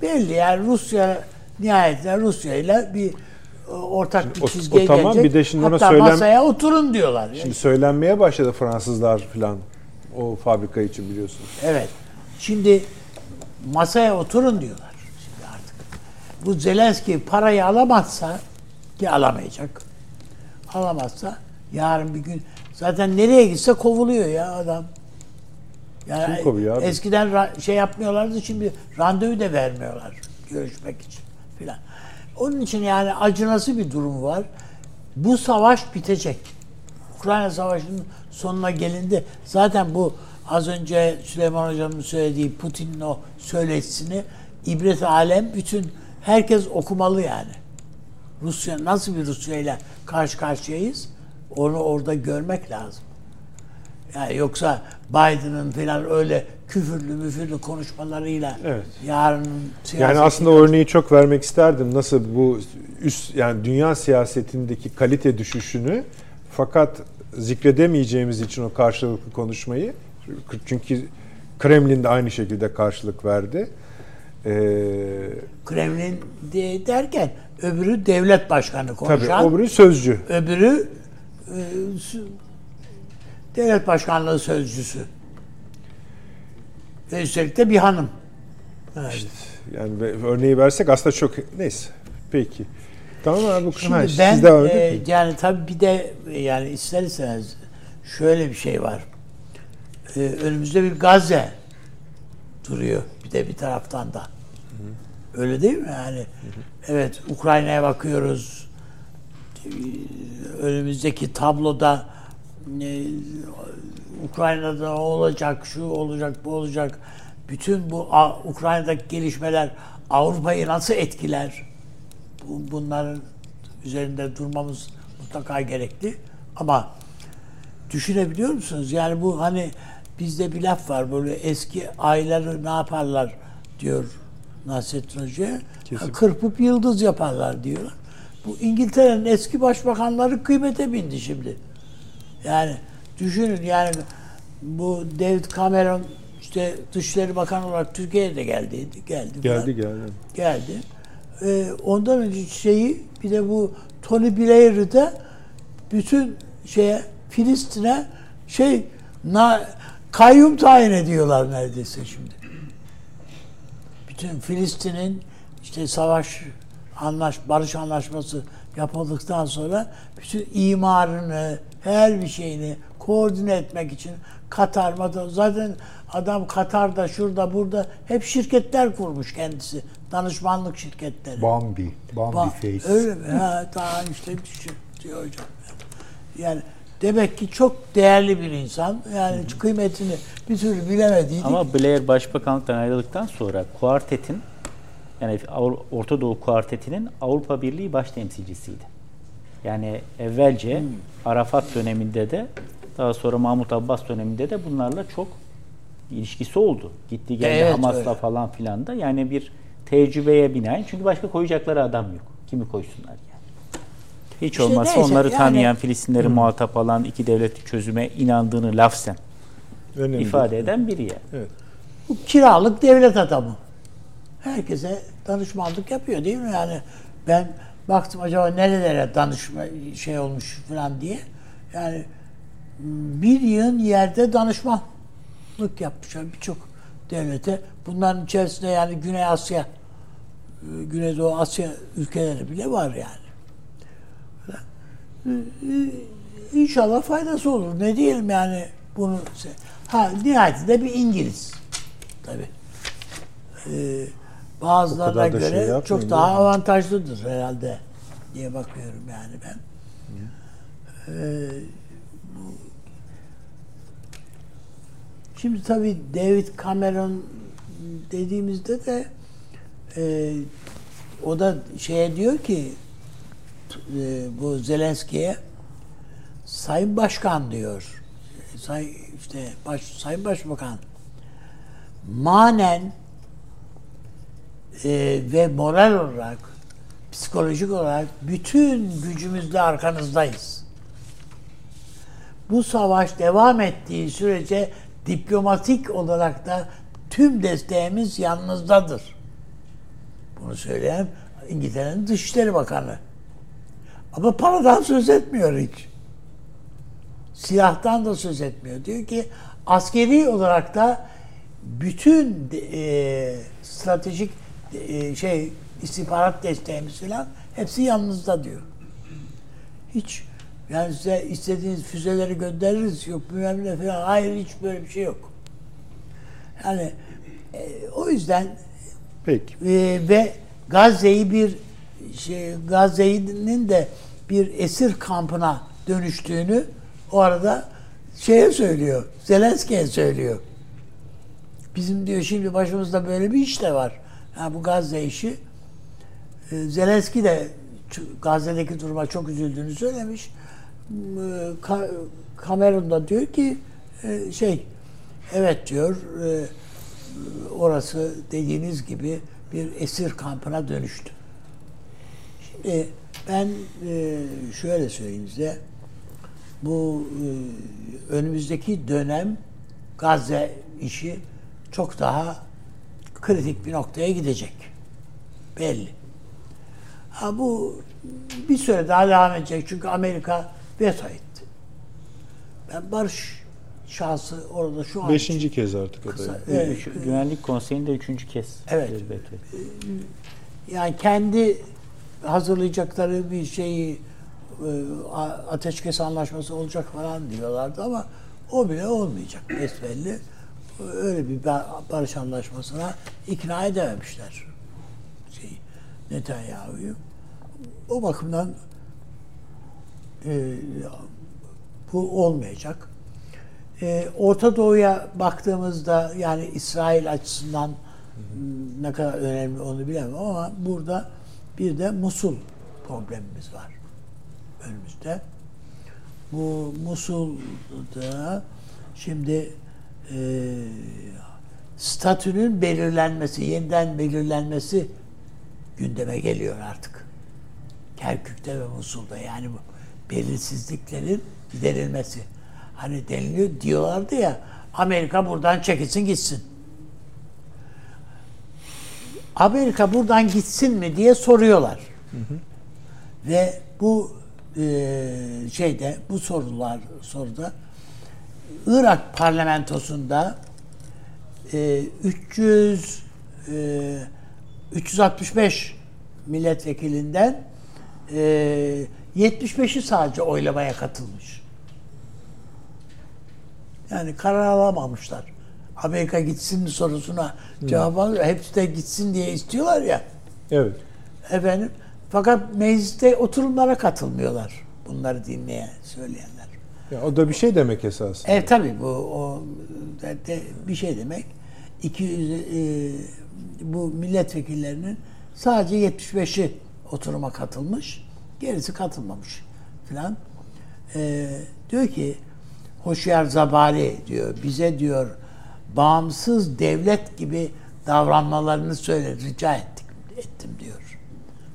Belli yani Rusya nihayetinde Rusya ile bir e, ortak bir o- o çizgiye tamam, gelecek. bir de şimdi Hatta söylem- masaya oturun diyorlar. Şimdi söylenmeye başladı Fransızlar falan o fabrika için biliyorsunuz. Evet. Şimdi masaya oturun diyorlar. Bu Zelenski parayı alamazsa ki alamayacak. Alamazsa yarın bir gün zaten nereye gitse kovuluyor ya adam. Yani Kim kovuyor abi? Eskiden ra- şey yapmıyorlardı şimdi randevu da vermiyorlar görüşmek için filan. Onun için yani acınası bir durum var. Bu savaş bitecek. Ukrayna Savaşı'nın sonuna gelindi. Zaten bu az önce Süleyman Hocam'ın söylediği Putin'in o söyleşisini ibret alem bütün herkes okumalı yani. Rusya nasıl bir Rusya ile karşı karşıyayız? Onu orada görmek lazım. Yani yoksa Biden'ın falan öyle küfürlü müfürlü konuşmalarıyla Evet. yarının Yani siyaseti- aslında o örneği çok vermek isterdim. Nasıl bu üst yani dünya siyasetindeki kalite düşüşünü fakat zikredemeyeceğimiz için o karşılıklı konuşmayı çünkü Kremlin de aynı şekilde karşılık verdi. Ee, Kremlin diye derken öbürü devlet başkanı tabii konuşan. o bir sözcü. Öbürü e, devlet başkanlığı sözcüsü. Ve üstelik de bir hanım. Evet. Yani örneği versek aslında çok neyse. Peki. Tamam abi bu Şimdi ha, ben siz devam e, yani tabii bir de yani ister istemez şöyle bir şey var. E, önümüzde bir Gazze duruyor bir de bir taraftan da. Öyle değil mi yani? Evet Ukrayna'ya bakıyoruz. E, Önümüzdeki tabloda e, Ukrayna'da olacak, şu olacak, bu olacak. Bütün bu A- Ukrayna'daki gelişmeler Avrupa'yı nasıl etkiler? Bu- bunların üzerinde durmamız mutlaka gerekli. Ama düşünebiliyor musunuz? Yani bu hani bizde bir laf var böyle eski ayları ne yaparlar diyor Nasrettin Hoca'ya. Kırpıp yıldız yaparlar diyorlar. Bu İngiltere'nin eski başbakanları kıymete bindi şimdi. Yani düşünün yani bu David Cameron işte Dışişleri Bakanı olarak Türkiye'ye de geldi. Geldi. falan Geldi geldi. geldi. Ee, ondan önce şeyi bir de bu Tony Blair'ı da bütün şeye Filistin'e şey na, kayyum tayin ediyorlar neredeyse şimdi. Bütün Filistin'in işte savaş anlaş barış anlaşması yapıldıktan sonra bütün imarını, her bir şeyini koordine etmek için Katar, Matar, zaten adam Katar'da, şurada, burada hep şirketler kurmuş kendisi. Danışmanlık şirketleri. Bambi, Bambi Ba- Face. Öyle mi? Ha, daha işte düşün diyor hocam. Yani demek ki çok değerli bir insan. Yani kıymetini bir türlü bilemediydik. Ama Blair başbakanlıktan ayrıldıktan sonra kuartetin yani Orta Doğu kuartetinin Avrupa Birliği baş temsilcisiydi. Yani evvelce Hmm. Arafat döneminde de daha sonra Mahmut Abbas döneminde de bunlarla çok ilişkisi oldu. Gitti geldi Evet, Hamas'la öyle. falan filan da. Yani bir tecrübeye binaen. Çünkü başka koyacakları adam yok. Kimi koysunlar. Hiç İşte olmazsa neyse, onları yani- tanıyan Filistinleri muhatap alan iki devletli çözüme inandığını lafzen Önemli. ifade eden biri yani. Bu kiralık devlet adamı. Herkese danışmanlık yapıyor değil mi? Yani ben baktım acaba nerelere danışma şey olmuş falan diye. Yani bir yığın yerde danışmanlık yapmışlar birçok devlete. Bunların içerisinde yani Güney Asya, Güneydoğu Asya ülkeleri bile var yani. İnşallah faydası olur. Ne diyelim yani bunu. Ha nihayetinde bir İngiliz. Tabii. Ee, bazılarına göre şey çok daha avantajlıdır herhalde diye bakıyorum yani ben. Ee, şimdi tabii David Cameron dediğimizde de e, o da şeye diyor ki e, bu Zelenski'ye Sayın Başkan diyor. Say, işte baş, Sayın Başbakan manen e, ve moral olarak psikolojik olarak bütün gücümüzle arkanızdayız. Bu savaş devam ettiği sürece diplomatik olarak da tüm desteğimiz yanınızdadır. Bunu söyleyen İngiltere'nin Dışişleri Bakanı. Ama paradan söz etmiyor hiç. Silahtan da söz etmiyor. Diyor ki askeri olarak da bütün e, stratejik e, şey istihbarat desteğimiz falan hepsi yanınızda diyor. Hiç Yani size istediğiniz füzeleri göndeririz yok bilmem ne falan. Hayır hiç böyle bir şey yok. Yani e, o yüzden Peki. e, ve Gazze'yi bir şey Gazze'nin de bir esir kampına dönüştüğünü o arada şeye söylüyor. Zelenski'ye söylüyor. Bizim diyor şimdi başımızda böyle bir iş de var. Ha, bu Gazze işi. E, Zelenski de Gazze'deki duruma çok üzüldüğünü söylemiş. E, Ka- Cameron da diyor ki e, şey evet diyor e, orası dediğiniz gibi bir esir kampına dönüştü. Şimdi ben e, şöyle söyleyeyim size. Bu e, önümüzdeki dönem Gazze işi çok daha kritik bir noktaya gidecek. Belli. Ha bu bir süre daha devam edecek çünkü Amerika veto etti. Ben barış şahsı orada şu an Beşinci kez artık. Kısa- Evet. Üç- Güvenlik Konseyi'nde üçüncü kez. Evet. Evet. yani kendi hazırlayacakları bir şeyi e, ateşkes anlaşması olacak falan diyorlardı ama o bile olmayacak besbelli. Öyle bir ba- barış anlaşmasına ikna edememişler şey Netanyahu'yu. O bakımdan e, bu olmayacak. E, Orta Doğu'ya baktığımızda yani İsrail açısından ne kadar önemli onu bilemem ama burada bir de Musul problemimiz var önümüzde. Bu Musul'da şimdi e, statünün belirlenmesi, yeniden belirlenmesi gündeme geliyor artık. Kerkük'te ve Musul'da yani bu belirsizliklerin giderilmesi. Hani deniliyor diyorlardı ya Amerika buradan çekilsin gitsin. Amerika buradan gitsin mi diye soruyorlar. Ve bu e, şeyde bu sorular soruda Irak parlamentosunda e, 300 e, 365 milletvekilinden e, 75'i sadece oylamaya katılmış. Yani karar alamamışlar. Amerika gitsin sorusuna cevap alıyor. Hepsi de gitsin diye istiyorlar ya. Evet. Efendim. Fakat mecliste oturumlara katılmıyorlar. Bunları dinleyen, söyleyenler. Ya o da bir şey demek esasında. Evet tabii bu o de, de bir şey demek. 200 e, bu milletvekillerinin sadece 75'i oturuma katılmış. Gerisi katılmamış filan. E, diyor ki Hoşyar Zabari diyor bize diyor bağımsız devlet gibi davranmalarını söyle rica ettik ettim diyor.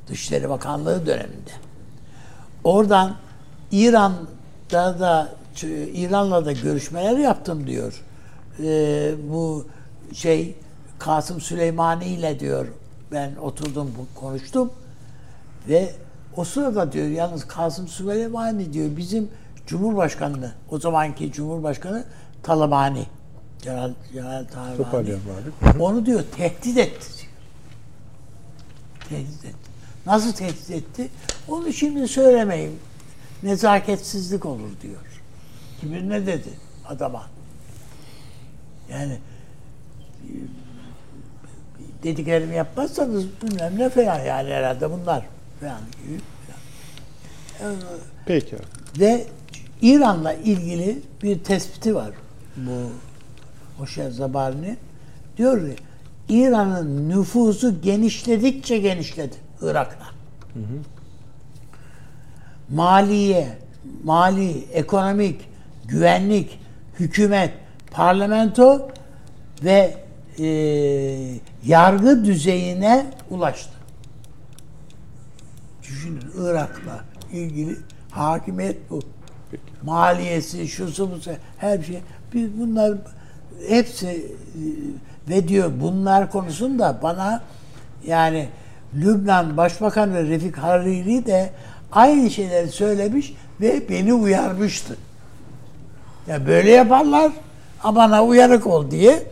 Dışişleri Bakanlığı döneminde. Oradan İran'da da İran'la da görüşmeler yaptım diyor. Ee, bu şey Kasım Süleymani ile diyor ben oturdum konuştum ve o sırada diyor yalnız Kasım Süleymani diyor bizim Cumhurbaşkanı o zamanki Cumhurbaşkanı Talabani Celal, Celal abi. onu diyor tehdit etti diyor. Tehdit etti. Nasıl tehdit etti? Onu şimdi söylemeyin. Nezaketsizlik olur diyor. Kim ne dedi adama? Yani e, dediklerimi yapmazsanız bilmem ne falan yani herhalde bunlar falan gibi. falan. Peki. Ve İran'la ilgili bir tespiti var bu Hoşer Zabari'nin. Diyor ki İran'ın nüfusu genişledikçe genişledi Irak'la. Maliye, mali, ekonomik, güvenlik, hükümet, parlamento ve e, yargı düzeyine ulaştı. Düşünün Irak'la ilgili hakimiyet bu. Maliyesi, şusu busu, her şey. Biz bunlar hepsi e, ve diyor bunlar konusunda bana yani Lübnan Başbakanı Refik Hariri de aynı şeyleri söylemiş ve beni uyarmıştı. Ya böyle yaparlar ama bana uyanık ol diye.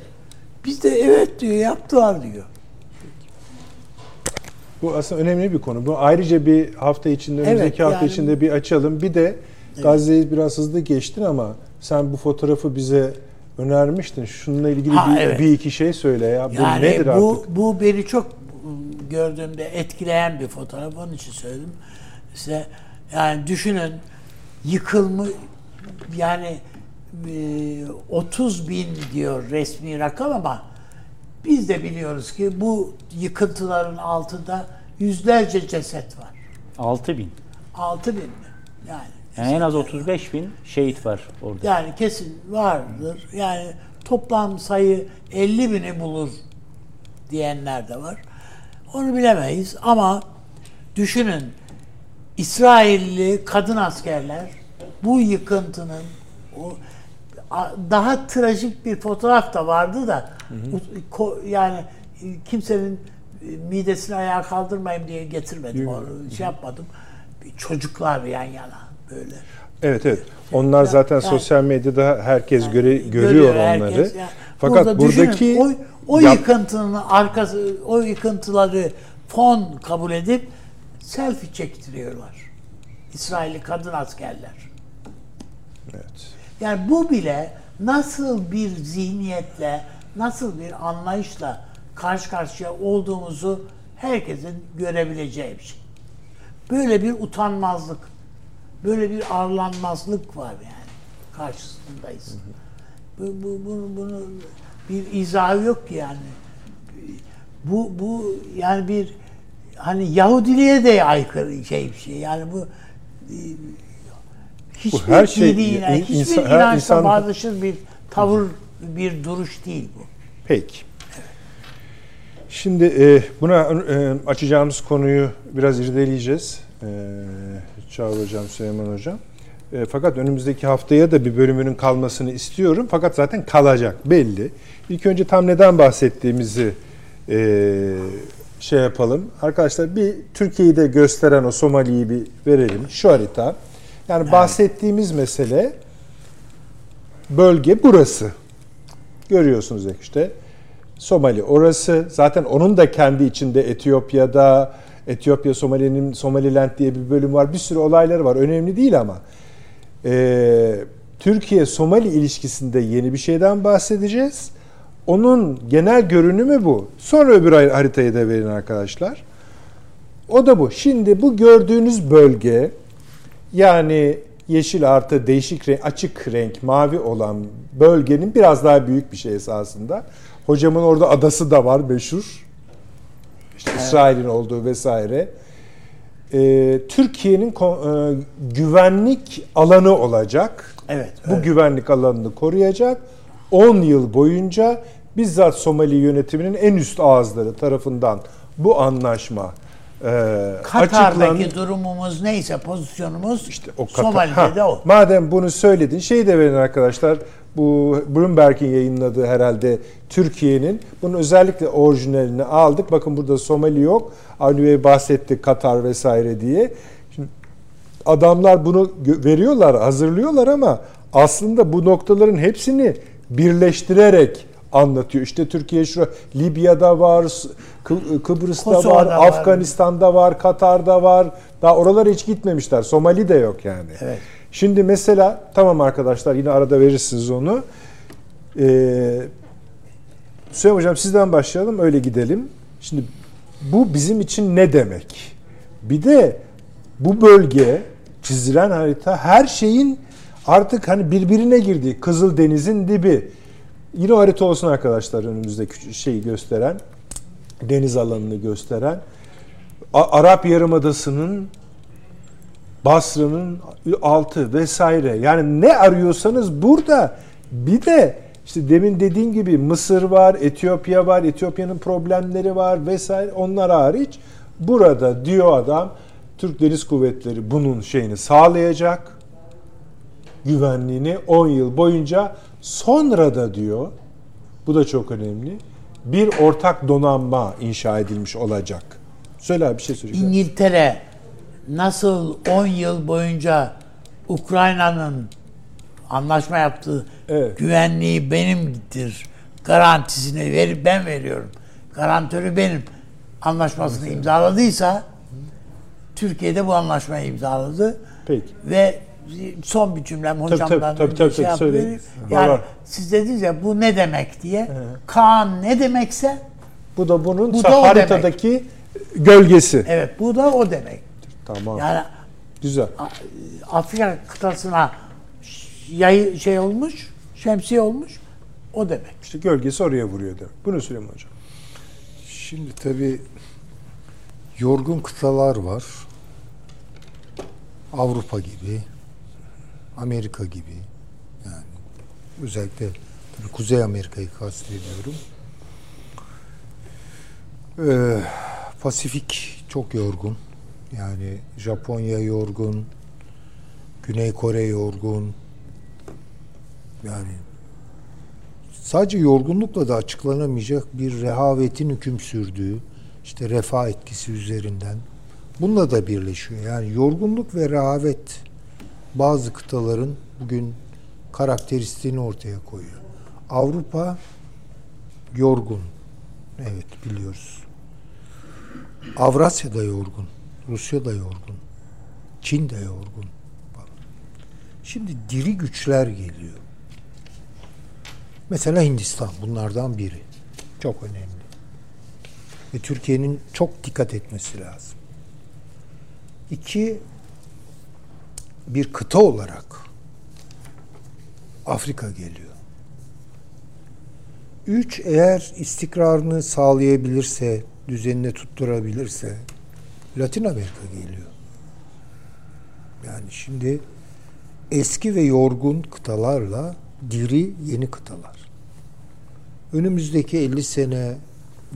Biz de evet diyor yaptılar diyor. Bu aslında önemli bir konu. Bu ayrıca bir hafta içinde, önümüzdeki hafta yani- içinde bir açalım. Bir de Gazze'yi biraz hızlı geçtin ama sen bu fotoğrafı bize önermiştin. Şununla ilgili Ha, bir, evet. bir iki şey söyle ya. Bu Yani nedir bu, artık? bu beni çok gördüğümde etkileyen bir fotoğraf. Onun için söyledim. İşte yani düşünün yıkılmış yani e, 30 bin diyor resmi rakam ama biz de biliyoruz ki bu yıkıntıların altında yüzlerce ceset var. 6 bin. 6 bin mi? Yani Yani en az 35 bin şehit var orada. Yani kesin vardır. Yani toplam sayı 50 bini bulur diyenler de var. Onu bilemeyiz ama düşünün İsrailli kadın askerler bu yıkıntının o daha trajik bir fotoğraf da vardı da u- ko- yani kimsenin midesini ayağa kaldırmayayım diye getirmedim onu şey yapmadım. Çocuklar yan yana böyle. Evet evet. Onlar zaten yani- sosyal medyada herkes göre, görüyor, Görüyor onları. herkes. Yani Fakat burada buradaki düşünün, o, o yap- yıkıntının arkası, o yıkıntıları fon kabul edip selfie çektiriyorlar. İsrailli kadın askerler. Evet. Yani bu bile nasıl bir zihniyetle, nasıl bir anlayışla karşı karşıya olduğumuzu herkesin görebileceği bir şey. Böyle bir utanmazlık, böyle bir arlanmazlık var yani karşısındayız. Bu, bu, bunu, bunu bir izahı yok yani. Bu, bu yani bir hani Yahudiliğe de aykırı şey bir şey. Yani bu e, hiçbir her şey- diniyle, in- hiçbir insan- her inançla insan- bağdaşır bir tavır, bir duruş değil bu. Peki. Şimdi e, buna e, açacağımız konuyu biraz irdeleyeceğiz. E, Çağrı Hocam, Süleyman Hocam. E, fakat önümüzdeki haftaya da bir bölümünün kalmasını istiyorum. Fakat zaten kalacak belli. İlk önce tam neden bahsettiğimizi e, şey yapalım. Arkadaşlar bir Türkiye'yi de gösteren o Somali'yi bir verelim. Şu harita. Yani bahsettiğimiz mesele bölge burası. Görüyorsunuz işte. Somali orası. Zaten onun da kendi içinde Etiyopya'da, Etiyopya Somali'nin Somaliland diye bir bölüm var. Bir sürü olayları var. Önemli değil ama. Ee, Türkiye-Somali ilişkisinde yeni bir şeyden bahsedeceğiz. Onun genel görünümü bu. Sonra öbür haritayı da verin arkadaşlar. O da bu. Şimdi bu gördüğünüz bölge yani yeşil artı değişik renk, açık renk mavi olan bölgenin biraz daha büyük bir şey esasında. Hocamın orada adası da var meşhur. İşte İsrail'in olduğu vesaire. Ee, Türkiye'nin e, güvenlik alanı olacak. Evet. Bu güvenlik alanını koruyacak. 10 yıl boyunca bizzat Somali yönetiminin en üst ağızları tarafından bu anlaşma e, Katar'daki açıklandı. durumumuz neyse pozisyonumuz İşte o Katar- Somali'de Ha, de o. Madem bunu söyledin, şeyi de verin arkadaşlar. Bu Bloomberg'in yayınladığı herhalde Türkiye'nin. Bunun özellikle orijinalini aldık. Bakın burada Somali yok. Avni Bey bahsetti Katar vesaire diye. Şimdi adamlar bunu veriyorlar, hazırlıyorlar ama aslında bu noktaların hepsini birleştirerek anlatıyor. İşte Türkiye şu Libya'da var, Kı- Kıbrıs'ta Kosova'da var, var. Afganistan'da var, Katar'da var. Daha oralara hiç gitmemişler. Somali de yok yani. Evet. Şimdi mesela tamam arkadaşlar yine arada verirsiniz onu. Ee, Süleyman Hocam sizden başlayalım öyle gidelim. Şimdi bu bizim için ne demek? Bir de bu bölge çizilen harita her şeyin artık hani birbirine girdiği Kızıldeniz'in dibi. Yine harita olsun arkadaşlar önümüzde küçük şeyi gösteren deniz alanını gösteren A- Arap Yarımadası'nın Basra'nın altı vesaire. Yani ne arıyorsanız burada bir de işte demin dediğim gibi Mısır var, Etiyopya var, Etiyopya'nın problemleri var vesaire. Onlar hariç burada diyor adam Türk Deniz Kuvvetleri bunun şeyini sağlayacak. Güvenliğini 10 yıl boyunca sonra da diyor bu da çok önemli. Bir ortak donanma inşa edilmiş olacak. Söyle abi bir şey söyleyeceğim. İngiltere nasıl 10 yıl boyunca Ukrayna'nın anlaşma yaptığı Evet. güvenliği benimdir garantisini verip ben veriyorum. Garantörü benim anlaşmasını imzaladıysa Türkiye'de bu anlaşmayı imzaladı. Peki. Ve son bir cümlem tabii, hocamdan tabii, tabii, şey tabii, yapayım. söyleyin. Yani Var, siz dediniz ya bu ne demek diye. Kaan ne demekse Bu da bunun Bu da haritadaki gölgesi. evet bu da o demek. Tamam. Yani Güzel. Afrika kıtasına yayı şey olmuş, şemsiye olmuş o demek. İşte gölgesi oraya vuruyor demek. Bunu Süleyman Hocam. Şimdi tabii yorgun kıtalar var. Avrupa gibi, Amerika gibi. Yani özellikle tabii Kuzey Amerika'yı kastediyorum. Ee, Pasifik çok yorgun. Yani Japonya yorgun, Güney Kore yorgun. Yani sadece yorgunlukla da açıklanamayacak bir rehavetin hüküm sürdüğü, işte refah etkisi üzerinden bununla da birleşiyor. Yani yorgunluk ve rehavet bazı kıtaların bugün karakteristiğini ortaya koyuyor. Avrupa yorgun. Evet biliyoruz. Avrasya da yorgun. Rusya da yorgun. Çin de yorgun. Şimdi diri güçler geliyor. Mesela Hindistan bunlardan biri. Çok önemli. Ve Türkiye'nin çok dikkat etmesi lazım. İki, bir kıta olarak Afrika geliyor. Üç, eğer istikrarını sağlayabilirse, düzenine tutturabilirse Latin Amerika geliyor. Yani şimdi eski ve yorgun kıtalarla diri yeni kıtalar. Önümüzdeki 50 sene,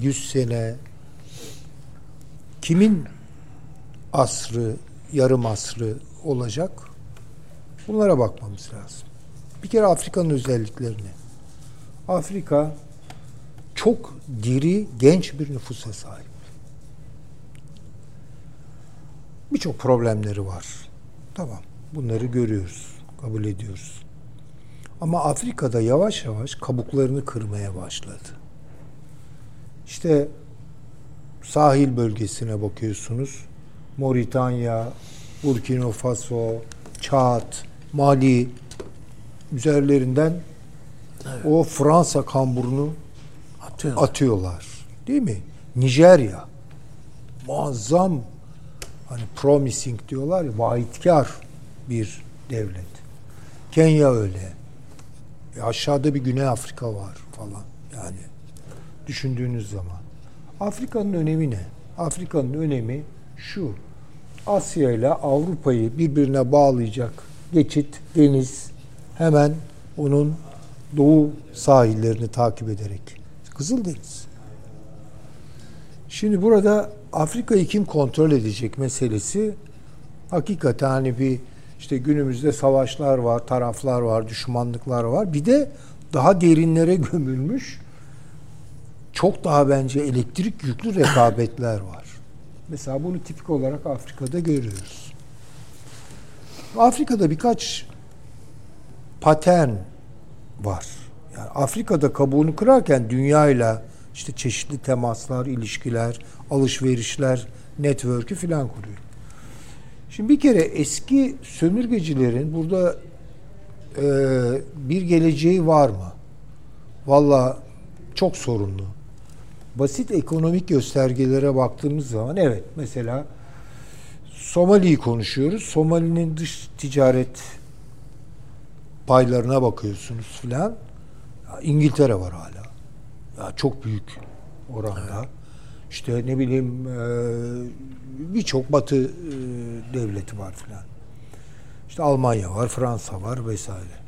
100 sene kimin asrı, yarım asrı olacak? Bunlara bakmamız lazım. Bir kere Afrika'nın özelliklerini. Afrika çok diri, genç bir nüfusa sahip. Birçok problemleri var. Tamam. Bunları görüyoruz, kabul ediyoruz. Ama Afrika'da yavaş yavaş kabuklarını kırmaya başladı. İşte sahil bölgesine bakıyorsunuz. Moritanya, Burkina Faso, Çad, Mali üzerlerinden o Fransa kamburunu Atıyorlar. atıyorlar. Değil mi? Nijerya. Muazzam hani promising diyorlar ya vaatkar bir devlet. Kenya öyle. E aşağıda bir Güney Afrika var falan. Yani düşündüğünüz zaman. Afrika'nın önemi ne? Afrika'nın önemi şu. Asya ile Avrupa'yı birbirine bağlayacak geçit, deniz hemen onun doğu sahillerini takip ederek. Kızıldeniz. Şimdi burada Afrika'yı kim kontrol edecek meselesi hakikaten hani bir işte günümüzde savaşlar var, taraflar var, düşmanlıklar var. Bir de daha derinlere *laughs* gömülmüş çok daha bence elektrik yüklü rekabetler var. Mesela bunu tipik olarak Afrika'da görüyoruz. Afrika'da birkaç patern var. Yani Afrika'da kabuğunu kırarken dünyayla işte çeşitli temaslar, ilişkiler, alışverişler, network'ü filan kuruyor. Şimdi bir kere eski sömürgecilerin burada e, bir geleceği var mı? Valla çok sorunlu. Basit ekonomik göstergelere baktığımız zaman evet mesela Somali'yi konuşuyoruz. Somali'nin dış ticaret paylarına bakıyorsunuz filan. İngiltere var hala. Ya çok büyük oranda. İşte ne bileyim e, birçok Batı e, devleti var filan. İşte Almanya var, Fransa var vesaire.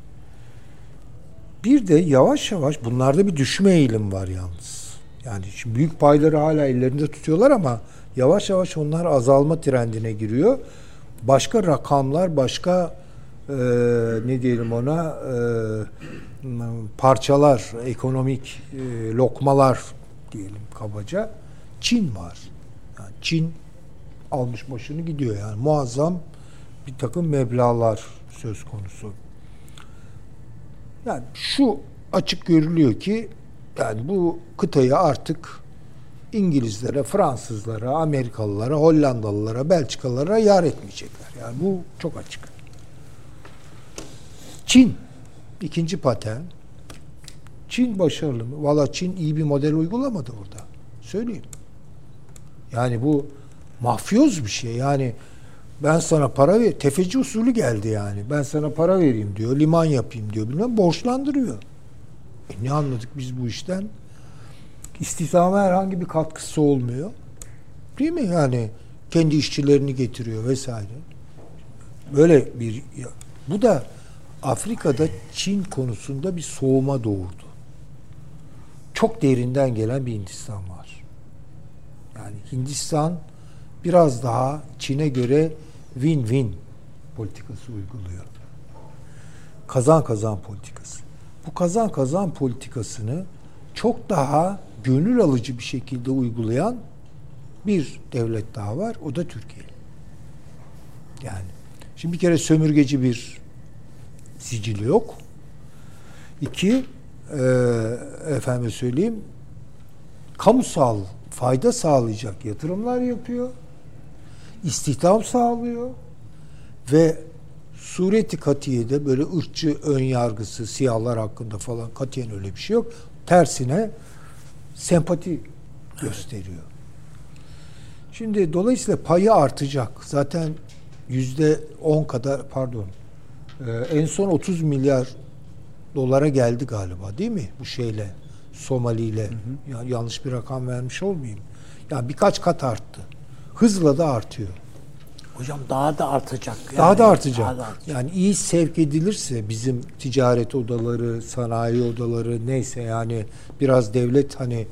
Bir de yavaş yavaş bunlarda bir düşme eğilim var yalnız. Yani şimdi büyük payları hala ellerinde tutuyorlar ama yavaş yavaş onlar azalma trendine giriyor. Başka rakamlar, başka e, ne diyelim ona e, parçalar, ekonomik e, lokmalar diyelim kabaca. Çin var. Yani Çin almış başını gidiyor yani muazzam bir takım meblalar söz konusu. Yani şu açık görülüyor ki yani bu kıtayı artık İngilizlere, Fransızlara, Amerikalılara, Hollandalılara, Belçikalılara yar etmeyecekler. Yani bu çok açık. Çin ikinci patern. Çin başarılı mı? Valla Çin iyi bir model uygulamadı orada. Söyleyeyim. Yani bu mafyoz bir şey. Yani ben sana para ver, tefeci usulü geldi yani. Ben sana para vereyim diyor, liman yapayım diyor. Bilmem borçlandırıyor. E ne anladık biz bu işten? İstihdama herhangi bir katkısı olmuyor. Değil mi? Yani kendi işçilerini getiriyor vesaire. Böyle bir bu da Afrika'da Çin konusunda bir soğuma doğurdu. Çok derinden gelen bir Hindistan var. Yani Hindistan biraz daha Çin'e göre win-win politikası uyguluyor. Kazan kazan politikası. Bu kazan kazan politikasını çok daha gönül alıcı bir şekilde uygulayan bir devlet daha var. O da Türkiye. Yani şimdi bir kere sömürgeci bir sicili yok. İki, e, efendim söyleyeyim, kamusal fayda sağlayacak yatırımlar yapıyor. istihdam sağlıyor ve sureti katiyede böyle ırkçı ön yargısı siyahlar hakkında falan katiyen öyle bir şey yok. Tersine sempati gösteriyor. Şimdi dolayısıyla payı artacak. Zaten yüzde on kadar pardon e, en son 30 milyar dolara geldi galiba değil mi bu şeyle Somali ile ya, yanlış bir rakam vermiş olmayayım. Yani birkaç kat arttı. Hızla da artıyor. Hocam daha da artacak. Yani. Daha da artacak. Daha da artacak. Yani iyi sevk edilirse bizim ticaret odaları, sanayi odaları neyse yani biraz devlet hani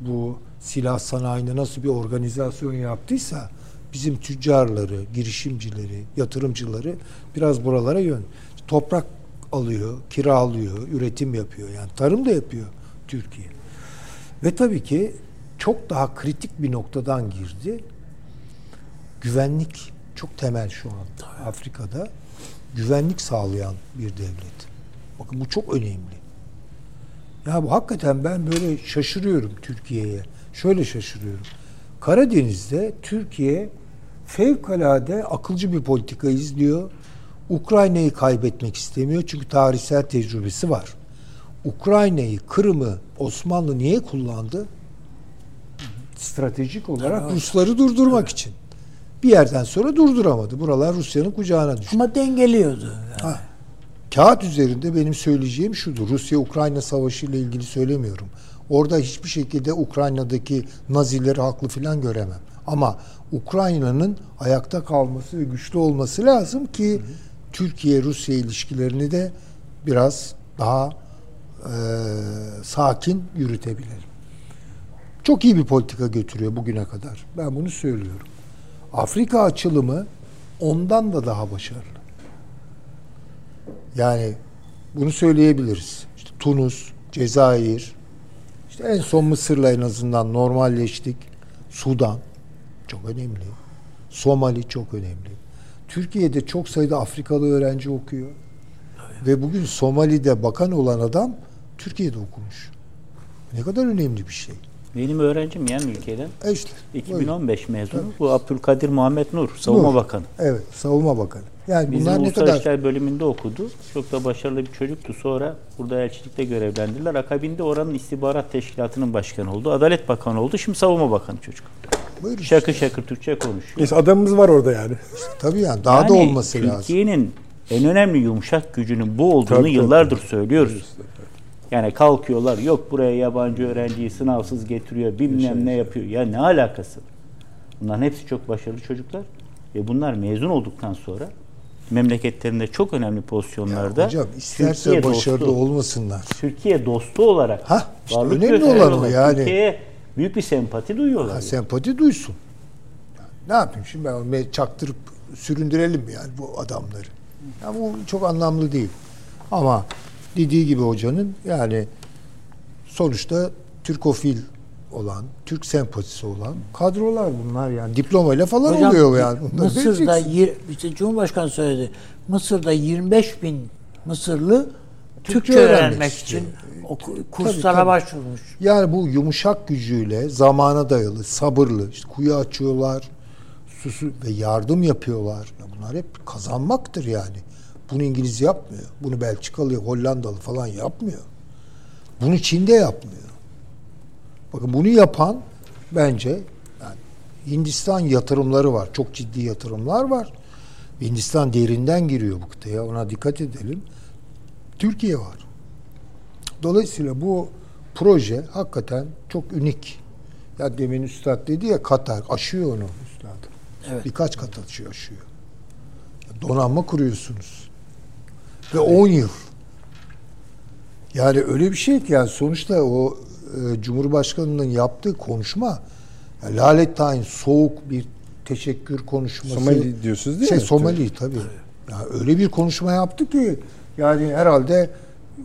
bu silah sanayine nasıl bir organizasyon yaptıysa bizim tüccarları, girişimcileri, yatırımcıları biraz buralara yön. Toprak alıyor, kiralıyor, üretim yapıyor. Yani tarım da yapıyor Türkiye. Ve tabii ki çok daha kritik bir noktadan girdi. Güvenlik çok temel şu an Afrika'da. Güvenlik sağlayan bir devlet. Bakın bu çok önemli. Ya bu hakikaten ben böyle şaşırıyorum Türkiye'ye. Şöyle şaşırıyorum. Karadeniz'de Türkiye fevkalade akılcı bir politika izliyor. Ukrayna'yı kaybetmek istemiyor çünkü tarihsel tecrübesi var. Ukrayna'yı, Kırım'ı Osmanlı niye kullandı? Stratejik olarak Evet. Rusları durdurmak için. Bir yerden sonra durduramadı. Buralar Rusya'nın kucağına düştü. Ama dengeliyordu. Yani. Ha. Kağıt üzerinde benim söyleyeceğim şudur. Rusya-Ukrayna savaşı ile ilgili söylemiyorum. Orada hiçbir şekilde Ukrayna'daki Nazileri haklı filan göremem. Ama Ukrayna'nın ayakta kalması ve güçlü olması lazım ki Türkiye-Rusya ilişkilerini de biraz daha e, sakin yürütebilelim. Çok iyi bir politika götürüyor bugüne kadar. Ben bunu söylüyorum. Afrika açılımı ondan da daha başarılı. Yani bunu söyleyebiliriz. İşte Tunus, Cezayir, işte en son Mısır'la en azından normalleştik. Sudan çok önemli. Somali çok önemli. Türkiye'de çok sayıda Afrikalı öğrenci okuyor. Ve bugün Somali'de bakan olan adam Türkiye'de okumuş. Ne kadar önemli bir şey. Benim öğrencim yan ülkeden. E işte. buyurun. 2015 mezunu. Bu Abdülkadir Muhammed Nur, Savunma Nur. Bakanı. Evet, savunma bakanı. Yani Bizim bunlar ne kadar İşler bölümünde okudu. Çok da başarılı bir çocuktu. Sonra burada elçilikte görevlendirdiler. Akabinde oranın istihbarat teşkilatının başkanı oldu. Adalet Bakanı oldu. Şimdi Savunma Bakanı çocuk. Buyurun. Şakır şakır Türkçe konuşuyor. Neyse adamımız var orada yani. Tabii yani daha da Yani olması lazım. Türkiye'nin en önemli yumuşak gücünün bu olduğunu Tabii, yıllardır tabii. söylüyoruz. Yani kalkıyorlar yok buraya yabancı öğrenciyi sınavsız getiriyor bilmem ne yapıyor. Ya ne alakası? Bunların hepsi çok başarılı çocuklar. Ve bunlar mezun olduktan sonra memleketlerinde çok önemli pozisyonlarda Hocam isterse Türkiye başarılı dostu, olmasınlar. Türkiye dostu olarak Hah, işte önemli olan o yani. Türkiye'ye büyük bir sempati duyuyorlar. Ha, sempati duysun. Ne yapayım şimdi ben onu çaktırıp süründürelim mi yani bu adamları? Ya bu çok anlamlı değil. Ama dediği gibi hocanın yani sonuçta Türkofil olan, Türk sempatisi olan kadrolar bunlar yani diplomayla falan Hocam, oluyor yani. Bunları Mısır'da yir, işte Cumhurbaşkanı söyledi. Mısır'da 25 bin Mısırlı Türkçe Türkçe, öğrenmek için oku- kurslara tabii. başvurmuş. Yani bu yumuşak gücüyle zamana dayalı, sabırlı, işte kuyu açıyorlar, susu ve yardım yapıyorlar. Ya bunlar hep kazanmaktır yani. Bunu İngiliz yapmıyor. Bunu Belçikalı, Hollandalı falan yapmıyor. Bunu Çin'de yapmıyor. Bakın bunu yapan bence yani Hindistan yatırımları var. Çok ciddi yatırımlar var. Hindistan derinden giriyor bu kıtaya. Ona dikkat edelim. Türkiye var. Dolayısıyla bu proje hakikaten çok unik. Ya demin Üstad dedi ya Katar aşıyor onu Üstad. Evet. Birkaç kat aşıyor, aşıyor. Donanma kuruyorsunuz. Ve 10 yıl. Yani öyle bir şey ki yani sonuçta o e, Cumhurbaşkanı'nın yaptığı konuşma yani lalettayn soğuk bir teşekkür konuşması. Somali diyorsunuz değil şey, mi? Somali tabii. Yani öyle bir konuşma yaptı ki yani herhalde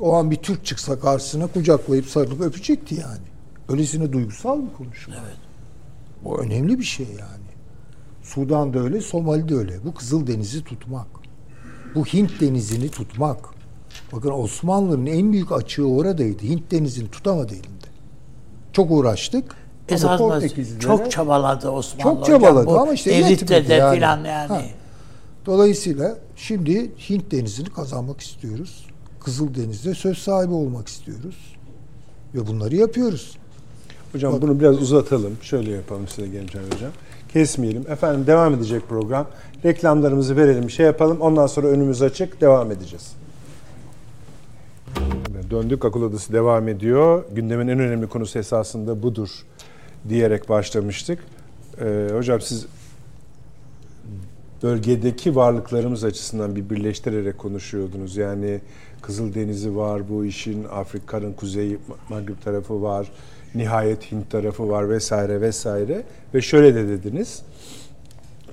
o an bir Türk çıksa karşısına kucaklayıp sarılıp öpecekti yani. Öylesine duygusal bir konuşma. Evet. Bu önemli bir şey yani. Sudan'da öyle, Somali'de öyle. Bu Kızıl Deniz'i tutmak. Bu Hint Denizi'ni tutmak. Bakın Osmanlı'nın en büyük açığı oradaydı. Hint Denizi'ni tutamadı elinde. Çok uğraştık. Portekizlilere- çok çabaladı Osmanlı Çok hocam çabaladı bu ama işte Devlet'te yetmedi de yani. filan yani. Ha. Dolayısıyla şimdi Hint Denizi'ni kazanmak istiyoruz. Kızıl Deniz'de söz sahibi olmak istiyoruz. Ve bunları yapıyoruz. Hocam bunu biraz uzatalım. Şöyle yapalım size Gençler Hocam. Kesmeyelim. Efendim devam edecek program. Reklamlarımızı verelim, şey yapalım. Ondan sonra önümüz açık, devam edeceğiz. Döndük, akıl odası devam ediyor. Gündemin en önemli konusu esasında budur diyerek başlamıştık. Ee, hocam siz bölgedeki varlıklarımız açısından bir birleştirerek konuşuyordunuz. Yani Kızıldeniz'i var, bu işin Afrika'nın kuzey Magrib tarafı var, nihayet Hint tarafı var vesaire vesaire. Ve şöyle de dediniz,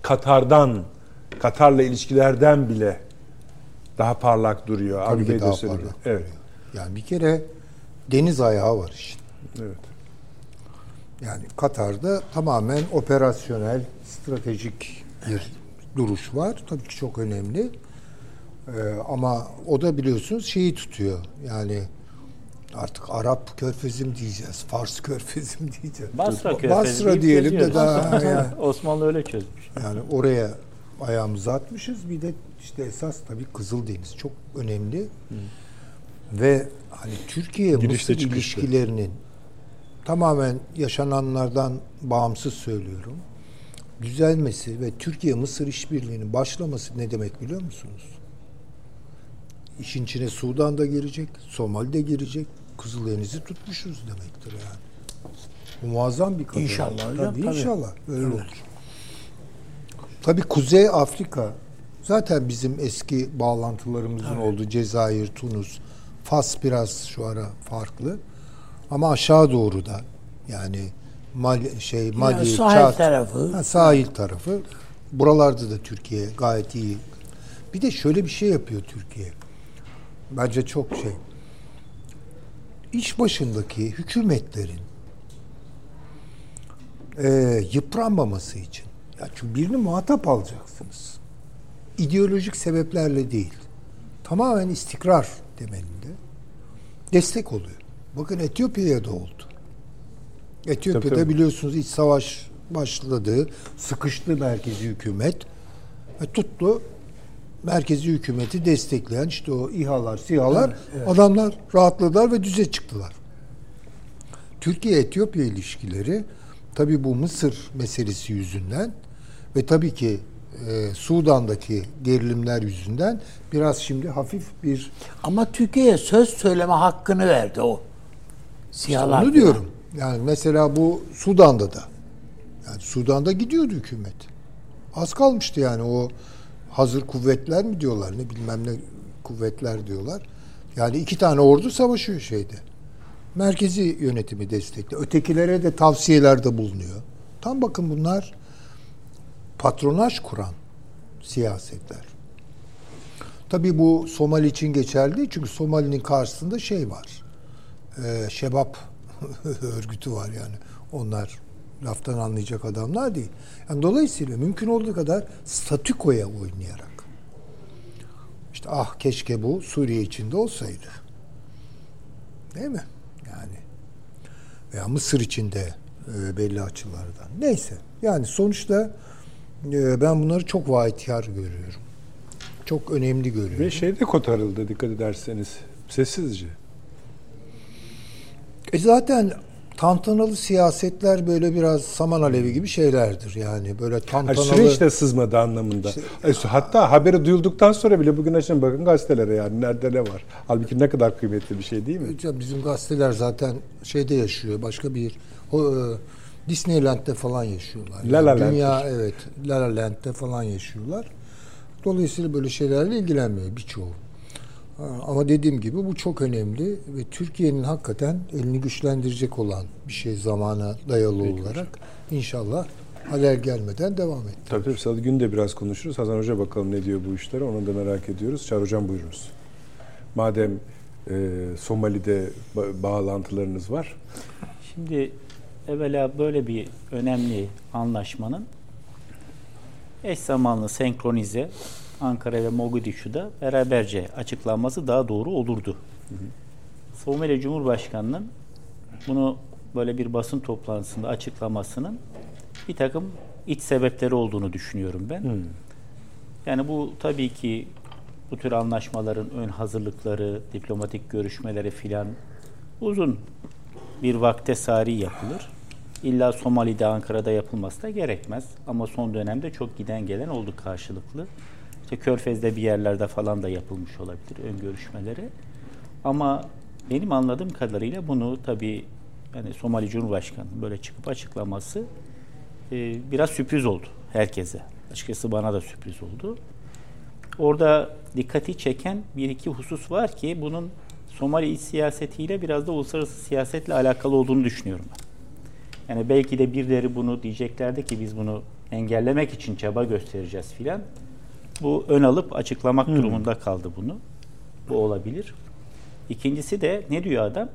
Katar'dan, Katar'la ilişkilerden bile daha parlak duruyor. Tabii ki daha parlak Evet, Yani bir kere deniz ayağı var işin. evet. Yani Katar'da tamamen operasyonel, stratejik bir duruş var. Tabii ki çok önemli. Ee, ama o da biliyorsunuz şeyi tutuyor. Yani artık Arap körfezi mi diyeceğiz, Fars körfezi mi *laughs* diyeceğiz? Basra Körfezi Basra deyip diyelim de geziyoruz. daha *laughs* yani, *laughs* Osmanlı öyle çözmüş. yani oraya ayağımızı atmışız. Bir de işte esas tabii Kızıldeniz çok önemli. Ve hani Türkiye Girişte Mısır çıkışta. ilişkilerinin tamamen yaşananlardan bağımsız söylüyorum. Düzelmesi ve Türkiye Mısır işbirliğinin başlaması ne demek biliyor musunuz? İşin içine Sudan da girecek, Somali de girecek. Kızıldeniz'i tutmuşuz demektir yani. Bu muazzam bir kazanç. İnşallah hocam, Tabii, tabii. inşallah öyle olur. Tabii Kuzey Afrika zaten bizim eski bağlantılarımızın olduğu Cezayir, Tunus, Fas biraz şu ara farklı. Ama aşağı doğru da yani Mali, şey Mali, sahil Çad, tarafı. ha, sahil tarafı. Buralarda da Türkiye gayet iyi. Bir de şöyle bir şey yapıyor Türkiye. Bence çok şey. İş başındaki hükümetlerin e, yıpranmaması için. Ya çünkü birini muhatap alacaksınız. İdeolojik sebeplerle değil. Tamamen istikrar temelinde destek oluyor. Bakın Etiyopya'ya da oldu. Etiyopya'da Tabii, tabii. biliyorsunuz iç savaş başladı. Sıkıştı merkezi hükümet. Ve tuttu merkezi hükümeti destekleyen işte o İHA'lar, SİHA'lar adamlar rahatladılar ve düze çıktılar. Türkiye-Etiyopya ilişkileri tabii bu Mısır meselesi yüzünden ve tabii ki e, Sudan'daki gerilimler yüzünden biraz şimdi hafif bir Ama Türkiye'ye söz söyleme hakkını verdi o. Siyahlar. onu diyorum. Yani mesela bu Sudan'da da yani Sudan'da gidiyordu hükümet. Az kalmıştı yani o hazır kuvvetler mi diyorlar ne bilmem ne kuvvetler diyorlar. Yani iki tane ordu savaşıyor şeyde. Merkezi yönetimi destekle. Ötekilere de tavsiyelerde bulunuyor. Tam bakın bunlar patronaj kuran siyasetler. Tabii bu Somali için geçerli değil. Çünkü Somali'nin karşısında şey var. Ee, Şebap *laughs* örgütü var yani. Onlar laftan anlayacak adamlar değil. Yani dolayısıyla mümkün olduğu kadar statükoya oynayarak. İşte ah keşke bu Suriye içinde olsaydı. Değil mi? Yani veya Mısır içinde e, belli açılardan. Neyse. Yani sonuçta e, ben bunları çok vahiyar görüyorum. çok önemli görüyorum. Ve şey de kotarıldı dikkat ederseniz. Sessizce. E zaten tantanalı siyasetler böyle biraz saman alevi gibi şeylerdir. Yani böyle tantanalı... süreç de sızmadı anlamında. E, Hatta haberi duyulduktan sonra bile bugün açın bakın gazetelere yani nerede ne var. Halbuki ne kadar kıymetli bir şey değil mi? Hocam bizim gazeteler zaten şeyde yaşıyor. Başka bir o, e, Disneyland'de falan yaşıyorlar. La La Land'de. Dünya evet La La Land'de falan yaşıyorlar. Dolayısıyla böyle şeylerle ilgilenmiyor birçoğu. Ama dediğim gibi bu çok önemli ve Türkiye'nin hakikaten elini güçlendirecek olan bir şey zamana dayalı olarak inşallah haler gelmeden devam et. Tabii tabii salı günü de biraz konuşuruz. Hasan Hoca bakalım ne diyor bu işlere onu da merak ediyoruz. Çağrı Hocam buyurunuz. Madem e, Somali'de ba- bağlantılarınız var. Şimdi evvela böyle bir önemli anlaşmanın eş zamanlı senkronize Ankara ve Mogadishu'da beraberce açıklanması daha doğru olurdu. Somali Cumhurbaşkanı'nın bunu böyle bir basın toplantısında açıklamasının bir takım iç sebepleri olduğunu düşünüyorum ben. Yani bu tabii ki bu tür anlaşmaların ön hazırlıkları, diplomatik görüşmeleri filan uzun bir vakte sari yapılır. İlla Somali'de, Ankara'da yapılması da gerekmez. Ama son dönemde çok giden gelen oldu karşılıklı. İşte Körfez'de bir yerlerde falan da yapılmış olabilir ön görüşmeleri. Ama benim anladığım kadarıyla bunu tabii yani Somali Cumhurbaşkanı böyle çıkıp açıklaması e, biraz sürpriz oldu herkese. Açıkçası bana da sürpriz oldu. Orada dikkati çeken bir iki husus var ki bunun Somali iç siyasetiyle biraz da uluslararası siyasetle alakalı olduğunu düşünüyorum ben. Yani belki de birileri bunu diyeceklerdi ki biz bunu engellemek için çaba göstereceğiz filan. Bu ön alıp açıklamak durumunda kaldı bunu. Bu olabilir. İkincisi de ne diyor adam?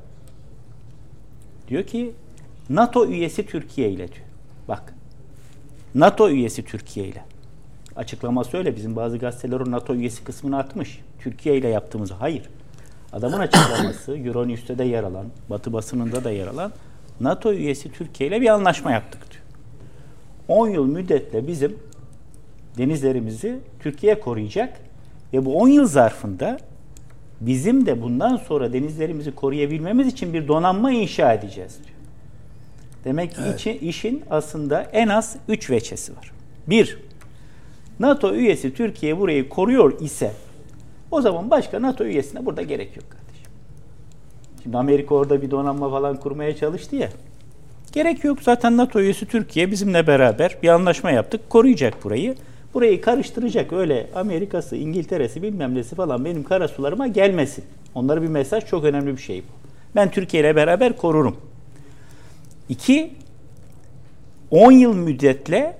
Diyor ki NATO üyesi Türkiye ile diyor. Bak. NATO üyesi Türkiye ile. Açıklaması öyle. Bizim bazı gazeteler o NATO üyesi kısmını atmış. Türkiye ile yaptığımızı. Hayır. Adamın açıklaması *coughs* Euronews'te de yer alan, Batı basınında da yer alan NATO üyesi Türkiye ile bir anlaşma yaptık diyor. 10 yıl müddetle bizim denizlerimizi Türkiye koruyacak ve bu 10 yıl zarfında bizim de bundan sonra denizlerimizi koruyabilmemiz için bir donanma inşa edeceğiz diyor. Demek ki içi- işin aslında en az 3 veçesi var. Bir, NATO üyesi Türkiye burayı koruyor ise o zaman başka NATO üyesine burada gerek yok kardeşim. Şimdi Amerika orada bir donanma falan kurmaya çalıştı ya. Gerek yok. Zaten NATO üyesi Türkiye bizimle beraber bir anlaşma yaptık. Koruyacak burayı. Burayı karıştıracak öyle Amerika'sı, İngiltere'si bilmem nesi falan benim karasularıma gelmesin. Onlara bir mesaj çok önemli bir şey bu. Ben Türkiye ile beraber korurum. İki, 10 yıl müddetle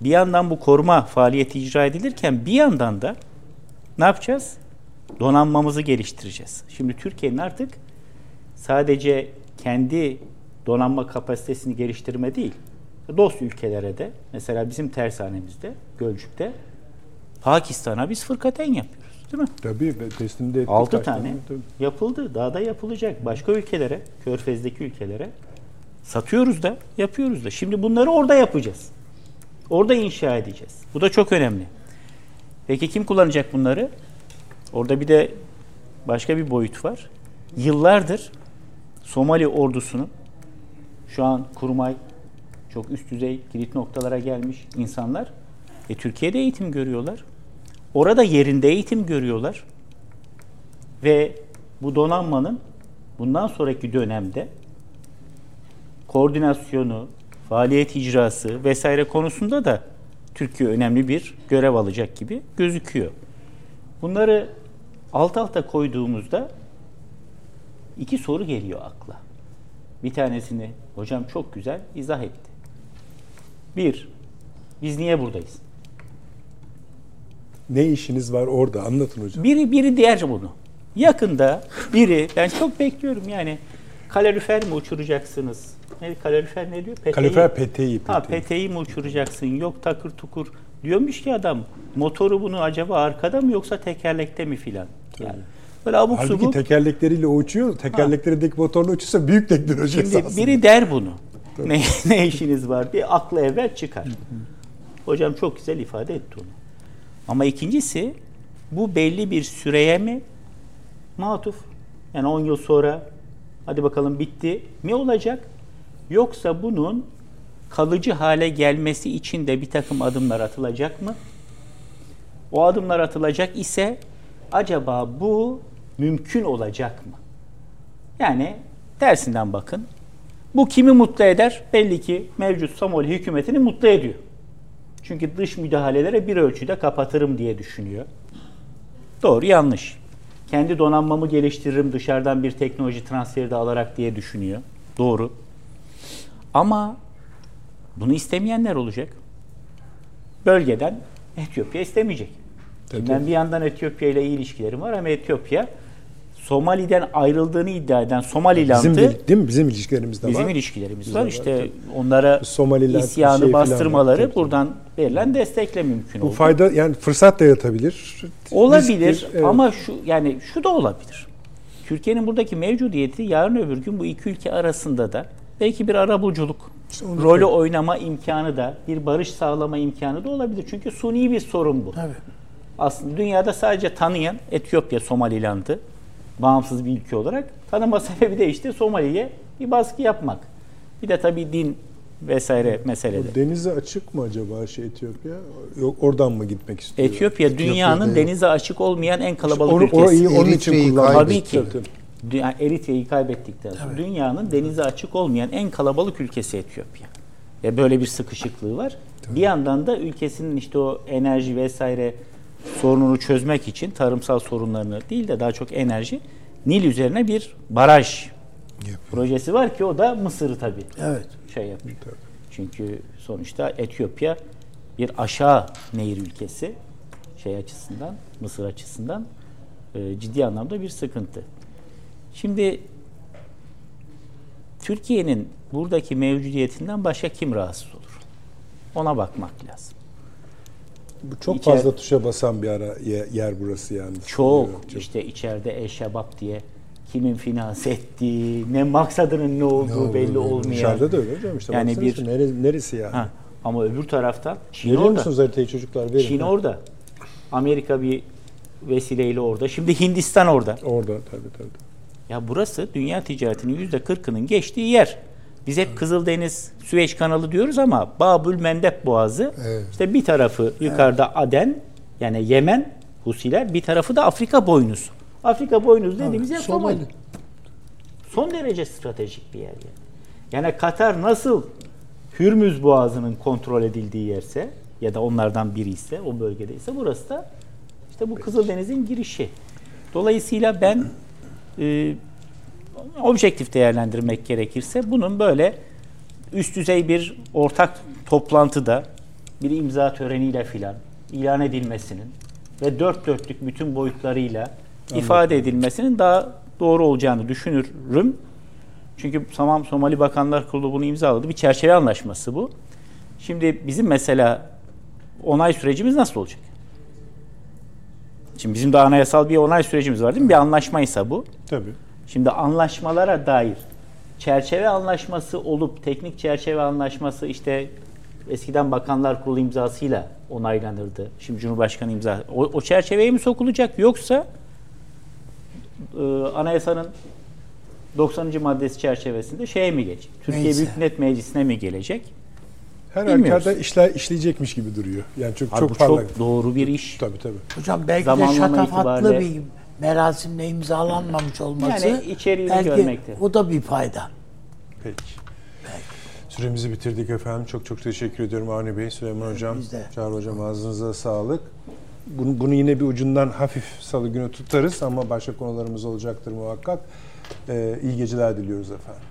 bir yandan bu koruma faaliyeti icra edilirken bir yandan da ne yapacağız? Donanmamızı geliştireceğiz. Şimdi Türkiye'nin artık sadece kendi donanma kapasitesini geliştirme değil, dost ülkelere de, mesela bizim tersanemizde, Gölcük'te, Pakistan'a biz fırkateyn yapıyoruz. Değil mi? Tabii teslim de ettik. 6 kaç tane Tabii. yapıldı. Daha da yapılacak. Başka ülkelere, Körfez'deki ülkelere satıyoruz da, yapıyoruz da. Şimdi bunları orada yapacağız. Orada inşa edeceğiz. Bu da çok önemli. Peki kim kullanacak bunları? Orada bir de başka bir boyut var. Yıllardır Somali ordusunun şu an kurmay çok üst düzey kilit noktalara gelmiş insanlar e, Türkiye'de eğitim görüyorlar. Orada yerinde eğitim görüyorlar. Ve bu donanmanın bundan sonraki dönemde koordinasyonu, faaliyet icrası vesaire konusunda da Türkiye önemli bir görev alacak gibi gözüküyor. Bunları alt alta koyduğumuzda iki soru geliyor akla. Bir tanesini hocam çok güzel izah etti. Bir, biz niye buradayız? Ne işiniz var orada anlatın hocam. Biri biri diğer bunu. Yakında biri ben çok bekliyorum yani kalorifer mi uçuracaksınız? Ne kalorifer ne diyor? Peteği. Kalifer peteği. Ha peteği. peteği mi uçuracaksın? Yok takır tukur. Diyormuş ki adam motoru bunu acaba arkada mı yoksa tekerlekte mi filan? Yani böyle abuk Halbuki subuk. tekerlekleriyle o uçuyor. Tekerleklerindeki motorla uçursa büyük teknoloji Şimdi esasında. biri der bunu. Ne, *laughs* ne işiniz var? Bir akla evvel çıkar. Hocam çok güzel ifade etti onu. Ama ikincisi Bu belli bir süreye mi matuf? Yani 10 yıl sonra hadi bakalım bitti mi olacak? Yoksa bunun kalıcı hale gelmesi için de bir takım adımlar atılacak mı? O adımlar atılacak ise acaba bu mümkün olacak mı? Yani tersinden bakın. Bu kimi mutlu eder? Belli ki mevcut Somali hükümetini mutlu ediyor. Çünkü dış müdahalelere bir ölçüde kapatırım diye düşünüyor. Doğru yanlış. Kendi donanmamı geliştiririm dışarıdan bir teknoloji transferi de alarak diye düşünüyor. Doğru. Ama bunu istemeyenler olacak. Bölgeden Etiyopya istemeyecek. Tabii. Ben bir yandan Etiyopya ile iyi ilişkilerim var ama Etiyopya Somali'den ayrıldığını iddia eden Somaliland'ı Bizim değil, mi? Bizim ilişkilerimiz de Bizim var. ilişkilerimiz Bizde var. var, İşte onlara Somaliland isyanı şey bastırmaları tabii. buradan verilen destekle mümkün Bu oldu. fayda yani fırsat da yaratabilir. Olabilir Risktir, evet. ama şu yani şu da olabilir. Türkiye'nin buradaki mevcudiyeti yarın öbür gün bu iki ülke arasında da belki bir arabuluculuk onu rolü oynama imkanı da bir barış sağlama imkanı da olabilir. Çünkü suni bir sorun bu. Tabii. Aslında dünyada sadece tanıyan Etiyopya Somaliland'ı bağımsız bir ülke olarak tanıma *laughs* sebebi de işte Somali'ye bir baskı yapmak. Bir de tabii din vesaire meselede. Denize açık mı acaba şey Etiyopya? Yok oradan mı gitmek istiyor? Etiyopya dünyanın Etiyopya'da- denize açık olmayan en kalabalık Onu, ülkesi. orayı onun için kullanmak. Tabii ki. Tabii, tabii. Dünya, Eritre'yi kaybettikten sonra dünyanın denize açık olmayan en kalabalık ülkesi Etiyopya. Ve böyle bir sıkışıklığı var. Bir yandan da ülkesinin işte o enerji vesaire sorununu çözmek için tarımsal sorunlarını değil de daha çok enerji Nil üzerine bir baraj projesi var ki o da Mısır'ı tabii Evet. şey yapıyor. Çünkü sonuçta Etiyopya bir aşağı nehir ülkesi şey açısından, Mısır açısından e, ciddi anlamda bir sıkıntı. Şimdi Türkiye'nin buradaki mevcudiyetinden başka kim rahatsız olur? Ona bakmak lazım. Bu çok İçer- fazla tuşa basan bir ara ye- yer burası yani. Çok, çok. işte içeride eşebap diye kimin finanse ettiği, ne maksadının ne olduğu olduğu belli belli. olmayan. Dışarıda da öyle hocam işte. Yani bir- bir neresi, neresi yani? Ha, ama öbür taraftan Çin Veriyor orada. musunuz haritayı çocuklar? Verin. Çin Ha. orada. Amerika bir vesileyle orada. Şimdi Hindistan orada. Orada tabii tabii. Ya burası dünya ticaretinin yüzde kırkının geçtiği yer. Biz hep Kızıldeniz, Süveyş kanalı diyoruz ama Babül Mendeb Boğazı. Evet. İşte bir tarafı yukarıda Aden yani Yemen Husiler, bir tarafı da Afrika boynuzu. Afrika boynuzu dediğimiz yer Somali. Son derece stratejik bir yer yani. Yani Katar nasıl Hürmüz Boğazı'nın kontrol edildiği yerse ya da onlardan biri ise o bölgedeyse burası da işte bu Kızıldeniz'in girişi. Dolayısıyla ben e, objektif değerlendirmek gerekirse bunun böyle üst düzey bir ortak toplantıda bir imza töreniyle filan ilan edilmesinin ve dört dörtlük bütün boyutlarıyla ifade edilmesinin daha doğru olacağını düşünürüm. Çünkü tamam Somali Bakanlar Kurulu bunu imzaladı. Bir çerçeve anlaşması bu. Şimdi bizim mesela onay sürecimiz nasıl olacak? Şimdi bizim de anayasal bir onay sürecimiz var değil mi? Bir anlaşmaysa bu. Tabii. Şimdi anlaşmalara dair çerçeve anlaşması olup teknik çerçeve anlaşması işte eskiden Bakanlar Kurulu imzasıyla onaylanırdı. Şimdi Cumhurbaşkanı imza. O, o çerçeveye mi sokulacak yoksa e, anayasanın 90. maddesi çerçevesinde şeye mi gelecek? Türkiye Neyse. Büyük Millet Meclisi'ne mi gelecek? Her halükarda işler işleyecekmiş gibi duruyor. Yani çok Abi çok bu parlak. çok doğru bir iş. Tabii tabii. Hocam belki Zamanlama de şatafatlı itibariyle- bir merasimle imzalanmamış olması Yani içeriğini belki görmekte. o da bir fayda. Peki. Süremizi bitirdik efendim. Çok çok teşekkür ediyorum Avni Bey, Süleyman Hocam. Çağrı Hocam ağzınıza sağlık. Bunu, bunu yine bir ucundan hafif salı günü tutarız ama başka konularımız olacaktır muhakkak. Ee, iyi geceler diliyoruz efendim.